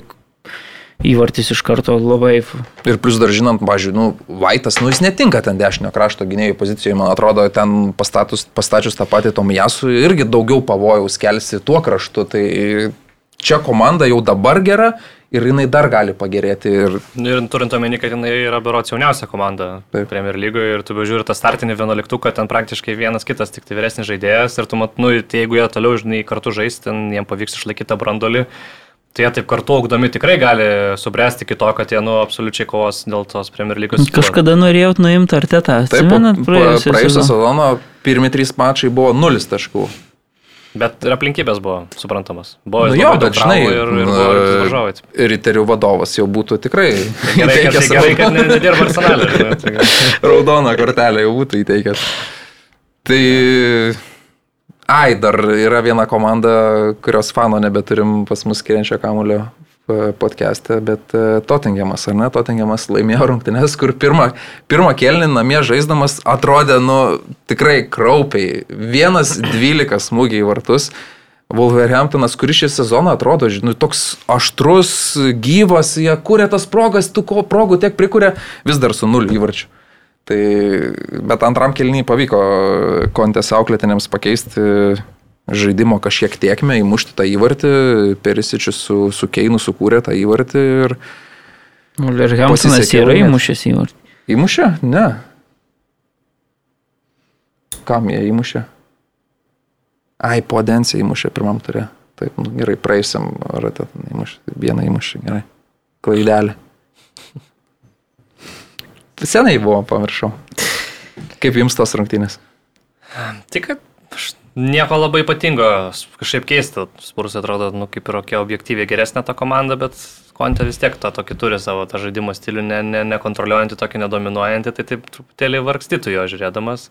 [SPEAKER 3] įvartis iš karto labai
[SPEAKER 1] Ir plus dar žinant, pažiūrėjau, nu, Vaitas, nu, jis netinka ten dešinio krašto gynėjų pozicijoje, man atrodo, ten pastatus, pastačius tą patį Tomijasų irgi daugiau pavojaus kelsi tuo kraštu. Tai čia komanda jau dabar gera ir jinai dar gali pagerėti. Ir
[SPEAKER 2] Ir turint omeny, kad jinai yra berots jauniausia komanda
[SPEAKER 1] Taip.
[SPEAKER 2] Premier lygoje ir tu bežiūri tą startinį vienuoliktuką, ten praktiškai vienas kitas, tik tai vyresnis žaidėjas ir tu mat, nu, tai jeigu jie toliau, žinai, kartu žais, ten jiem pavyks išlaikyti tą brandolį, tai jie taip kartu augdami tikrai gali subręsti iki to, kad jie, nu, absoliučiai kovos dėl tos Premier lygos.
[SPEAKER 3] Kažkada norėjot nuimti artetą.
[SPEAKER 1] taip,
[SPEAKER 3] praėjusią sezoną?
[SPEAKER 1] sezoną pirmi trys mačai buvo nulis taškų.
[SPEAKER 2] Bet ir aplinkybės buvo suprantamas. Buvo
[SPEAKER 1] Nu jo, bet žinai,
[SPEAKER 2] ir, ir buvo ir kiti varžovai.
[SPEAKER 1] riterių vadovas jau būtų tikrai (laughs)
[SPEAKER 2] Gerai, kad,
[SPEAKER 1] įteikęs
[SPEAKER 2] gerai, kad ne- nedirba arsenalė. (laughs) tai
[SPEAKER 1] raudoną kortelę jau būtų įteikęs. Tai... Ai, dar yra viena komanda, kurios fano nebeturim pas mus skiriančio kamulio podcast'e, bet e, Tottenhamas, ar ne? Tottenhamas laimėjo rungtynės, kur pirmą, pirmą kelnį namie žaisdamas atrodė, nu, tikrai kraupiai. Vienas dvylika smūgiai į vartus. Wolverhamptonas, kuris šį sezoną atrodo, žinai, toks aštrus, gyvas, jie kūrė tas progas, tų ko progų tiek prikūrė, vis dar su nuliu įvarčiu. Tai, bet antram kelniui pavyko kontės auklėtinėms pakeisti žaidimo kažkiek tiekmę, įmušti tą įvartį, Perisičius su, su Keinu sukūrė tą įvartį ir
[SPEAKER 3] Wolverhamptonas
[SPEAKER 1] Pasisekė
[SPEAKER 3] yra
[SPEAKER 1] laimėt.
[SPEAKER 3] įmušęs įvartį.
[SPEAKER 1] įmušė? Ne. Kam jie įmušė? Ai, po Densį įmušė pirmam turė. Taip, nu, gerai, praeisiam ratą, įmušė, vieną įmušė, gerai. Klaidelė. Senai buvo, pamiršau. Kaip jums tos rungtynės?
[SPEAKER 2] Tik, kad nieko labai ypatingo, kažkaip keista, Spurs atrodo, nu, kaip ir kokia objektyviai geresnė ta komanda, bet Konte vis tiek tą tokį turi savo tą žaidimo stilių, ne, ne, nekontroliuojantį, tokį nedominuojantį, tai taip truputėlį vargstytų jo žiūrėdamas.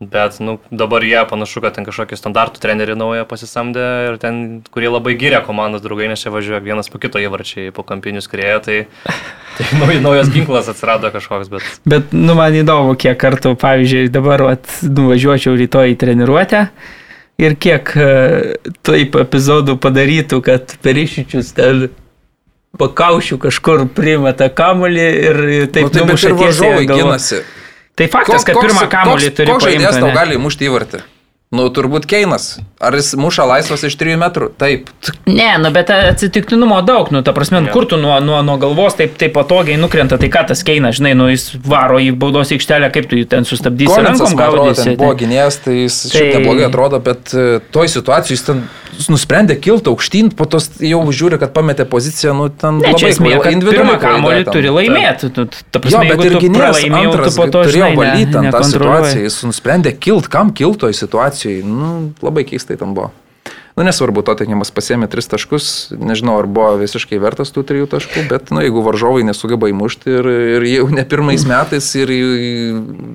[SPEAKER 2] Bet nu, dabar jie panašu, kad ten kažkokį standartų trenerį naują pasisamdė ir ten, kurie labai gyrė komandos draugai, nes čia važiuoja vienas po kito įvarčiai po kampinius krėję, tai, (laughs) tai naujas ginklas atsirado kažkoks. Bet,
[SPEAKER 3] bet nu, man įdomu, kiek kartų, pavyzdžiui, dabar at, nuvažiuočiau rytoj į treniruotę ir kiek e, taip epizodų padarytų, kad perišičius ten pakaušiu kažkur primeta kamulį ir taip, nu, taip
[SPEAKER 1] numuša tiesiai. Ginasi.
[SPEAKER 3] Tai faktas, kad pirmą kamuolį turi.
[SPEAKER 1] Koks žaidėjas tau gali mušti įvartį? Nu, turbūt Keinas. Ar jis muša laisvas iš 3 metrų? Taip.
[SPEAKER 3] Ne, nu, bet atsitiktinumo daug. Nu, ta prasme, ja. kur tu nuo, nuo, nuo galvos taip, taip patogiai nukrenta, tai ką tas Keinas, žinai, nu, jis varo į baudos aikštelę, kaip tu jį ten sustabdysi.
[SPEAKER 1] Rankom gaudysi. Buvo gynėjas, tai jis tai... šiaip neblogai atrodo, bet e, toj situacijai jis ten nusprendė kilti aukštyn, po to jau žiūri, kad pametė poziciją, nu, ten
[SPEAKER 3] ne, labai esmė, individualiai. Kamuolį turi laimėti. Tu, ta prasme,
[SPEAKER 1] jo, bet ir gynėjas antras, po to turėjo valyti tą situaciją, jis nusprendė kilti, kam kilto į situaciją situacijai, nu, labai keistai tam buvo. Nu, nesvarbu, Tottenhamas pasėmė tris taškus, nežinau, ar buvo visiškai vertas tų trijų taškų, bet, nu, jeigu varžovai nesugeba įmušti ir, ir jau ne pirmais metais ir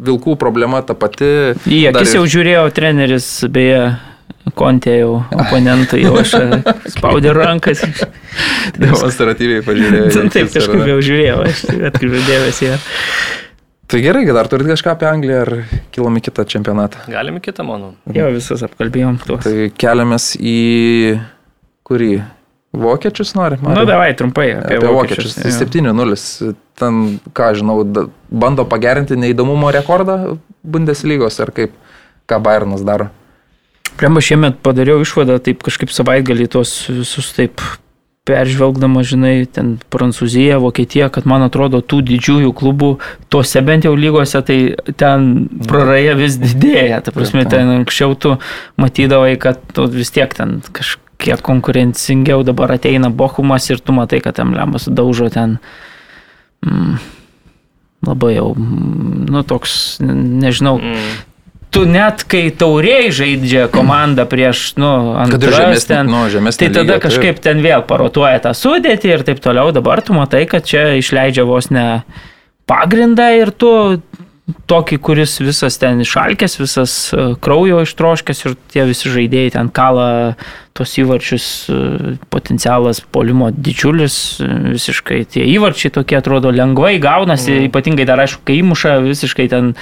[SPEAKER 1] vilkų problema ta pati.
[SPEAKER 3] Į akis ir... jau žiūrėjau treneris, beje, Kontė jau oponentai jau aš (laughs) spaudė rankas.
[SPEAKER 1] Demonstratyviai pažiūrėjau. (laughs)
[SPEAKER 3] Taip, kažkaip jau žiūrėjau, aš atkreipiau dėmesį.
[SPEAKER 1] Tai gerai, dar turit kažką apie Angliją ar kilom į kitą čempionatą?
[SPEAKER 2] Galime kitą, manau.
[SPEAKER 3] Jau visus apkalbėjom tuos.
[SPEAKER 1] Tai keliamės į kurį? Vokiečius nori?
[SPEAKER 3] Na, nu, davai, trumpai
[SPEAKER 1] apie, apie vokiečius. vokiečius. 7-0. Ten, ką žinau, bando pagerinti neįdomumo rekordą Bundeslygos ar kaip, ką Bayernas daro.
[SPEAKER 3] Prema šiemet padariau išvadą, taip kažkaip savaitgalį tos visus taip peržvelgdama, žinai, ten Prancūzija, Vokietija, kad man atrodo tų didžiųjų klubų, tose bent jau lygose, tai ten praraja vis didėja. Ta prasme, ten anksčiau tu matydavai, kad tu vis tiek ten kažkiek konkurencingiau dabar ateina Bochumas ir tu matai, kad tam lemas daužo ten. Mm, labai jau, mm, nu toks, nežinau, mm tu net kai tauriai žaidžia komanda prieš, nu, antras ten,
[SPEAKER 1] nu,
[SPEAKER 3] tai tada lygio, kažkaip ten vėl parotuoja tą sudėtį ir taip toliau. Dabar tu matai, kad čia išleidžia vos ne pagrindą ir tu tokį, kuris visas ten išalkęs, visas e, kraujo ištroškęs ir tie visi žaidėjai ten kala tos įvarčius, e, potencialas polimo didžiulis, e, visiškai tie įvarčiai tokie atrodo lengvai gaunasi, mm. ypatingai dar aišku, kai įmuša visiškai ten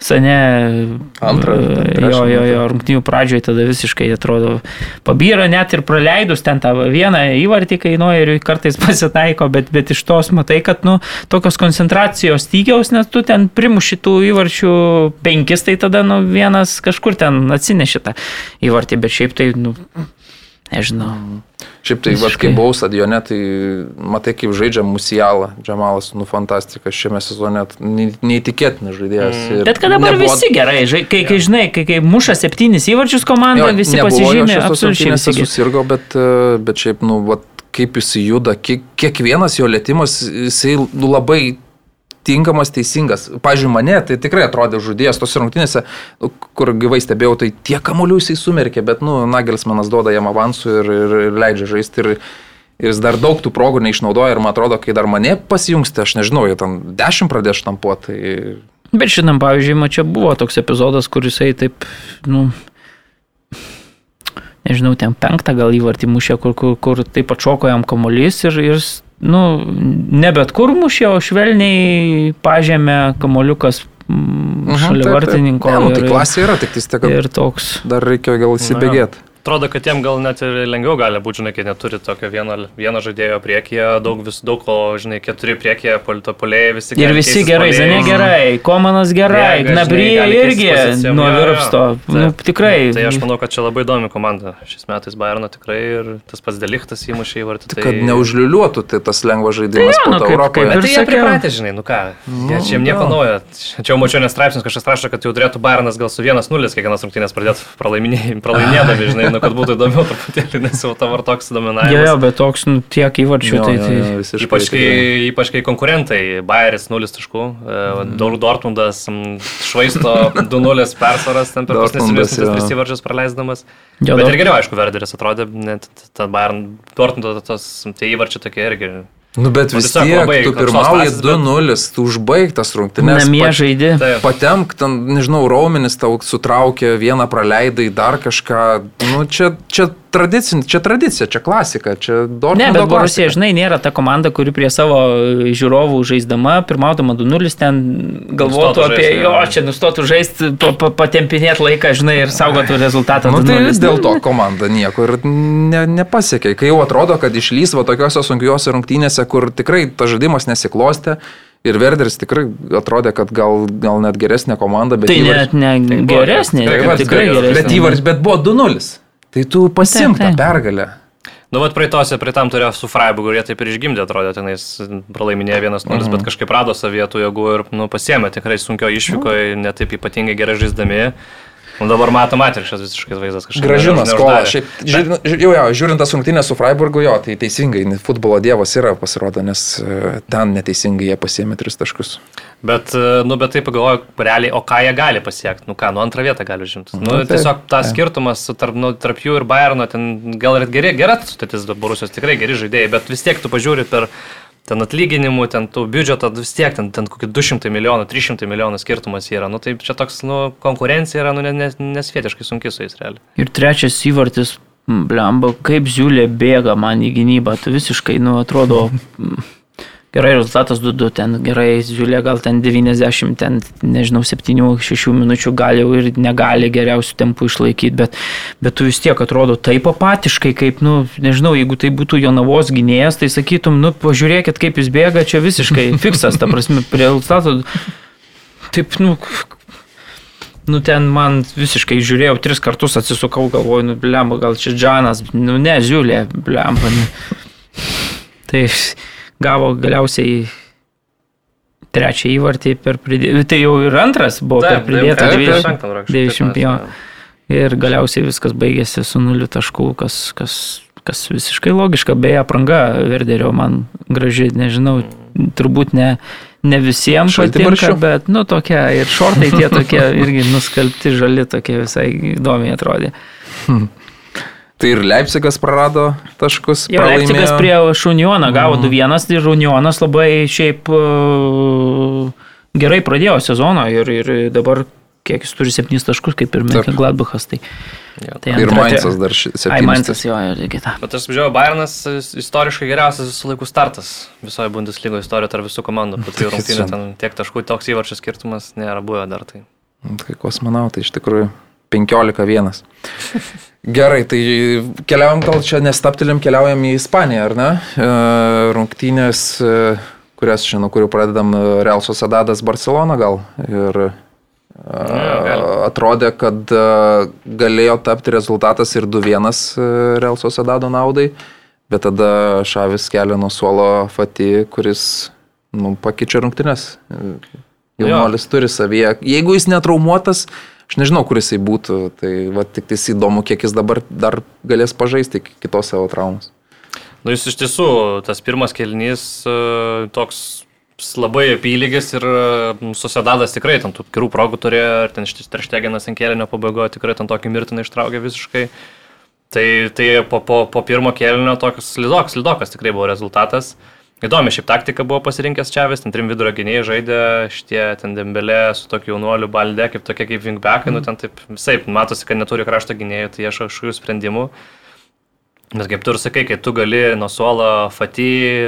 [SPEAKER 3] Sane,
[SPEAKER 1] Antrą,
[SPEAKER 3] jo, jo, jo, rungtinių pradžioje tada visiškai atrodo pabyra, net ir praleidus ten tą vieną įvartį kainuoja ir kartais (laughs) pasitaiko, bet, bet iš tos matai, kad, nu, tokios koncentracijos stygiaus, nes tu ten primuši tų įvarčių penkis, tai tada, nu, vienas kažkur ten atsinešė tą įvartį, bet šiaip tai, nu, nežinau. Mm.
[SPEAKER 1] Šiaip tai, va, kai buvau stadione, tai matai, kaip žaidžia Musialą, Džemalas, nu fantastika, šiame sezone neįtikėtinas žaidėjas.
[SPEAKER 3] Mm. Bet kad dabar nebuvo... visi gerai, žai, kai, kai žinai, kai, kai muša septynis įvarčius komanda, jo, visi pasižymė, absoliučiai visi.
[SPEAKER 1] Susirgo, bet, bet šiaip, nu, va, kaip jis juda, kiek, kiekvienas jo lėtimas, jisai nu, labai tinkamas, teisingas. Pavyzdžiui, mane tai tikrai atrodė žudėjas tos rungtynėse, nu, kur gyvai stebėjau, tai tiek kamuolių jisai sumerkė, bet, nu, Nagelsmanas duoda jam avansų ir, ir, ir leidžia žaisti. Ir, ir jis dar daug tų progų neišnaudoja ir man atrodo, kai dar mane pasijungsti, tai aš nežinau, jie ten dešimt pradės štampuoti. Tai...
[SPEAKER 3] Bet šiandien, pavyzdžiui, man čia buvo toks epizodas, kur jisai taip, nu, nežinau, ten penktą gal įvartį mušė, kur, kur, kur taip atšoko jam kamuolys ir, ir nu, ne bet kur mušė, o švelniai pažemė kamoliukas šalia vartininko.
[SPEAKER 1] Ne, nu, tai klasė yra, tik tai
[SPEAKER 3] ir toks.
[SPEAKER 1] Dar reikia gal įsibėgėti.
[SPEAKER 2] Atrodo, kad jiem gal net ir lengviau gali būti, žinai, kai neturi tokio vieno, vieno žaidėjo priekyje, daug vis daug, o, žinai, keturi priekyje, polito polėjai visi
[SPEAKER 3] gerai. Ir visi gerai, Zanė gerai, Komanas gerai, Gnabryje irgi nuo virpsto. Nu, tikrai.
[SPEAKER 2] Tai aš manau, kad čia labai įdomi komanda. Šis metais Bayerno tikrai ir tas pats Delichtas įmušė į vartį.
[SPEAKER 1] Tai... Kad neužliuliuotų tai tas lengvas žaidimas tai,
[SPEAKER 2] nu, Europoje. Bet tai jie pripratę, žinai, nu ką, nu, čia nieko naujo. Čia jau mačiau nestraipsnis, kažkas rašo, kad jau turėtų Bayernas gal su 1-0 kiekvienas rungtynės pradėti pralaimėdami, žinai, nu kad būtų įdomiau truputėlį, nes jau tavo toks dominavimas.
[SPEAKER 3] Jo, jo, bet toks, nu, tiek įvarčių,
[SPEAKER 1] Jo,
[SPEAKER 3] tai...
[SPEAKER 1] jo,
[SPEAKER 3] tai...
[SPEAKER 1] jo, visiškai
[SPEAKER 2] Ypač kai, ypač kai konkurentai, Bayeris 0 taškų, mm. Dortmundas švaisto 2-0 persvaras, ten per
[SPEAKER 1] Dortmundas, jo.
[SPEAKER 2] tris įvarčius praleisdamas.
[SPEAKER 3] Jo,
[SPEAKER 2] Bet ir geriau, aišku, Verderis atrodė, net Bayern Dortmundo tos, tie įvarčiai tokie irgi.
[SPEAKER 1] Nu, bet
[SPEAKER 2] Nu,
[SPEAKER 1] vis tiek,
[SPEAKER 2] labai
[SPEAKER 1] tu pirmauji
[SPEAKER 2] klasės, bet-
[SPEAKER 1] 2-0, tu užbaigtas rungtynės.
[SPEAKER 3] Namie
[SPEAKER 1] pat-
[SPEAKER 3] žaidži.
[SPEAKER 1] Patemk, ten, nežinau, raumenis tau sutraukė, vieną praleidai, dar kažką. Nu, čia, čia tradicinė, čia tradicija, čia klasika, čia Dortmundo
[SPEAKER 3] Ne, bet Borusija, žinai, nėra ta komanda, kuri prie savo žiūrovų žaisdama, pirmaudama 2-0, ten galvotų
[SPEAKER 2] Nustotų
[SPEAKER 3] apie,
[SPEAKER 2] žaisti,
[SPEAKER 3] jo, čia nustotų žaisti, pa, pa, patempinėti laiką, žinai, ir saugotų rezultatą.
[SPEAKER 1] Nu, tai
[SPEAKER 3] 2:0.
[SPEAKER 1] vis dėlto komanda nieko ir ne, nepasiekė. Kai jau atrodo, kad išlys va tokiuose sunkiuose rungtynėse, kur tikrai tas žaidimas nesiklostė ir Verderis tikrai atrodė, kad gal, gal net geresnė komanda, bet
[SPEAKER 3] Tai
[SPEAKER 1] įvarčiai-
[SPEAKER 3] net ne
[SPEAKER 2] Tai buvo
[SPEAKER 3] geresnė,
[SPEAKER 2] geras,
[SPEAKER 3] tikrai,
[SPEAKER 2] tikrai
[SPEAKER 3] geresnė.
[SPEAKER 1] Bet įvarčiai, bet buvo 2-0. Tai tu pasimk tą pergalę.
[SPEAKER 2] Nu, bet praeitose, praeitam turėjo su Freiburgu jie taip ir išgimdė, atrodė, tenais pralaiminėjo 1-0, mhm. bet kažkaip rado savietų jėgų ir, nu, pasiemė tikrai sunkio išvyko, netaip ypatingai gerai žaisdami. O dabar matom atvirkščias visiškai vaizdas kažkaip.
[SPEAKER 1] Gražino skolą. Šiaip, žiūrint, jau, jau, žiūrint tas rungtynės su Freiburgu, jo, tai teisingai, futbolo dievas yra pasirodo, nes e, ten neteisingai jie pasiemė tris taškus.
[SPEAKER 2] Bet, e, nu, bet taip pagalvoju, realiai, o ką jie gali pasiekti, nu ką, nu antrą vietą gali užimti. Nu,
[SPEAKER 1] Nu,
[SPEAKER 2] tiesiog tas skirtumas tarp, nu, tarp jų ir Bayerno, ten gal ir geri, gera sudėtis Borusijos, tikrai geri žaidėjai, bet vis tiek tu pažiūri per ten atlyginimų, ten tų biudžeto, vis tiek ten, ten kokį 200 milijonų, 300 milijonų skirtumas yra. Nu, tai čia toks, nu, konkurencija yra, nu, nes, nesvietiškai sunki su jais realiai.
[SPEAKER 3] Ir trečias įvartis, blemba, kaip ziulė bėga man į gynybą, tu visiškai, nu, atrodo, m, gerai rezultatas 2-2, ten gerai ziulė, gal ten 90, ten, nežinau, 7-6 minučių gali ir negali geriausių tempų išlaikyti, bet, bet tu vis tiek atrodo taip apatiškai, kaip, nu, nežinau, jeigu tai būtų Jonavos gynėjas, tai sakytum, nu, pažiūrėkit, kaip jis bėga, čia visiškai (laughs) fiksas, ta prasme, prie rezultato. Taip, nu, Nu ten man visiškai žiūrėjau, tris kartus atsisukau, galvoju, nu blemba, gal čia Džanas, nu ne, Ziulė, blemba. Nu. (laughs) Tai gavo galiausiai trečią įvartį per pridėtą. Tai jau ir antras buvo per pridėtą
[SPEAKER 1] taip,
[SPEAKER 3] 20
[SPEAKER 2] 25 rakščių,
[SPEAKER 3] 20
[SPEAKER 2] taip,
[SPEAKER 3] jo.
[SPEAKER 2] mes,
[SPEAKER 3] Ir galiausiai viskas baigėsi su nuliu taškų, kas, kas, kas visiškai logiška. Beje, apranga Verderio man graži, nežinau, turbūt ne, ne visiems patinka,
[SPEAKER 1] Šaltibarščių?
[SPEAKER 3] bet, nu, tokia ir šortai tie tokie (laughs) irgi nuskalbti žali, tokie visai įdomiai atrodė.
[SPEAKER 1] Tai ir Leipzigas prarado taškus.
[SPEAKER 3] Jo, Leipzigas
[SPEAKER 1] pralaimėjo.
[SPEAKER 3] prie Šunioną gavo 2-1, tai Šunionas labai šiaip uh, gerai pradėjo sezoną ir, ir dabar kiek jis turi 7 taškus, kaip ir
[SPEAKER 1] Taip.
[SPEAKER 3] Gladbachas. Tai,
[SPEAKER 2] Jo.
[SPEAKER 3] tai
[SPEAKER 1] Ir
[SPEAKER 3] antra-
[SPEAKER 1] Mainzas dar ši-
[SPEAKER 3] Ai,
[SPEAKER 1] septynis.
[SPEAKER 3] Mainzas jo ir kita.
[SPEAKER 2] Bet aš žiūrėjau, Bayernas istoriškai geriausias visų laikų startas visoje Bundeslygo istorijoje tarp visų komandų. Po trijų (laughs)
[SPEAKER 1] Tai
[SPEAKER 2] rungtynių ten tiek taškų, toks įvarčių skirtumas nėra buvę dar tai.
[SPEAKER 1] Tai kosmonautai iš tikrųjų 15-1. (laughs) Gerai, tai keliaujam gal čia nestaptelim, keliaujam į Ispaniją, ar ne? E, Rungtynės, e, kurias nuo kurių pradedam, e, Real Sociedadas Barcelona gal. Ir atrodė, kad galėjo tapti rezultatas ir 2-1 e, Real Sociedado naudai, bet tada Šavis kelia nuo suolo Fati, kuris nu, pakeičia rungtynės. Jaunuolis turi savyje. Jeigu jis netraumuotas, aš nežinau, kur jisai būtų. Tai va, tik tais įdomu, kiek jis dabar dar galės pažaisti kitos savo traumos.
[SPEAKER 2] Nu, jis iš tiesų, tas pirmas kelnys e, toks labai apylygis ir e, susidadas tikrai ten tų gerų progų turėjo ir ten šis trešteginas ant kėlinio pabaigoje tikrai ten tokį mirtiną ištraukė visiškai. Tai, tai po, po, po pirmo kėlinio toks slidokas, slidokas tikrai buvo rezultatas. Įdomi šiaip taktika buvo pasirinkęs Čiavis, ten trim vidurio gynėjai žaidė, šitie ten dembelė su tokiu jaunuoliu balde, kaip tokie kaip wingbackai, nu ten taip visai, matosi, kad neturi krašto gynėjų, tai ieško kažkokių sprendimų. Bet kaip tu ir sakai, kai tu gali nuo suolo Fati,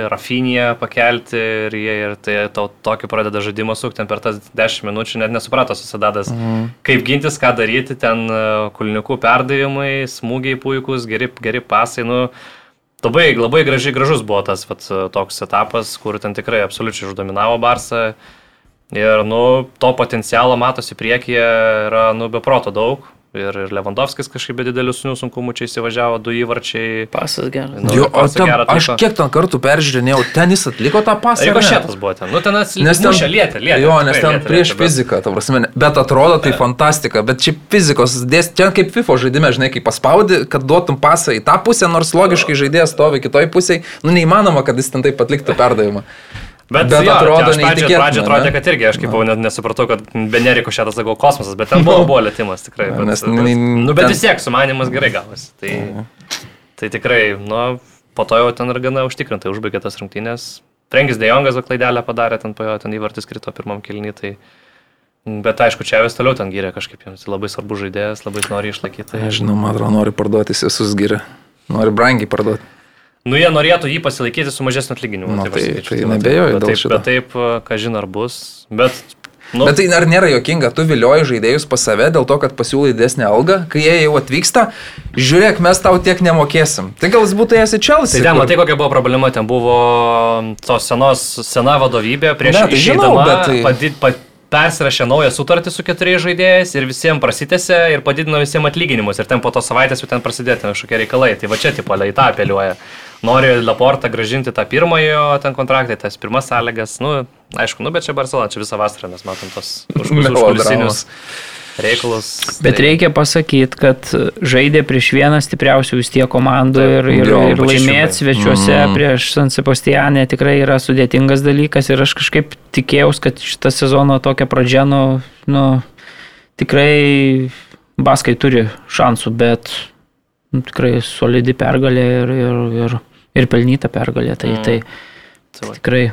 [SPEAKER 2] Rafinę pakelti ir jie ir tai tau tokį pradeda žaidimą sukti, ten per tas 10 minučių net nesuprato susidadas, mhm. kaip gintis, ką daryti, ten e, kulniukų perdavimai, smūgiai puikūs, geri, geri pasai, nu, labai, labai gražiai, gražus buvo tas vat, toks etapas, kur ten tikrai absoliučiai uždominavo Barsą. Ir, nu, to potencialo matosi priekyje yra, nu, be proto daug. Ir, ir Lewandowskis kažkaip be didelių sunkumų čia įsivažiavo, du įvarčiai.
[SPEAKER 3] Pasas geras.
[SPEAKER 2] Nu,
[SPEAKER 1] Jo,
[SPEAKER 2] pasą
[SPEAKER 1] ten,
[SPEAKER 2] gerą
[SPEAKER 1] aš kiek ten kartų peržiūrėjau, ten jis atliko tą pasą. ar ne?
[SPEAKER 2] Rikošėtas buvo ten. Nu, ten
[SPEAKER 1] Nes
[SPEAKER 2] atsimušė,
[SPEAKER 1] ten,
[SPEAKER 2] lietė, lietė.
[SPEAKER 1] jo, nes ten
[SPEAKER 2] lietė,
[SPEAKER 1] prieš
[SPEAKER 2] lietė, bet-
[SPEAKER 1] fiziką, ta prasme, bet atrodo tai fantastika, bet šiaip fizikos dės, čia kaip FIFA žaidime, žinai, kai paspaudi, kad duotum pasą į tą pusę, nors logiškai žaidėjas stovi kitoj pusėje, nu neįmanoma, kad jis ten taip atliktų perdavimą.
[SPEAKER 2] Bet,
[SPEAKER 1] Bet
[SPEAKER 2] jo,
[SPEAKER 1] atrodo
[SPEAKER 2] aš pradžioje pradžio atrodė, kad irgi, aš kaip jau net nesupratau, kad be neriko šią tas sakau kosmosas, bet ten buvo, buvo lėtimas tikrai. Bet,
[SPEAKER 1] Nes
[SPEAKER 2] bet, nu, bet
[SPEAKER 1] ten-
[SPEAKER 2] vis tiek sumanimas gerai gavosi. Tai, tai tikrai, nu, po to jau ten ir gana užtikrintai užbaigė tas rungtynės. Trenkis Dejongas klaidelę padarė, ten po jo ten įvartis krito pirmam kilny. Tai, bet aišku, čia vis toliau ten gyrė kažkaip jiems. Labai svarbu žaidėjas, labai nori išlaikyti. Tai,
[SPEAKER 1] Žinau, man atrodo, nori parduoti, visus giria. Nori brangiai parduoti.
[SPEAKER 2] Nu, jie norėtų jį pasilaikyti su mažesniu atlyginimu.
[SPEAKER 1] Nu,
[SPEAKER 2] taip
[SPEAKER 1] tai- tai
[SPEAKER 2] va
[SPEAKER 1] neabejoju
[SPEAKER 2] bet taip. Bet taip, ką žin ar bus. Bet, nu,
[SPEAKER 1] Bet tai ar nėra jokinga, tu vilioji žaidėjus pas save dėl to, kad pasiūlai didesnę algą, kai jie jau atvyksta, žiūrėk, mes tau tiek nemokėsim. Tai gal jis būtų esi
[SPEAKER 2] Tai
[SPEAKER 1] Čelsi.
[SPEAKER 2] ten, matai, kokia buvo problema, ten buvo tos senos, sena vadovybė prieš
[SPEAKER 1] Ne, tai žinau,
[SPEAKER 2] išeidama,
[SPEAKER 1] bet tai-
[SPEAKER 2] padid, pa, persirašė naują sutartį su keturiais žaidėjais ir visiems prasitėsi ir padidino visiems atlyginimus ir ten po tos savaitės jau ten prasidėjo kažkokie reikalai. Tai va čia tipo į tą apeliuoja. Nori Laportą gražinti tą pirmąją ten kontraktą, tas pirmas sąlygas, nu, aišku, nu, bet čia Barcelona, čia visą vasarą mes matom tos (laughs) užkulisinius reikalus.
[SPEAKER 3] Bet
[SPEAKER 2] Tai-
[SPEAKER 3] reikia pasakyti, kad žaidė prieš vieną stipriausių vis tiek komandų ir, ir,
[SPEAKER 1] Jo,
[SPEAKER 3] ir laimėti svečiuose
[SPEAKER 1] Mm.
[SPEAKER 3] prieš San Sebastianę tikrai yra sudėtingas dalykas ir aš kažkaip tikėjausi, kad šitą sezoną tokia pradžia, nu, nu tikrai Baskai turi šansų, bet nu, tikrai solidi pergalė ir, ir, ir, ir pelnyta pergalė. Tai,
[SPEAKER 2] Mm.
[SPEAKER 3] tai
[SPEAKER 2] Tai
[SPEAKER 3] tikrai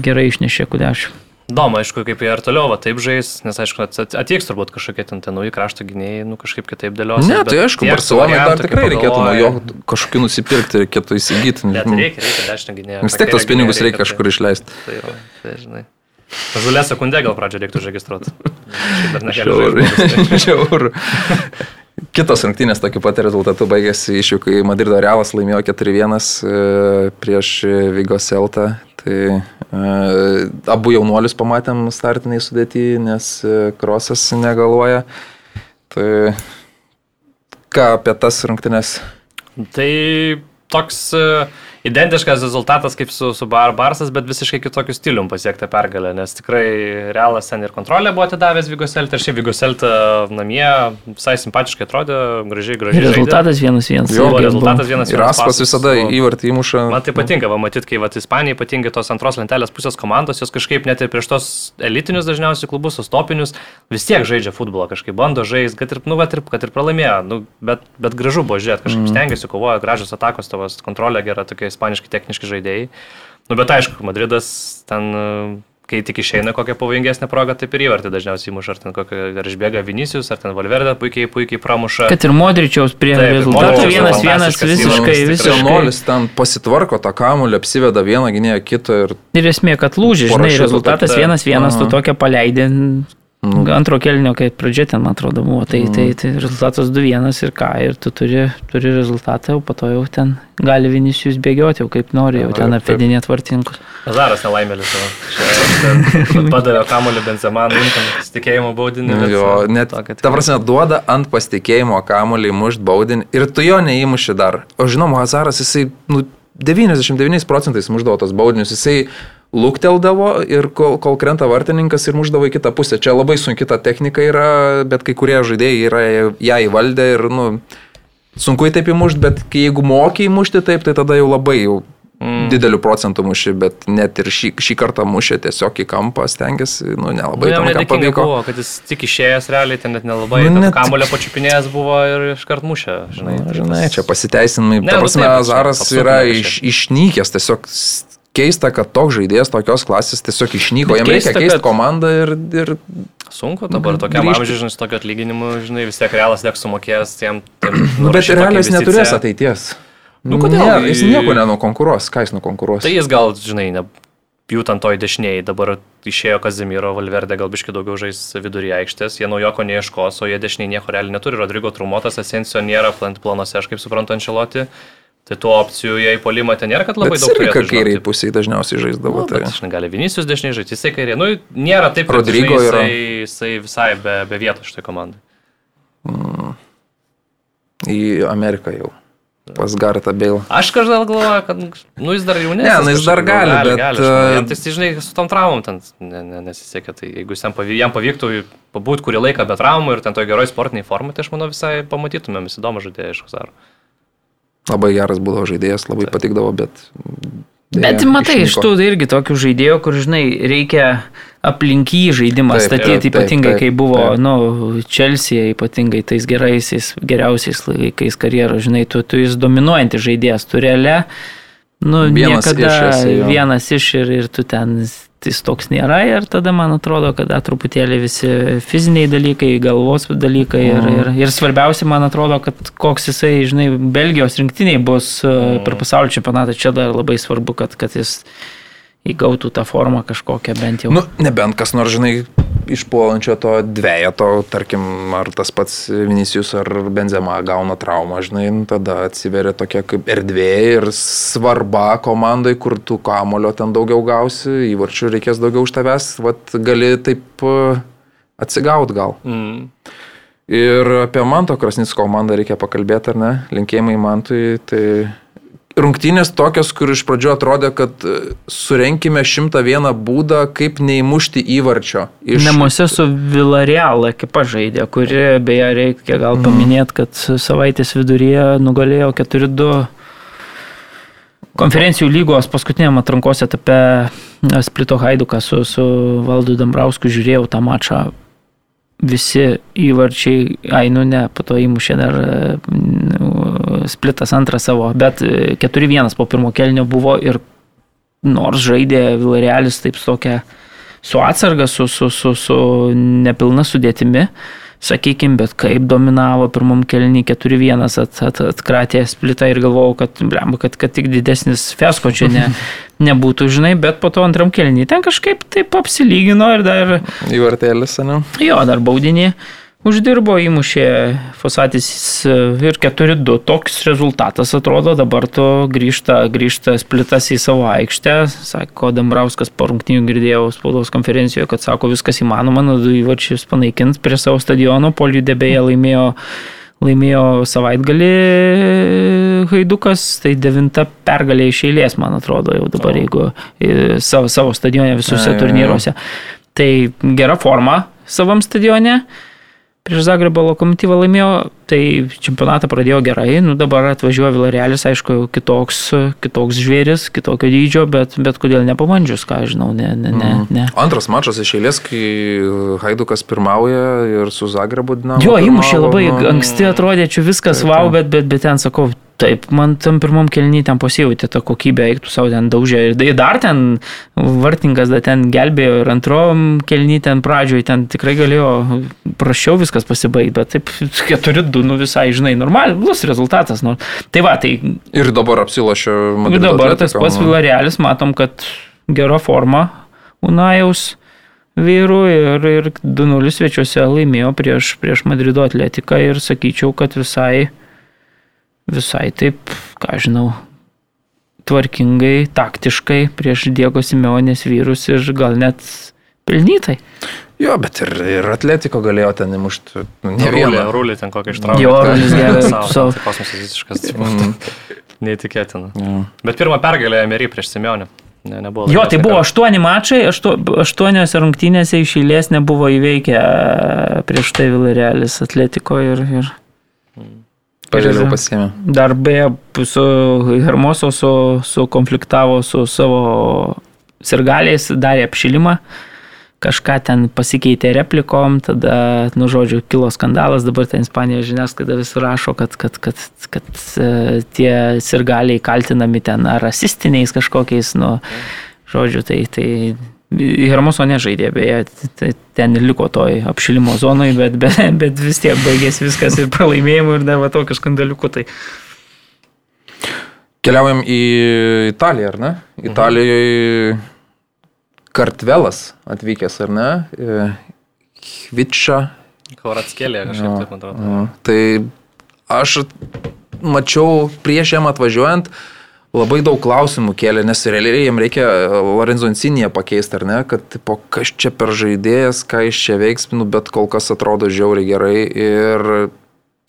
[SPEAKER 3] gerai išnešė kudešių.
[SPEAKER 2] Įdomu, aišku, kaip jie ir toliau va, taip žais, nes aišku, at- atvyks turbūt kažkokie ten, ten nauji krašto gynėjai, nu kažkaip kitaip dėlios.
[SPEAKER 1] Ne, tai aišku, Barcelonai dar tikrai reikėtų nuo jo kažkokį nusipirkti, reikėtų įsigyti.
[SPEAKER 2] Ne, tai reikia, reikia dešinę gynėją.
[SPEAKER 1] Vis tiek tos pinigus reikia kažkur išleisti.
[SPEAKER 2] Tai, tai, tai žinai. Žulė sekundę gal pradžio reiktų užregistruoti. Šiaip (laughs)
[SPEAKER 1] Kitos rungtynės tokiu pat rezultatu baigėsi iššūkiai Madrido Realas laimėjo 4-1 e, prieš Vigo Celtą. Tai e, abu jaunuolius pamatėm startiniai sudėti, nes e, Krosas negaluoja. Tai ką apie tas rungtynės?
[SPEAKER 2] Tai toks e, identiškas rezultatas kaip su, su Bar Barsas, bet visiškai kitokiu stilium pasiekta pergalė, nes tikrai Realas ten ir kontrolę buvo atidavęs Vigoseltą, ir šiaip Vigoseltą namie visai simpatiškai atrodė, gražiai, gražiai. žaidė.
[SPEAKER 3] Rezultatas vienas vienas.
[SPEAKER 2] Jo, rezultatas
[SPEAKER 3] buvo.
[SPEAKER 2] vienas
[SPEAKER 1] Ir
[SPEAKER 2] vienas
[SPEAKER 1] Aspas
[SPEAKER 2] pasas
[SPEAKER 1] visada įvartį įmuša.
[SPEAKER 2] Man tai patinka, va, matyt, kai va, Ispanija, ypatingai tos antros lentelės pusės komandos, jos kažkaip net ir prieš tos elitinius dažniausiai klubus, tos topinius, vis tiek žaidžia futbolą, kažkaip bando žaisti, kad ir, nu, va, ir, kad ir pralaimėjo, nu, bet, bet gražu buvo žiūrėti, kažkaip mm. stengiasi, kovoja, gražios atakos, tavo kontrolė gera, tokie ispaniški techniški žaidėjai. Nu, bet aišku, Madridas ten, e, kai tik išeina kokią pavojingesnę progą, taip ir įvartį dažniausiai įmuša, ar ten kokią, ar išbėga Vinicius, ar ten Valverde puikiai, puikiai pramuša.
[SPEAKER 3] Kad ir Modričiaus prie rezultato vienas vienas visiškai, visiškai.
[SPEAKER 1] Jaunuolis ten pasitvarko tą kamulį, apsiveda vieną gynėją kitą ir
[SPEAKER 3] Ir esmė, kad lūžė, žinai, rezultatas vienas vienas, tu paleidė.
[SPEAKER 1] Nu.
[SPEAKER 3] Antro kelnio, kai pradžia ten, man atrodo, buvo, tai, tai, tai rezultatas 2-1 ir ką, ir tu turi, turi rezultatą, jau po to jau ten gali Vinicius bėgioti, jau kaip nori, jau ten apvedinėti vartininkus.
[SPEAKER 2] Zaras nelaimėlis. Padavė kamuolį Benzema, nuimtam pasitikėjimo baudinį. bet,
[SPEAKER 1] Jo, net,
[SPEAKER 2] tokio
[SPEAKER 1] ta prasme, duoda ant pasitikėjimo kamuolį mušt baudinį ir tu jo neįmuši dar. O žinom, Hazaras, jisai, nu, 99 procentais muždavo tos baudinius, jisai lūkteldavo ir kol, kol krenta vartininkas ir muždavo į kitą pusę. Čia labai sunki ta technika yra, bet kai kurie žaidėjai yra ją įvaldę ir, nu, sunku į taip įmušti, bet kai jeigu mokiai įmušti taip, tai tada jau labai jau
[SPEAKER 2] Mm.
[SPEAKER 1] dideliu procentu muši, bet net ir šį, šį kartą mušė tiesiog į kampą, stengiasi, nu,
[SPEAKER 2] Nu,
[SPEAKER 1] nelabai
[SPEAKER 2] jam
[SPEAKER 1] tam pavyko.
[SPEAKER 2] buvo, kad jis tik išėjęs realiai, ten net nelabai.
[SPEAKER 1] Nu,
[SPEAKER 2] Nu,
[SPEAKER 1] net-
[SPEAKER 2] Kamulio pačiupinėjęs buvo ir iškart mušė, žinai.
[SPEAKER 1] Na,
[SPEAKER 2] tai
[SPEAKER 1] žinai,
[SPEAKER 2] tas-
[SPEAKER 1] čia pasiteisinimai. Ta
[SPEAKER 2] nu
[SPEAKER 1] prasme,
[SPEAKER 2] taip, čia
[SPEAKER 1] Azaras
[SPEAKER 2] apsukime
[SPEAKER 1] yra iš, išnykęs, tiesiog keista, kad toks žaidėjas tokios klasės tiesiog išnyko. Jam reikia keisti
[SPEAKER 3] kad-
[SPEAKER 1] komandą ir, ir
[SPEAKER 2] Sunku dabar tokiam amžiui, žinai, tokio atlyginimu, žinai, vis tiek realas tiek sumokės tiem (clears throat)
[SPEAKER 1] nu, bet realis neturės ateities.
[SPEAKER 2] Nu, kodėl?
[SPEAKER 1] Nėra, jis nieko nenukonkuruos, ką jis nukonkuruos.
[SPEAKER 2] Tai jis gal, žinai, ne, jų ten toj dešiniai dabar išėjo Kazimiro, Valverde gal biški daugiau žais vidury aikštės, jie naujoko neieškos, o jie dešiniai nieko realiai neturi, Rodrigo Trumotas, Asensio nėra plant planuose, aš kaip suprantu, Ančeloti. Tai tų opcijų, jei polimą ten nėra, kad labai
[SPEAKER 1] Bet
[SPEAKER 2] daug turėtų,
[SPEAKER 1] kairiai pusiai dažniausiai žaisdavo.
[SPEAKER 2] Nu,
[SPEAKER 1] Tai.
[SPEAKER 2] žinai, gali Vinicius dešiniai žaisti, jisai kairė. Nu, nėra taip, kad žinai, jisai, jisai visai be, be vietos šitoj komandai.
[SPEAKER 1] į Ameriką jau. Pas Garetą Bale.
[SPEAKER 2] Aš kažkodėl galvoju, kad, nu, jis dar jaunesnis.
[SPEAKER 1] Ne, nu, jis dar
[SPEAKER 2] kažkaip,
[SPEAKER 1] gali, bet,
[SPEAKER 2] gali, aš manau.
[SPEAKER 1] e,
[SPEAKER 2] Jam tai, žinai, su tom traumom ten ne, ne, nesisekė, tai jeigu jam, pavy, jam pavyktų pabūti kurį laiką be traumų ir ten toj geroj sportiniai formai, tai aš manau visai pamatytumėm, jis įdomu žaidėjas iš Husaro.
[SPEAKER 1] Labai geras būdavo žaidėjas, labai patikdavo, bet...
[SPEAKER 3] Bet
[SPEAKER 1] dėja,
[SPEAKER 3] matai, iš tų irgi tokių žaidėjų, kur, žinai, reikia aplink jį žaidimą
[SPEAKER 1] Taip,
[SPEAKER 3] statyti,
[SPEAKER 1] taip,
[SPEAKER 3] ypatingai
[SPEAKER 1] taip,
[SPEAKER 3] kai buvo,
[SPEAKER 1] taip.
[SPEAKER 3] nu, Čelsija, ypatingai tais geraisiais, geriausiais laikais karjeros, žinai, tu, tu jis dominuojantis žaidėjas, tu realia, nu,
[SPEAKER 1] Vienas
[SPEAKER 3] niekada
[SPEAKER 1] iš esi,
[SPEAKER 3] vienas iš ir, ir tu ten jis toks nėra ir tada man atrodo, kad truputėlį visi fiziniai dalykai, galvos dalykai ir,
[SPEAKER 1] Mhm.
[SPEAKER 3] ir, ir svarbiausia, man atrodo, kad koks jisai, žinai, Belgijos rinktiniai bus uh, per pasaulio čempionatą, čia dar labai svarbu, kad, kad jis įgautų tą formą kažkokią bent jau.
[SPEAKER 1] Nu, nebent kas nors, žinai, išpuolančio to dviejato, tarkim, ar tas pats Vinicius ar Benzema gauna traumą, žinai, nu, tada atsiveria tokia kaip erdvė ir svarba komandai, kur tu kamulio ten daugiau gausi, įvarčių reikės daugiau už tavęs, vat gali taip atsigaut gal.
[SPEAKER 2] Mm.
[SPEAKER 1] Ir apie Manto Krasnicko komandą reikia pakalbėti, ar ne? Linkėjimai Mantui. Tai rungtynės tokios, kur iš pradžių atrodė, kad e, surenkime 101 būdą, kaip neįmušti įvarčio. Iš...
[SPEAKER 3] Namuose su Villareal ekipa žaidė, kuri beje reikia gal paminėti, kad savaitės viduryje nugalėjo 4-2 konferencijų lygos paskutiniam atrankos etape Splito Haiduką su, su Valdu Dambrausku žiūrėjau tą mačą. Visi įvarčiai, ai nu ne, po to įmušė dar e, splitas antrą savo, bet e, 4-1 po pirmo kelnio buvo ir nors žaidė Villarealis taip tokia su atsarga, su, su, su, su nepilna sudėtimi, sakykime, bet kaip dominavo pirmam kelnį 4-1 at, at, atkratė splitą ir galvojau, kad, blemba, kad, kad tik didesnis fesko čia ne, (laughs) nebūtų, žinai, bet po to antram kelnį ten kažkaip taip apsilygino ir dar
[SPEAKER 1] Įvartėlis, ne?
[SPEAKER 3] Jo, dar baudinį uždirbo, įmušė Fosatis ir 4-2. Toks rezultatas atrodo, dabar to grįžta, grįžta splitas į savo aikštę. Sako Dambrauskas po rungtinių girdėjau spaudos konferencijoje, kad sako viskas įmanoma, nu du įvarčius panaikint prie savo stadiono, polių debėje laimėjo laimėjo savaitgalį Haidukas, tai devinta pergalė iš eilės, man atrodo, jau dabar, jeigu e, savo, savo stadione visuose
[SPEAKER 1] ai.
[SPEAKER 3] turnyruose. Tai gera forma savam stadione. Prieš Zagrebo lokomotyvą laimėjo, tai čempionatą pradėjo gerai, nu dabar atvažiuoja Vilarealis, aišku, kitoks, kitoks žvėris, kitokio dydžio, bet, bet kodėl nepabandžius, ką žinau, ne, ne, ne. ne.
[SPEAKER 1] Antras mačas iš eilės, kai Haidukas pirmauja ir su Zagrebu dinamo.
[SPEAKER 3] Jo, įmušė labai
[SPEAKER 1] nu,
[SPEAKER 3] anksti, atrodė, čia viskas
[SPEAKER 1] Taip,
[SPEAKER 3] wow, bet, bet, bet ten sakau, taip, man tam pirmam kelnyje ten pasijauti tą kokybę, eiktų savo ten daužė. Ir dar ten vartininkas dar ten gelbėjo ir antrom kelnyje ten pradžioje ten tikrai galėjo prašiau viskas pasibaigti, bet taip 4-2, nu visai, žinai, normalus rezultatas. Nu. Tai va, tai
[SPEAKER 1] Ir dabar apsilošio
[SPEAKER 3] ir
[SPEAKER 1] Madrido
[SPEAKER 3] dabar tas
[SPEAKER 1] Atletico,
[SPEAKER 3] pats
[SPEAKER 1] nu.
[SPEAKER 3] Vilarealis, matom, kad gera forma Unajaus vyrų ir, ir 2-0 svečiuose laimėjo prieš, prieš Madrido atletiką ir sakyčiau, kad visai, visai taip, ką žinau, tvarkingai, taktiškai prieš Diego Simeonės vyrus ir gal net pelnytai.
[SPEAKER 1] Jo, bet ir, ir Atletiko galėjo ten įmušti. Nu, ne vieną.
[SPEAKER 2] rūlė ten kokią ištraukė.
[SPEAKER 3] Jo, Rulis geras,
[SPEAKER 2] Kosmosas visiškas. tipo,
[SPEAKER 1] Mm.
[SPEAKER 2] Neįtikėtina.
[SPEAKER 1] Jo.
[SPEAKER 2] Bet pirmą pergalę Emery prieš Simeonę. Ne, nebuvo
[SPEAKER 3] Jo, tai buvo aštuoni mačai, aštu, aštuoniose rungtynėse iš eilės nebuvo įveikę prieš tai Vilarealis atletiko ir, ir
[SPEAKER 1] Pažiūrėjau pasiemė.
[SPEAKER 3] Dar beje, su Hermoso su, su konfliktavo su savo sirgaliais, darė apšilimą, kažką ten pasikeitė replikom, tada, nu, žodžiu, kilo skandalas, dabar ten Ispanijos žiniasklaida vis rašo, kad, kad, kad, kad e, tie sirgaliai kaltinami ten ar rasistiniais kažkokiais, nu, žodžiu, tai, tai Hermoso nežaidė, beje, tai ten liko toj apšilimo zonai, bet, bet, bet vis tiek baigėsi viskas ir pralaimėjimu ir dar va tokiu skandaliuku. Tai
[SPEAKER 1] Keliaujam į Italiją, ar ne? Italijoje Kartvelas atvykęs, ar ne? E, Hvičia.
[SPEAKER 2] Kvaratskėlė kažkaip taip, man atrodo.
[SPEAKER 1] jo. Tai aš mačiau prieš jam atvažiuojant labai daug klausimų kėlė, nes realiai jam reikia Lorenzo Insinėje pakeisti, ar ne, kad po kas čia per žaidėjas, ką iš čia veiks, nu, bet kol kas atrodo žiauriai gerai ir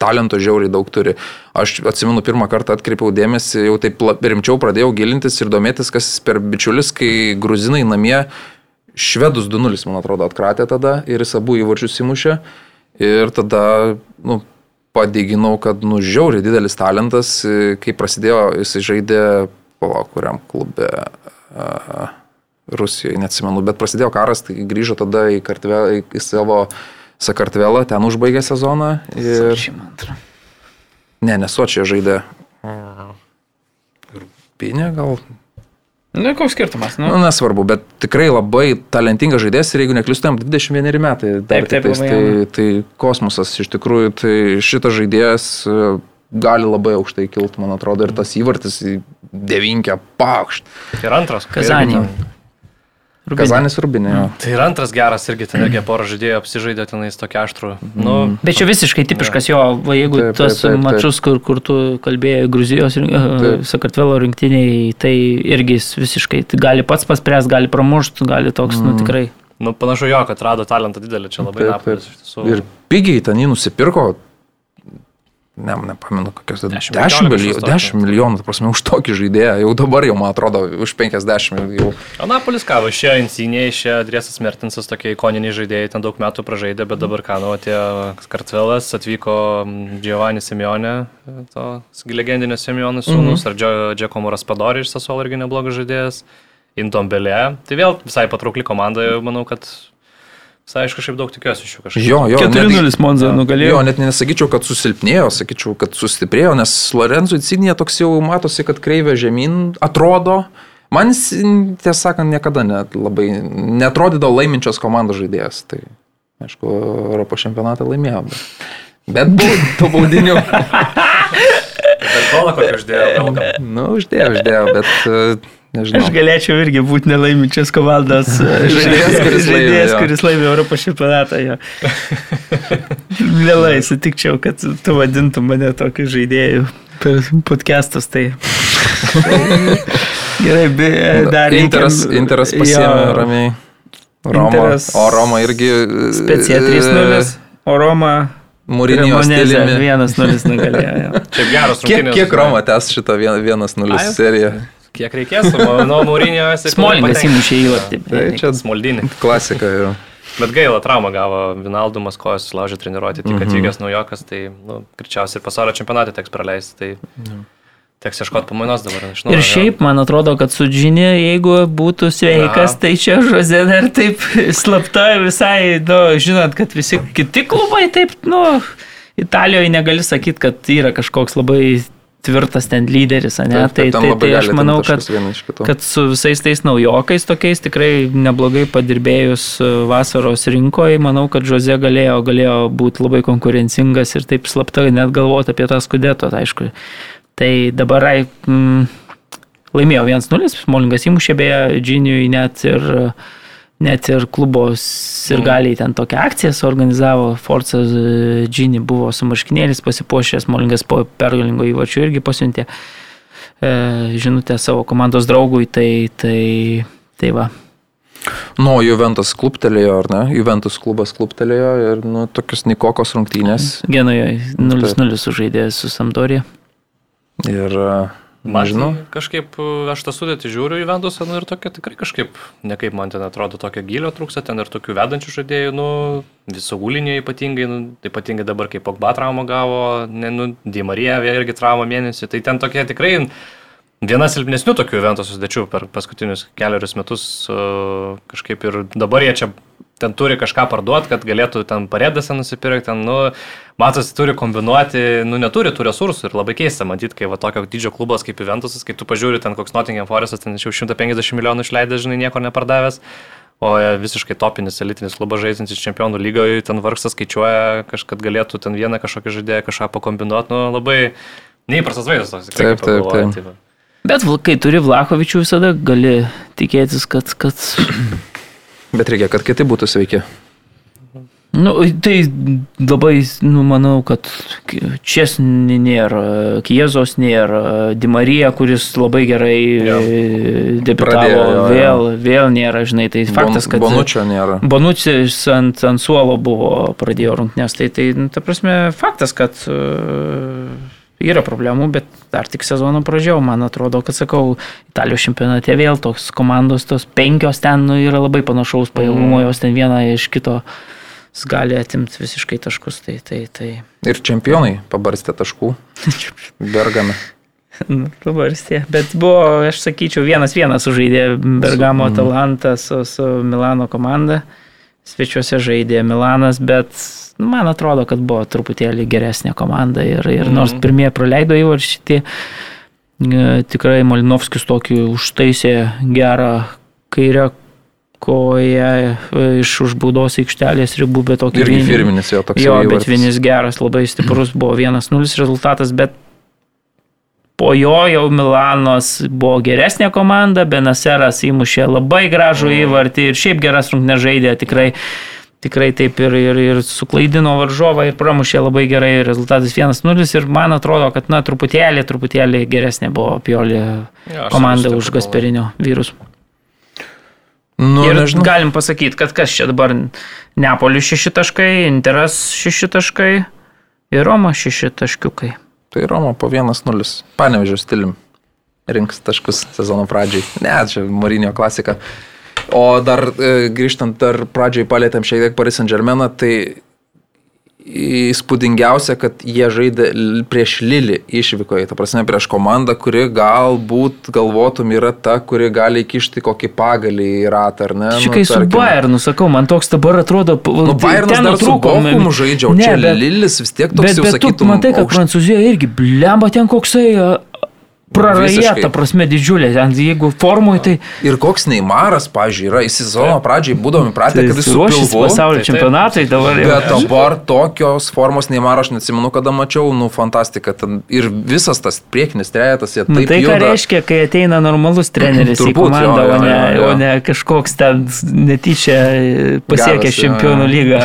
[SPEAKER 1] talento žiauriai daug turi. Aš atsimenu, pirmą kartą atkreipiau dėmesį, jau taip rimčiau pradėjau gilintis ir domėtis, kas per bičiulis, kai gruzinai namie švedus 2-0, man atrodo, atkratė tada ir jis abu įvarčius įmušė. Ir tada, nu, padėginau, kad, nu, žiauriai didelis talentas, kai prasidėjo, jis žaidė, palauk, kuriam klube. Uh, Rusijoje, neatsimenu, bet prasidėjo karas, tai grįžo tada į, kartve, į, savo Sakartvelą, ten užbaigė sezoną. Ir...
[SPEAKER 3] Sočiai, man atrodo.
[SPEAKER 1] Ne, nesuočiai žaidė. Pinė gal.
[SPEAKER 3] Nu, koks skirtumas, nu.
[SPEAKER 1] Nu, nesvarbu, bet tikrai labai talentingas žaidėjas ir jeigu neklystu, jam 21 metai. dar
[SPEAKER 3] Taip, taip, labai
[SPEAKER 1] tai, tai kosmosas iš tikrųjų, tai šitas žaidėjas e, gali labai aukštai kilti, man atrodo, ir tas įvartis į devinkę pakšt.
[SPEAKER 2] Ir antras.
[SPEAKER 3] Kazanį.
[SPEAKER 2] Ten-
[SPEAKER 1] Kazanis Rubinė. jo.
[SPEAKER 2] Tai ir antras geras irgi ten irgi porą žaidėjų apsižaidė tenais tokia aštrų. Nu,
[SPEAKER 3] Bet čia visiškai tipiškas jo, va, jeigu
[SPEAKER 1] Taip,
[SPEAKER 3] taip,
[SPEAKER 1] taip,
[SPEAKER 3] tos
[SPEAKER 1] taip, taip.
[SPEAKER 3] mačius, kur, kur tu kalbėjai Gruzijos,
[SPEAKER 1] Taip.
[SPEAKER 3] Sakartvelo rinktiniai, tai irgi jis visiškai tai gali pats paspręs, gali pramušti, gali toks,
[SPEAKER 1] Mm.
[SPEAKER 3] nu tikrai.
[SPEAKER 2] nu, panašu jo, kad rado talentą didelį, čia labai
[SPEAKER 1] Taip,
[SPEAKER 2] Napolis
[SPEAKER 1] taip.
[SPEAKER 2] iš tiesų.
[SPEAKER 1] Ir pigiai ten jį nusipirko. Ne, nepamenu, kokios
[SPEAKER 2] 10
[SPEAKER 1] 10
[SPEAKER 2] milijonų
[SPEAKER 1] milijonų,
[SPEAKER 2] kažkas tokio.
[SPEAKER 1] 10 milijonų, prasme, už tokį žaidėją. Jau dabar jau, man atrodo, už 50 jau.
[SPEAKER 2] O Napolis ką, va, išėjo Insinė, išėjo Driesas Mertinsas, tokie ikoniniai žaidėjai, ten daug metų pražaidė, bet dabar ką, nu, atėjo Kartvelas, atvyko mm, Giovanni Simeonė, to legendinio Simeonės sūnus, mm -hmm. ar Džeko Raspadori iš Sasuolo irgi neblogas žaidėjas, Intombelė. Tai vėl visai patraukli komanda, manau, kad visai aš kažkaip daug tikiuosi iš jų kažkaip.
[SPEAKER 1] Jo, jo.
[SPEAKER 3] 4-0 Monza
[SPEAKER 1] Jo,
[SPEAKER 3] nugalėjo.
[SPEAKER 1] net nesakyčiau, kad susilpnėjo, sakyčiau, kad sustiprėjo, nes Lorenzo Insignija toks jau matosi, kad kreivė žemyn atrodo. Man tiesą sakant, niekada net labai netrodydavo laiminčios komandos žaidėjas. Tai, aišku, Europos čempionatą laimėjo. Bet, bet buvo tų baudinių. (laughs)
[SPEAKER 2] Bet kolą kokį uždėjo, gal gal.
[SPEAKER 1] nu, uždėjo, uždėjo, bet e, nežinau.
[SPEAKER 3] Aš galėčiau irgi būti nelaiminčias komandos (laughs) eh,
[SPEAKER 1] Žaidėjas, kuris laimė,
[SPEAKER 3] žaidėjas,
[SPEAKER 1] jo.
[SPEAKER 3] kuris laimė Europos čempionatą. (laughs) Mielai sutikčiau, kad tu vadintum mane tokiu žaidėju per podcastus. Tai... (laughs) Gerai, be, dar reikia-
[SPEAKER 1] Interas, Interas pasiemė
[SPEAKER 3] Jo.
[SPEAKER 1] ramiai. Roma,
[SPEAKER 3] Interas-
[SPEAKER 1] o Roma irgi. e,
[SPEAKER 3] Specija 3-0, o Roma
[SPEAKER 1] Mūrinio stiliumi.
[SPEAKER 3] 1-0 nugalėjo. jo.
[SPEAKER 2] Šiaip geras
[SPEAKER 1] Kiek,
[SPEAKER 2] rungtynės.
[SPEAKER 1] kiek Roma tęs šitą 1-0
[SPEAKER 2] Ai.
[SPEAKER 1] seriją?
[SPEAKER 2] Kiek reikės, nuo Mūrinio esi.
[SPEAKER 3] Smolingas įmušė įvartį.
[SPEAKER 1] Tai čia
[SPEAKER 2] Smoldinį.
[SPEAKER 1] klasika jau.
[SPEAKER 2] Bet gaila, traumą gavo Vinaldumas, kojas sulaužė treniruoti, tik
[SPEAKER 1] Mhm.
[SPEAKER 2] atvykęs naujokas, tai, nu, greičiausiai ir pasaulio čempionatė teks praleisti, tai teks ieškoti pamainos dabar. Naujo,
[SPEAKER 3] Ir šiaip, man atrodo, kad su Džinė, jeigu būtų sveikas,
[SPEAKER 2] Na.
[SPEAKER 3] tai čia Žozė dar taip (laughs) slapta visai, nu, žinot, kad visi kiti klubai taip, nu, Italijoje negali sakyti, kad yra kažkoks labai tvirtas ten lyderis, ne?
[SPEAKER 1] Taip, taip,
[SPEAKER 3] tai tai, tai aš manau, kad, kad su visais tais naujokais tokiais tikrai neblogai padirbėjus e, vasaros rinkoje, manau, kad Žozė galėjo, galėjo būti labai konkurencingas ir taip slapta net galvoti apie tą skudeto, tai aišku. Tai dabar mm, laimėjo 1-0, Smolingas įmušė beje Džiniui net ir, net ir klubos ir galiai ten tokią akciją suorganizavo. Forza Džini buvo su marškinėlis pasipuošęs, Smolingas po pergalingo įvačių irgi pasiuntė e, žinutę savo komandos draugui, tai, tai, tai va.
[SPEAKER 1] Nu, Juventus kluptelėjo, ar ne? Juventus klubas kluptelėjo ir, nu, tokios Nikokos rungtynės.
[SPEAKER 3] Genoje 0-0 sužaidė su Sampdorija.
[SPEAKER 1] Ir, e,
[SPEAKER 2] Man
[SPEAKER 1] nežinau.
[SPEAKER 2] tai kažkaip, aš tą sudėtį žiūriu į Vendusą nu, ir tokia tikrai kažkaip, nekaip man ten atrodo, tokio gilio trūksta, ten ir tokių vedančių žaidėjų, nu, visogūlinė ypatingai, nu, ypatingai dabar, kai Pogba traumą gavo, ne, nu, Dimarija irgi traumą mėnesį, tai ten tokie tikrai viena silpnesnių tokių eventų susidėčių per paskutinius keliarius metus uh, kažkaip ir dabar jie čia ten turi kažką parduoti, kad galėtų ten paredasę nusipirkti, ten, nu, matos, turi kombinuoti, nu, neturi tų resursų ir labai keista matyti, kai va tokio didžio klubas kaip Juventusas, kai tu pažiūri ten koks Nottingham Forestas, ten jau 150 milijonų išleidęs, žinai, nieko nepardavęs. O e, visiškai topinis elitinis klubas žaidžiantis čempionų lygoje, ten vargsas skaičiuoja, kažkad galėtų ten vieną kažkokį žaidėją kažką pakombinuoti, nu labai neįprastas vaizdas toks.
[SPEAKER 1] Taip, taip, taip.
[SPEAKER 2] tai va.
[SPEAKER 3] Bet kai turi Vlakovičių, visada gali tikėtis, kad, kad
[SPEAKER 1] Bet reikia, kad kiti būtų sveiki.
[SPEAKER 3] Nu, tai labai, nu, manau, kad Česnį nėra, Kiezos nėra, Dimarija, kuris labai gerai e, debitavo,
[SPEAKER 1] Pradėjo, jo, jo.
[SPEAKER 3] vėl, vėl nėra, žinai, tai faktas, kad...
[SPEAKER 1] Bonučio nėra.
[SPEAKER 3] Bonucis ant, ant suolo buvo, pradėjo rungtynės, tai, tai, nu, ta prasme, faktas, kad uh, yra problemų, bet dar tik sezono pradžioje, man atrodo, kad sakau, Italijos čempionate vėl toks komandos, tos penkios ten nu, yra labai panašaus pajėgumo,
[SPEAKER 1] Mm.
[SPEAKER 3] jos ten viena iš kito gali atimti visiškai taškus, tai, tai, tai.
[SPEAKER 1] Ir čempionai pabarstė taškų. (laughs) Bergame.
[SPEAKER 3] Nu, Pabarstė. Bet buvo, aš sakyčiau, vienas vienas sužaidė Bergamo
[SPEAKER 1] Su- mm.
[SPEAKER 3] Atalanta su, su Milano komanda. Svečiuose žaidė Milanas, bet nu, man atrodo, kad buvo truputėlį geresnė komanda. Ir, ir
[SPEAKER 2] Mhm.
[SPEAKER 3] nors pirmieji praleido įvarčiai, tai e, tikrai Malinovskis tokį užtaisė gerą kairę koją e, iš užbaudos aikštelės ribų, bet tokį
[SPEAKER 1] Irgi firminis jo toks.
[SPEAKER 3] Jo, bet vienis geras, labai stiprus buvo 1-0 rezultatas, bet po jo jau Milanos buvo geresnė komanda, Benaseras įmušė labai gražų įvartį ir šiaip geras rungtynės žaidė, tikrai, tikrai taip ir, ir, ir suklaidino varžovą ir pramušė labai gerai, rezultatas 1-0 ir man atrodo, kad na truputėlį, truputėlį geresnė buvo Piolė
[SPEAKER 2] Jo, aš
[SPEAKER 3] komanda už. Gasperinio vyrus.
[SPEAKER 1] Nu,
[SPEAKER 3] ir
[SPEAKER 1] nežinau.
[SPEAKER 3] galim pasakyti, kad kas čia dabar Neapolių 6 taškai, Interas 6 taškai ir Roma 6 taškiukai.
[SPEAKER 1] Tai Roma po 1-0. Panevežio stilium. Rinks taškus sezono pradžiai. Ne, čia Marinio klasika. O dar e, grįžtant, dar pradžiai palėtėm šiek tiek Paris Saint Germainą, tai įspūdingiausia, kad jie žaidė prieš Lilį išvykoje, ta prasme prieš komandą, kuri galbūt galvotum yra ta, kuri gali įkišti kokį pagalį į ratą, ar ne?
[SPEAKER 3] Čia
[SPEAKER 1] Nu,
[SPEAKER 3] kai su
[SPEAKER 1] tarkim.
[SPEAKER 3] Bayernu, sakau, man toks dabar atrodo...
[SPEAKER 1] Nu, Bayernas dar su Bochumu žaidžia, o čia Lilis vis tiek toks
[SPEAKER 3] bet,
[SPEAKER 1] jau
[SPEAKER 3] bet tu
[SPEAKER 1] sakytum.
[SPEAKER 3] matai, kad
[SPEAKER 1] aukšt-
[SPEAKER 3] Prancūzijoje irgi blemba ten koksai praraja, ta prasme, didžiulė. Jeigu formui, tai...
[SPEAKER 1] Ir koks Neimaras, pažiūrėjau, yra į sezono pradžiai būdami pratę,
[SPEAKER 3] tai
[SPEAKER 1] kad jis pilvu.
[SPEAKER 3] pasaulio
[SPEAKER 2] Tai
[SPEAKER 3] čempionatai dabar jau.
[SPEAKER 1] Bet dabar tokios formos Neimaro aš neatsimenu, kada mačiau, nu fantastika. Ten ir visas tas priekinis trejetas, jie
[SPEAKER 3] Nu,
[SPEAKER 1] taip
[SPEAKER 3] tai ką
[SPEAKER 1] juda.
[SPEAKER 3] reiškia, kai ateina normalus treneris į
[SPEAKER 1] Turbūt,
[SPEAKER 3] komandą,
[SPEAKER 1] jo, jo,
[SPEAKER 3] o, ne,
[SPEAKER 1] jo, jo.
[SPEAKER 3] o ne kažkoks ten netyčia pasiekęs čempionų lygą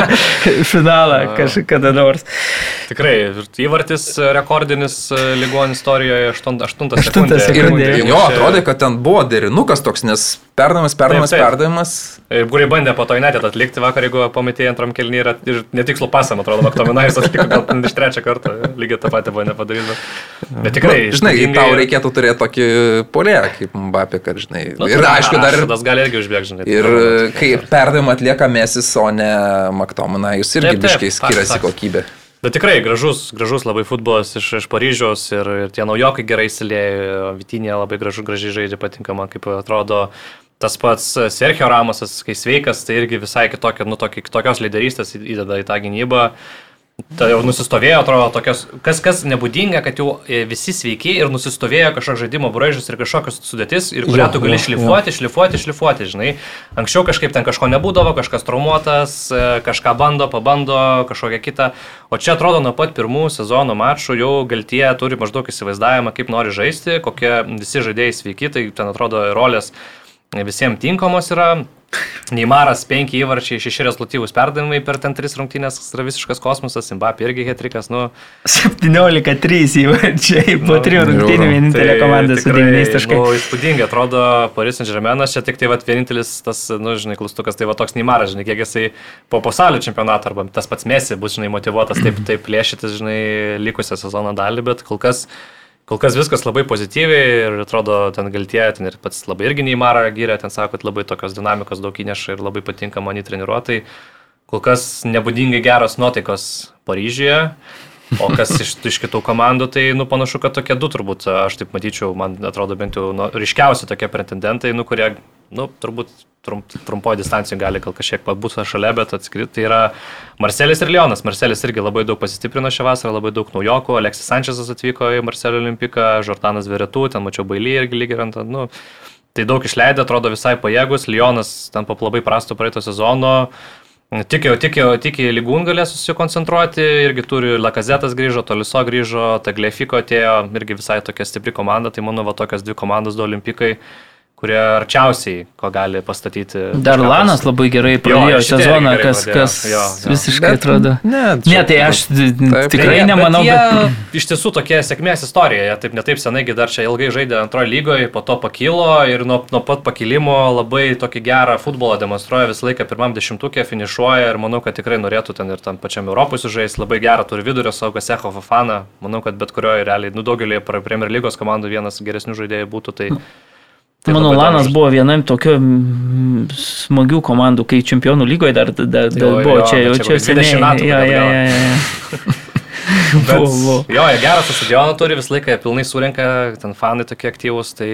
[SPEAKER 3] (laughs) finalą kažkada nors.
[SPEAKER 2] Tikrai, įvartis rekordinis lygon istorijoje 8
[SPEAKER 3] Aštunta
[SPEAKER 2] sekundė.
[SPEAKER 3] sekundė.
[SPEAKER 1] Ir jo, atrodė, kad ten buvo derinukas toks, nes perdavimas, perdavimas,
[SPEAKER 2] Taip, taip.
[SPEAKER 1] perdavimas.
[SPEAKER 2] Ir Gūriai bandė po to į netį atlikti vakar, jeigu pamatėjai antram kelnį ir, netikslų pasą, man atrodo, Maktominais atliko gal iš trečią kartą, lygiai tą patį buvo nepadaryta. Bet tikrai,
[SPEAKER 1] Nu, žinai, tau reikėtų turėti tokį polėją kaip Mbappé, kad, žinai.
[SPEAKER 2] Nu,
[SPEAKER 1] ir
[SPEAKER 2] tai
[SPEAKER 1] aišku, dar ir
[SPEAKER 2] Tas gali irgi užbėgti, žinai.
[SPEAKER 1] Ir
[SPEAKER 2] tai-
[SPEAKER 1] kai perdavimą atlieka Mesis, o ne Maktomina, jūs irgi
[SPEAKER 2] Taip, taip,
[SPEAKER 1] biškai skiriasi kokybė.
[SPEAKER 2] Bet tikrai gražus, gražus labai futbolas iš, iš Paryžiaus ir, ir tie naujokai gerai įsilėjo, Vitinė labai gražu, gražiai žaidžia, patinka man, kaip atrodo. Tas pats Sergio Ramosas, kai sveikas, tai irgi visai kitokio, nu, tokį, kitokios lyderystės įdeda į tą gynybą. Tai jau nusistovėjo, atrodo, tokios, kas, kas nebūdinga, kad jau e, visi sveiki ir nusistovėjo kažkoks žaidimo braižas ir kažkokios sudėtis, ir kurią
[SPEAKER 3] Jo,
[SPEAKER 2] tu gali
[SPEAKER 3] jo,
[SPEAKER 2] šlifuoti, šlifuoti, šlifuoti, žinai. Anksčiau kažkaip ten kažko nebūdavo, kažkas traumuotas, e, kažką bando, pabando, kažkokią kitą. O čia atrodo nuo pat pirmų sezono mačų jau galtie turi maždaug įsivaizdavimą, kaip nori žaisti, kokie visi žaidėjai sveiki, tai ten atrodo rolės visiems tinkamos yra. Neimaras, penki įvarčiai, šeši rezultatyvūs perdavimai per ten tris rungtynės, yra visiškas kosmosas, Zimbabvė irgi hetrikas, nu.
[SPEAKER 3] 17-3 įvarčiai po
[SPEAKER 2] Nu,
[SPEAKER 3] trijų rungtynių vienintelė komanda su
[SPEAKER 2] tikrai,
[SPEAKER 3] 9 taškais.
[SPEAKER 2] Nu, įspūdingai atrodo Paris Saint Germainas, čia tik tai vat, vienintelis tas, nu, žinai, klaustukas, tai va toks Neimaras, žinai, kiek jisai po pasaulio čempionato arba tas pats Mesi bus, žinai, motivuotas taip, (clears throat) taip plėšytis, žinai, likusią sezono dalį, bet kol kas Kol kas viskas labai pozityviai ir atrodo, ten galtie, ten ir pats labai irgi neįmarą gyrė, ten sako, kad labai tokios dinamikos daug įneša ir labai patinka man į treniruotai. Kol kas nebūdingai geros nuotaikos Paryžiuje, o kas iš, iš kitų komandų, tai nu, panašu, kad tokie du turbūt, aš taip matyčiau, man atrodo bent jau nu, ryškiausi tokie pretendentai, nu, kurie, nu, turbūt trump, trumpoje distancijoje gali gal kažkiek būti šalia, bet atskritai tai yra Marcelis ir Leonas. Marcelis irgi labai daug pasistiprino šią vasarą, labai daug naujokų, Aleksis Sančesas atvyko į Marcelio olimpiką, Žordanas Veretų, ten mačiau Bailį irgi lygiai ant, nu, tai daug išleidę, atrodo visai pajėgus, Leonas ten po labai prasto praeito sezono. Tikėjau, tikėjau, tikėjau, lygūn galės susikoncentruoti, irgi turi Lakazetas grįžo, Toliso grįžo, Taglefiko atėjo, irgi visai tokia stipri komanda, tai manau, va tokios dvi komandos du olimpikai, kurie arčiausiai, ko gali pastatyti.
[SPEAKER 3] Dar Lanas
[SPEAKER 2] pas-
[SPEAKER 3] labai gerai
[SPEAKER 2] Jo,
[SPEAKER 3] pradėjo
[SPEAKER 2] šitie
[SPEAKER 3] sezoną,
[SPEAKER 2] gerai
[SPEAKER 3] kas,
[SPEAKER 2] pradėjo,
[SPEAKER 3] kas
[SPEAKER 2] jo, jo.
[SPEAKER 3] visiškai
[SPEAKER 1] Bet-
[SPEAKER 3] atrodo.
[SPEAKER 1] Ne,
[SPEAKER 3] Ne, tai aš
[SPEAKER 1] Taip.
[SPEAKER 3] tikrai
[SPEAKER 2] Bet-
[SPEAKER 3] nemanau,
[SPEAKER 2] bet.
[SPEAKER 3] bet...
[SPEAKER 2] jie Iš tiesų tokia sėkmės istorija, jie taip netaip senai gi dar čia ilgai žaidė antrojo lygoje, po to pakilo ir nuo, nuo pat pakilimo labai tokį gerą futbolą demonstruoja visą laiką pirmam dešimtukė, finišuoja ir manau, kad tikrai norėtų ten ir tam pačiam Europos žaisti, labai gerą turi vidurio saugą Secho Fafana, manau, kad bet kurioje realiai, nu daugelį Premier lygos komandų vienas geresnių žaidėjų būtų, tai... tai
[SPEAKER 3] Mano Lanas
[SPEAKER 2] įdomus.
[SPEAKER 3] buvo vienam tokio smagių komandų, kai čempionų lygoje dar, dar, dar
[SPEAKER 2] Jo,
[SPEAKER 3] buvo
[SPEAKER 2] jo,
[SPEAKER 3] čia, jau
[SPEAKER 2] čia
[SPEAKER 3] čia
[SPEAKER 2] kokie 20
[SPEAKER 3] seniai.
[SPEAKER 2] metų
[SPEAKER 3] Jo, jo, jo, jo. (laughs) (laughs)
[SPEAKER 2] Bet, jo, jie gerą stadioną turi, visą laiką pilnai surenka, ten fanai tokie aktyvūs, tai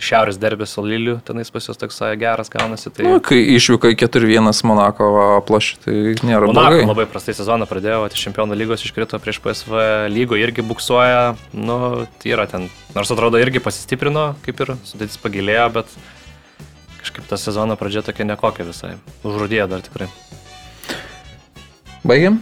[SPEAKER 2] šiaurės derbės su Liliu, tenais pas juos toks geras gaunasi. Tai...
[SPEAKER 1] Nu, kai išvyko į 4-1 Monako aplašį, tai nėra
[SPEAKER 2] Monako
[SPEAKER 1] blogai.
[SPEAKER 2] labai prastai sezoną pradėjo, iš čempionų lygos iškrito prieš PSV lygo irgi buksuoja, nu, tai yra ten, nors atrodo irgi pasistiprino, kaip ir sudėtis pagilėjo, bet kažkaip ta sezono pradžia tokia nekokia visai. Užrudėjo dar tikrai.
[SPEAKER 1] Baigiam?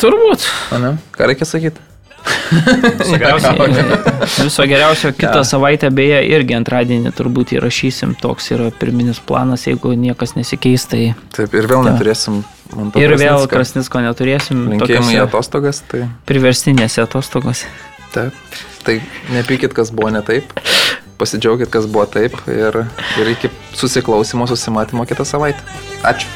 [SPEAKER 3] Turbūt.
[SPEAKER 1] O ne? Ką reikia sakyti? (laughs)
[SPEAKER 2] Viso geriausio.
[SPEAKER 3] Kitą savaitę, beje, irgi antradienį turbūt įrašysim, toks yra pirminis planas, jeigu niekas nesikeis, tai
[SPEAKER 1] Taip, ir vėl
[SPEAKER 3] Ta.
[SPEAKER 1] neturėsim.
[SPEAKER 3] ir vėl
[SPEAKER 1] Krasnicko.
[SPEAKER 3] Krasnisko neturėsim.
[SPEAKER 1] Linkėjimai į atostogas, tai
[SPEAKER 3] Priverstinėse atostogose.
[SPEAKER 1] taip. Tai nepykit, kas buvo ne taip. Pasidžiaugit, kas buvo taip. Ir, ir iki susiklausimo, susimatymo kitą savaitę. Ačiū.